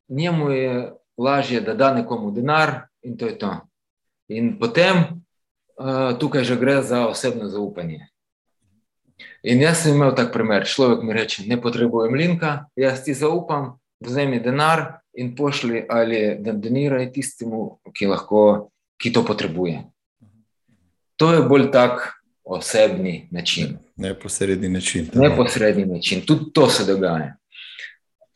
njemu je lažje, da da nekomu denar, in to je to. In potem uh, tukaj že gre za osebno zaupanje. In jaz sem imel tak primer. Človek mi reče: Ne potrebujem linka, jaz ti zaupam, vzemi denar in pošli ali da doniraj tistemu, ki, ki to potrebuje. To je bolj tak osebni način. Neposredni način. Neposredni način. Tudi to se dogaja.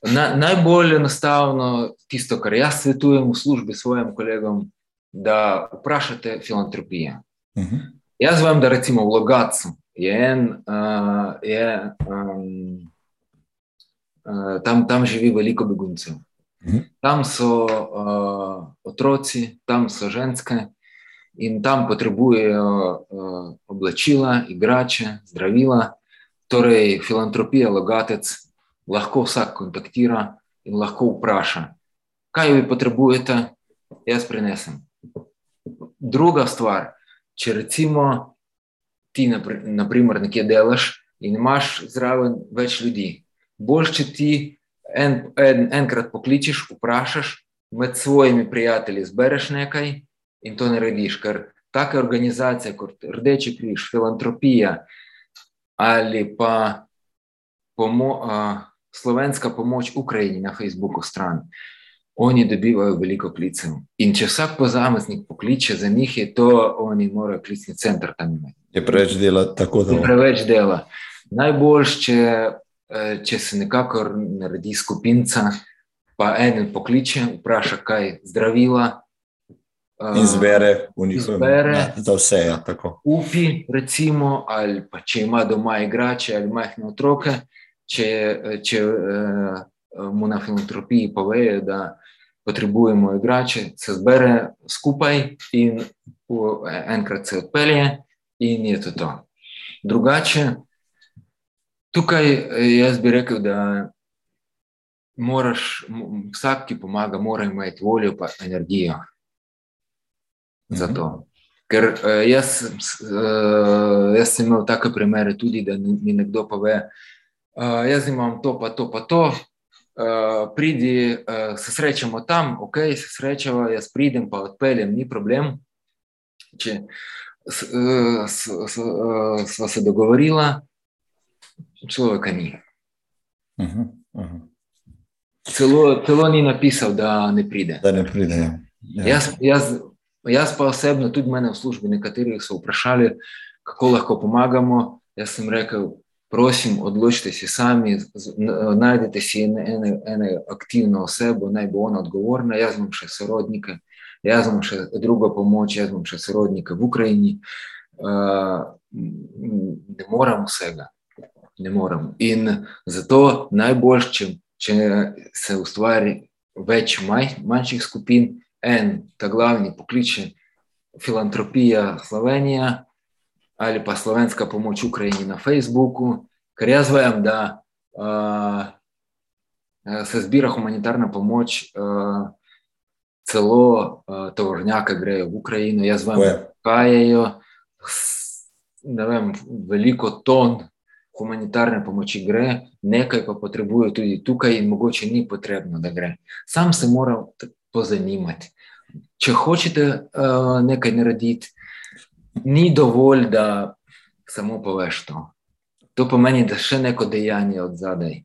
Na, najbolj enostavno tisto, kar jaz svetujem v službi svojim kolegom, da vprašate filantropijo. Uh mhm. -huh. Jaz vem, da recimo v Logacu je en, uh, je, um, uh, tam, tam živi veliko beguncev. Uh mhm. -huh. Tam so uh, otroci, tam so ženske in tam potrebujejo uh, oblačila, igrače, zdravila. Torej, filantropija, logatec lahko vsak kontaktira in lahko vpraša, kaj vi potrebujete, jaz prenesem. Druga stvar, če recimo ti, naprimer, nekje delaš in imaš zraven več ljudi, bolj če ti en, en, enkrat pokličeš, vprašaš, med svojimi prijatelji zbereš nekaj in to narediš, ker take organizacije kot Rdeči križ, filantropija ali pa pomo, uh, slovenska pomoč Ukrajini na Facebooku stran. Oni dobivajo veliko klicev. In če vsak posameznik pokliče za njih, je to, oni morajo klicni center tam imeti. Je preveč dela, tako da. Je preveč dela. Najboljš, če, eh, če se nekako naredi skupinca, pa en pokliče, vpraša, kaj zdravila. In zbere v njihovem mnenju. Za vse je ja, tako. Upi, recimo, ali pa če ima doma igrače ali majhne otroke če, če uh, mu na filantropiji povejo, da potrebujemo igrače, se zbere skupaj in uh, enkrat se odpelje, in je to to. Drugače, tukaj jaz bi rekel, da moraš, vsak, ki pomaga, mora imeti voljo in energijo za to. Ker uh, jaz, uh, jaz sem imel take primere tudi, da mi nekdo pove, uh, jaz imam to, pa to, pa to. Uh, pridi, uh, se srečamo tam, ok, se srečamo, jaz pridem, pa odpeljem, ni problem. Če smo se dogovorili, človeka ni. Uh -huh, uh -huh. Celo, celo ni napisal, da ne pride. Da ne pride ja. Ja. Jaz, jaz, jaz pa osebno, tudi mene v službi, nekateri so vprašali, kako lahko pomagamo. Jaz sem rekel, prosim, odločite se sami, najdete si eno aktivno osebo, naj bo ona odgovorna. Jaz imam še sorodnike, jaz imam še drugo pomoč, jaz imam še sorodnike v Ukrajini. Ne moram vsega, ne moram. In zato najbolj, če, če se ustvari več manj, manjših skupin, en, ta glavni pokliče, filantropija Slovenija ali pa slovenska pomoč Ukrajini na Facebooku, ker jaz vem, da uh, se zbira humanitarna pomoč, uh, celo uh, tovornjake grejo v Ukrajino, jaz vem, kaj je, ne vem, veliko ton humanitarne pomoči gre, nekaj pa potrebuje tudi tukaj, in mogoče ni potrebno, da gre. Sam se mora pozanimati. Če hočete uh, nekaj narediti, ni dovolj, da samo poveš to. To pomeni, da še neko dejanje od zadaj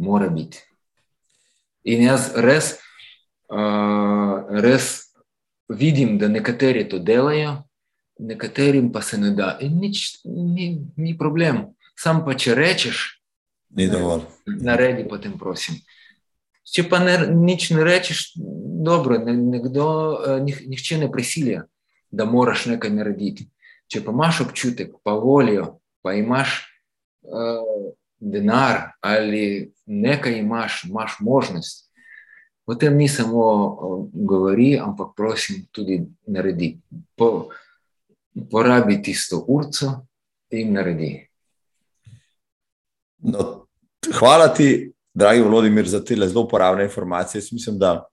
mora biti. In jaz res, uh, res vidim, da nekateri to delajo, nekaterim pa se ne da. In nič ni, ni problem. Sam pa če rečeš, ni dovolj. Naredi potem, prosim. Če pa ne, nič ne rečeš, dobro, ne, nekdo, nih, nihče ne prisilja, da moraš nekaj narediti. Če pa imaš občutek, pa voljo, pa imaš uh, denar ali nekaj imaš, imaš možnost, potem ni samo uh, govori, ampak prosim, tudi naredi. Po, porabi tisto urco in naredi. No, hvala ti, dragi Vladimir, za te zelo uporabne informacije. Jaz mislim, da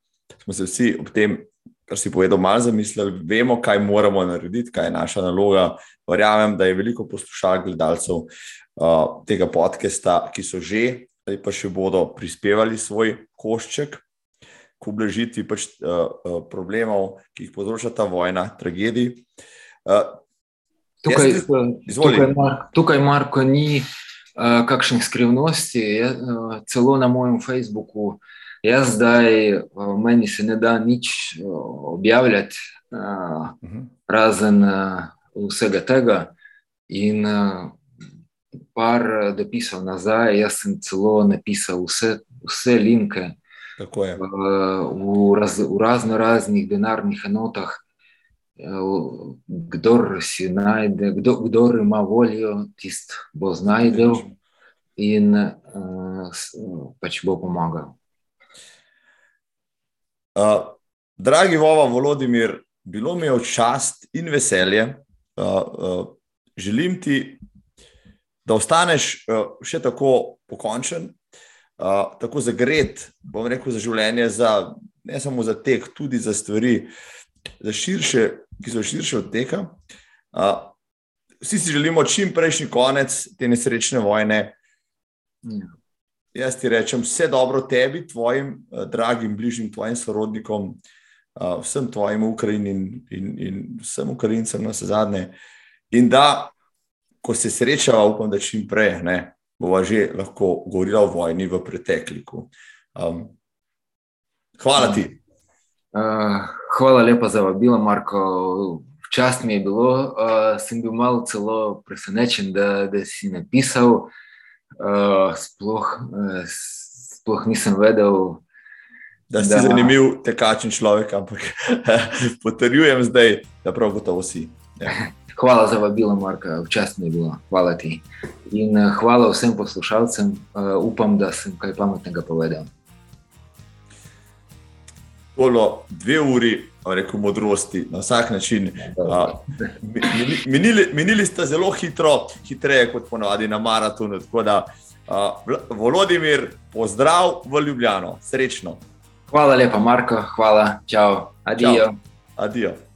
smo se vsi ob tem, kar si povedal, malo zamislili, vemo, kaj moramo narediti, kaj je naša naloga. Verjamem, da je veliko poslušalcev, gledalcev uh, tega podcasta, ki so že ali pa še bodo prispevali svoj košček k ublažitvi pač, uh, uh, problemov, ki jih povzroča ta vojna, tragedij. Uh, tukaj, tukaj, tukaj, Marko, ni uh, kakšnih skrivnosti. Je, celo na mojem Facebooku, jaz zdaj, meni se ne da nič objavljati, razen vsega tega. In par dopisov nazaj, jaz sem celo napisal vse, vse linke v, v, raz, v razno raznih denarnih enotah. Kdor si najde, kdo, kdor ima voljo, tist bo znajdel in uh, pač bo pomagal. Uh, dragi Vova, Volodimir, bilo mi je v čast in veselje. Uh, uh, želim ti da ostaneš uh, še tako pokončen, uh, tako zagret, bom rekel, za življenje, za, ne samo za tek, tudi za stvari, za širše, ki so širše od tega. Uh, vsi si želimo čim prejšnji konec te nesrečne vojne. Ja. Jaz ti rečem, vse dobro tebi, tvojim uh, dragim, bližnjim, tvojim sorodnikom, uh, vsem tvojim Ukrajinim in, in, in vsem Ukrajincem na vse zadnje. In da ko se srečava, upam, da čim prej, ne, bova že lahko govorila o vojni v pretekliku. Um, hvala ti. Uh, hvala lepa za vabilo, Marko. Včasih mi je bilo, uh, sem bil malo celo presenečen, da, da si napisal. Uh, sploh, uh, sploh nisem vedel. Da si da... zanimiv, tekačen človek, ampak potrjujem zdaj, da prav gotovo si. Ja. Hvala za vabilo, Marka, včasih je bilo. Hvala ti. In hvala vsem poslušalcem, uh, upam, da sem kaj pametnega povedal. Polo dve uri, reko modrosti, na vsak način. Uh, minili, minili ste zelo hitro, hitreje kot ponovadi na maratonu. Tako da, uh, Volodimir, pozdrav v Ljubljano, srečno. Hvala lepa, Marko, hvala, čau, adijo. Adijo.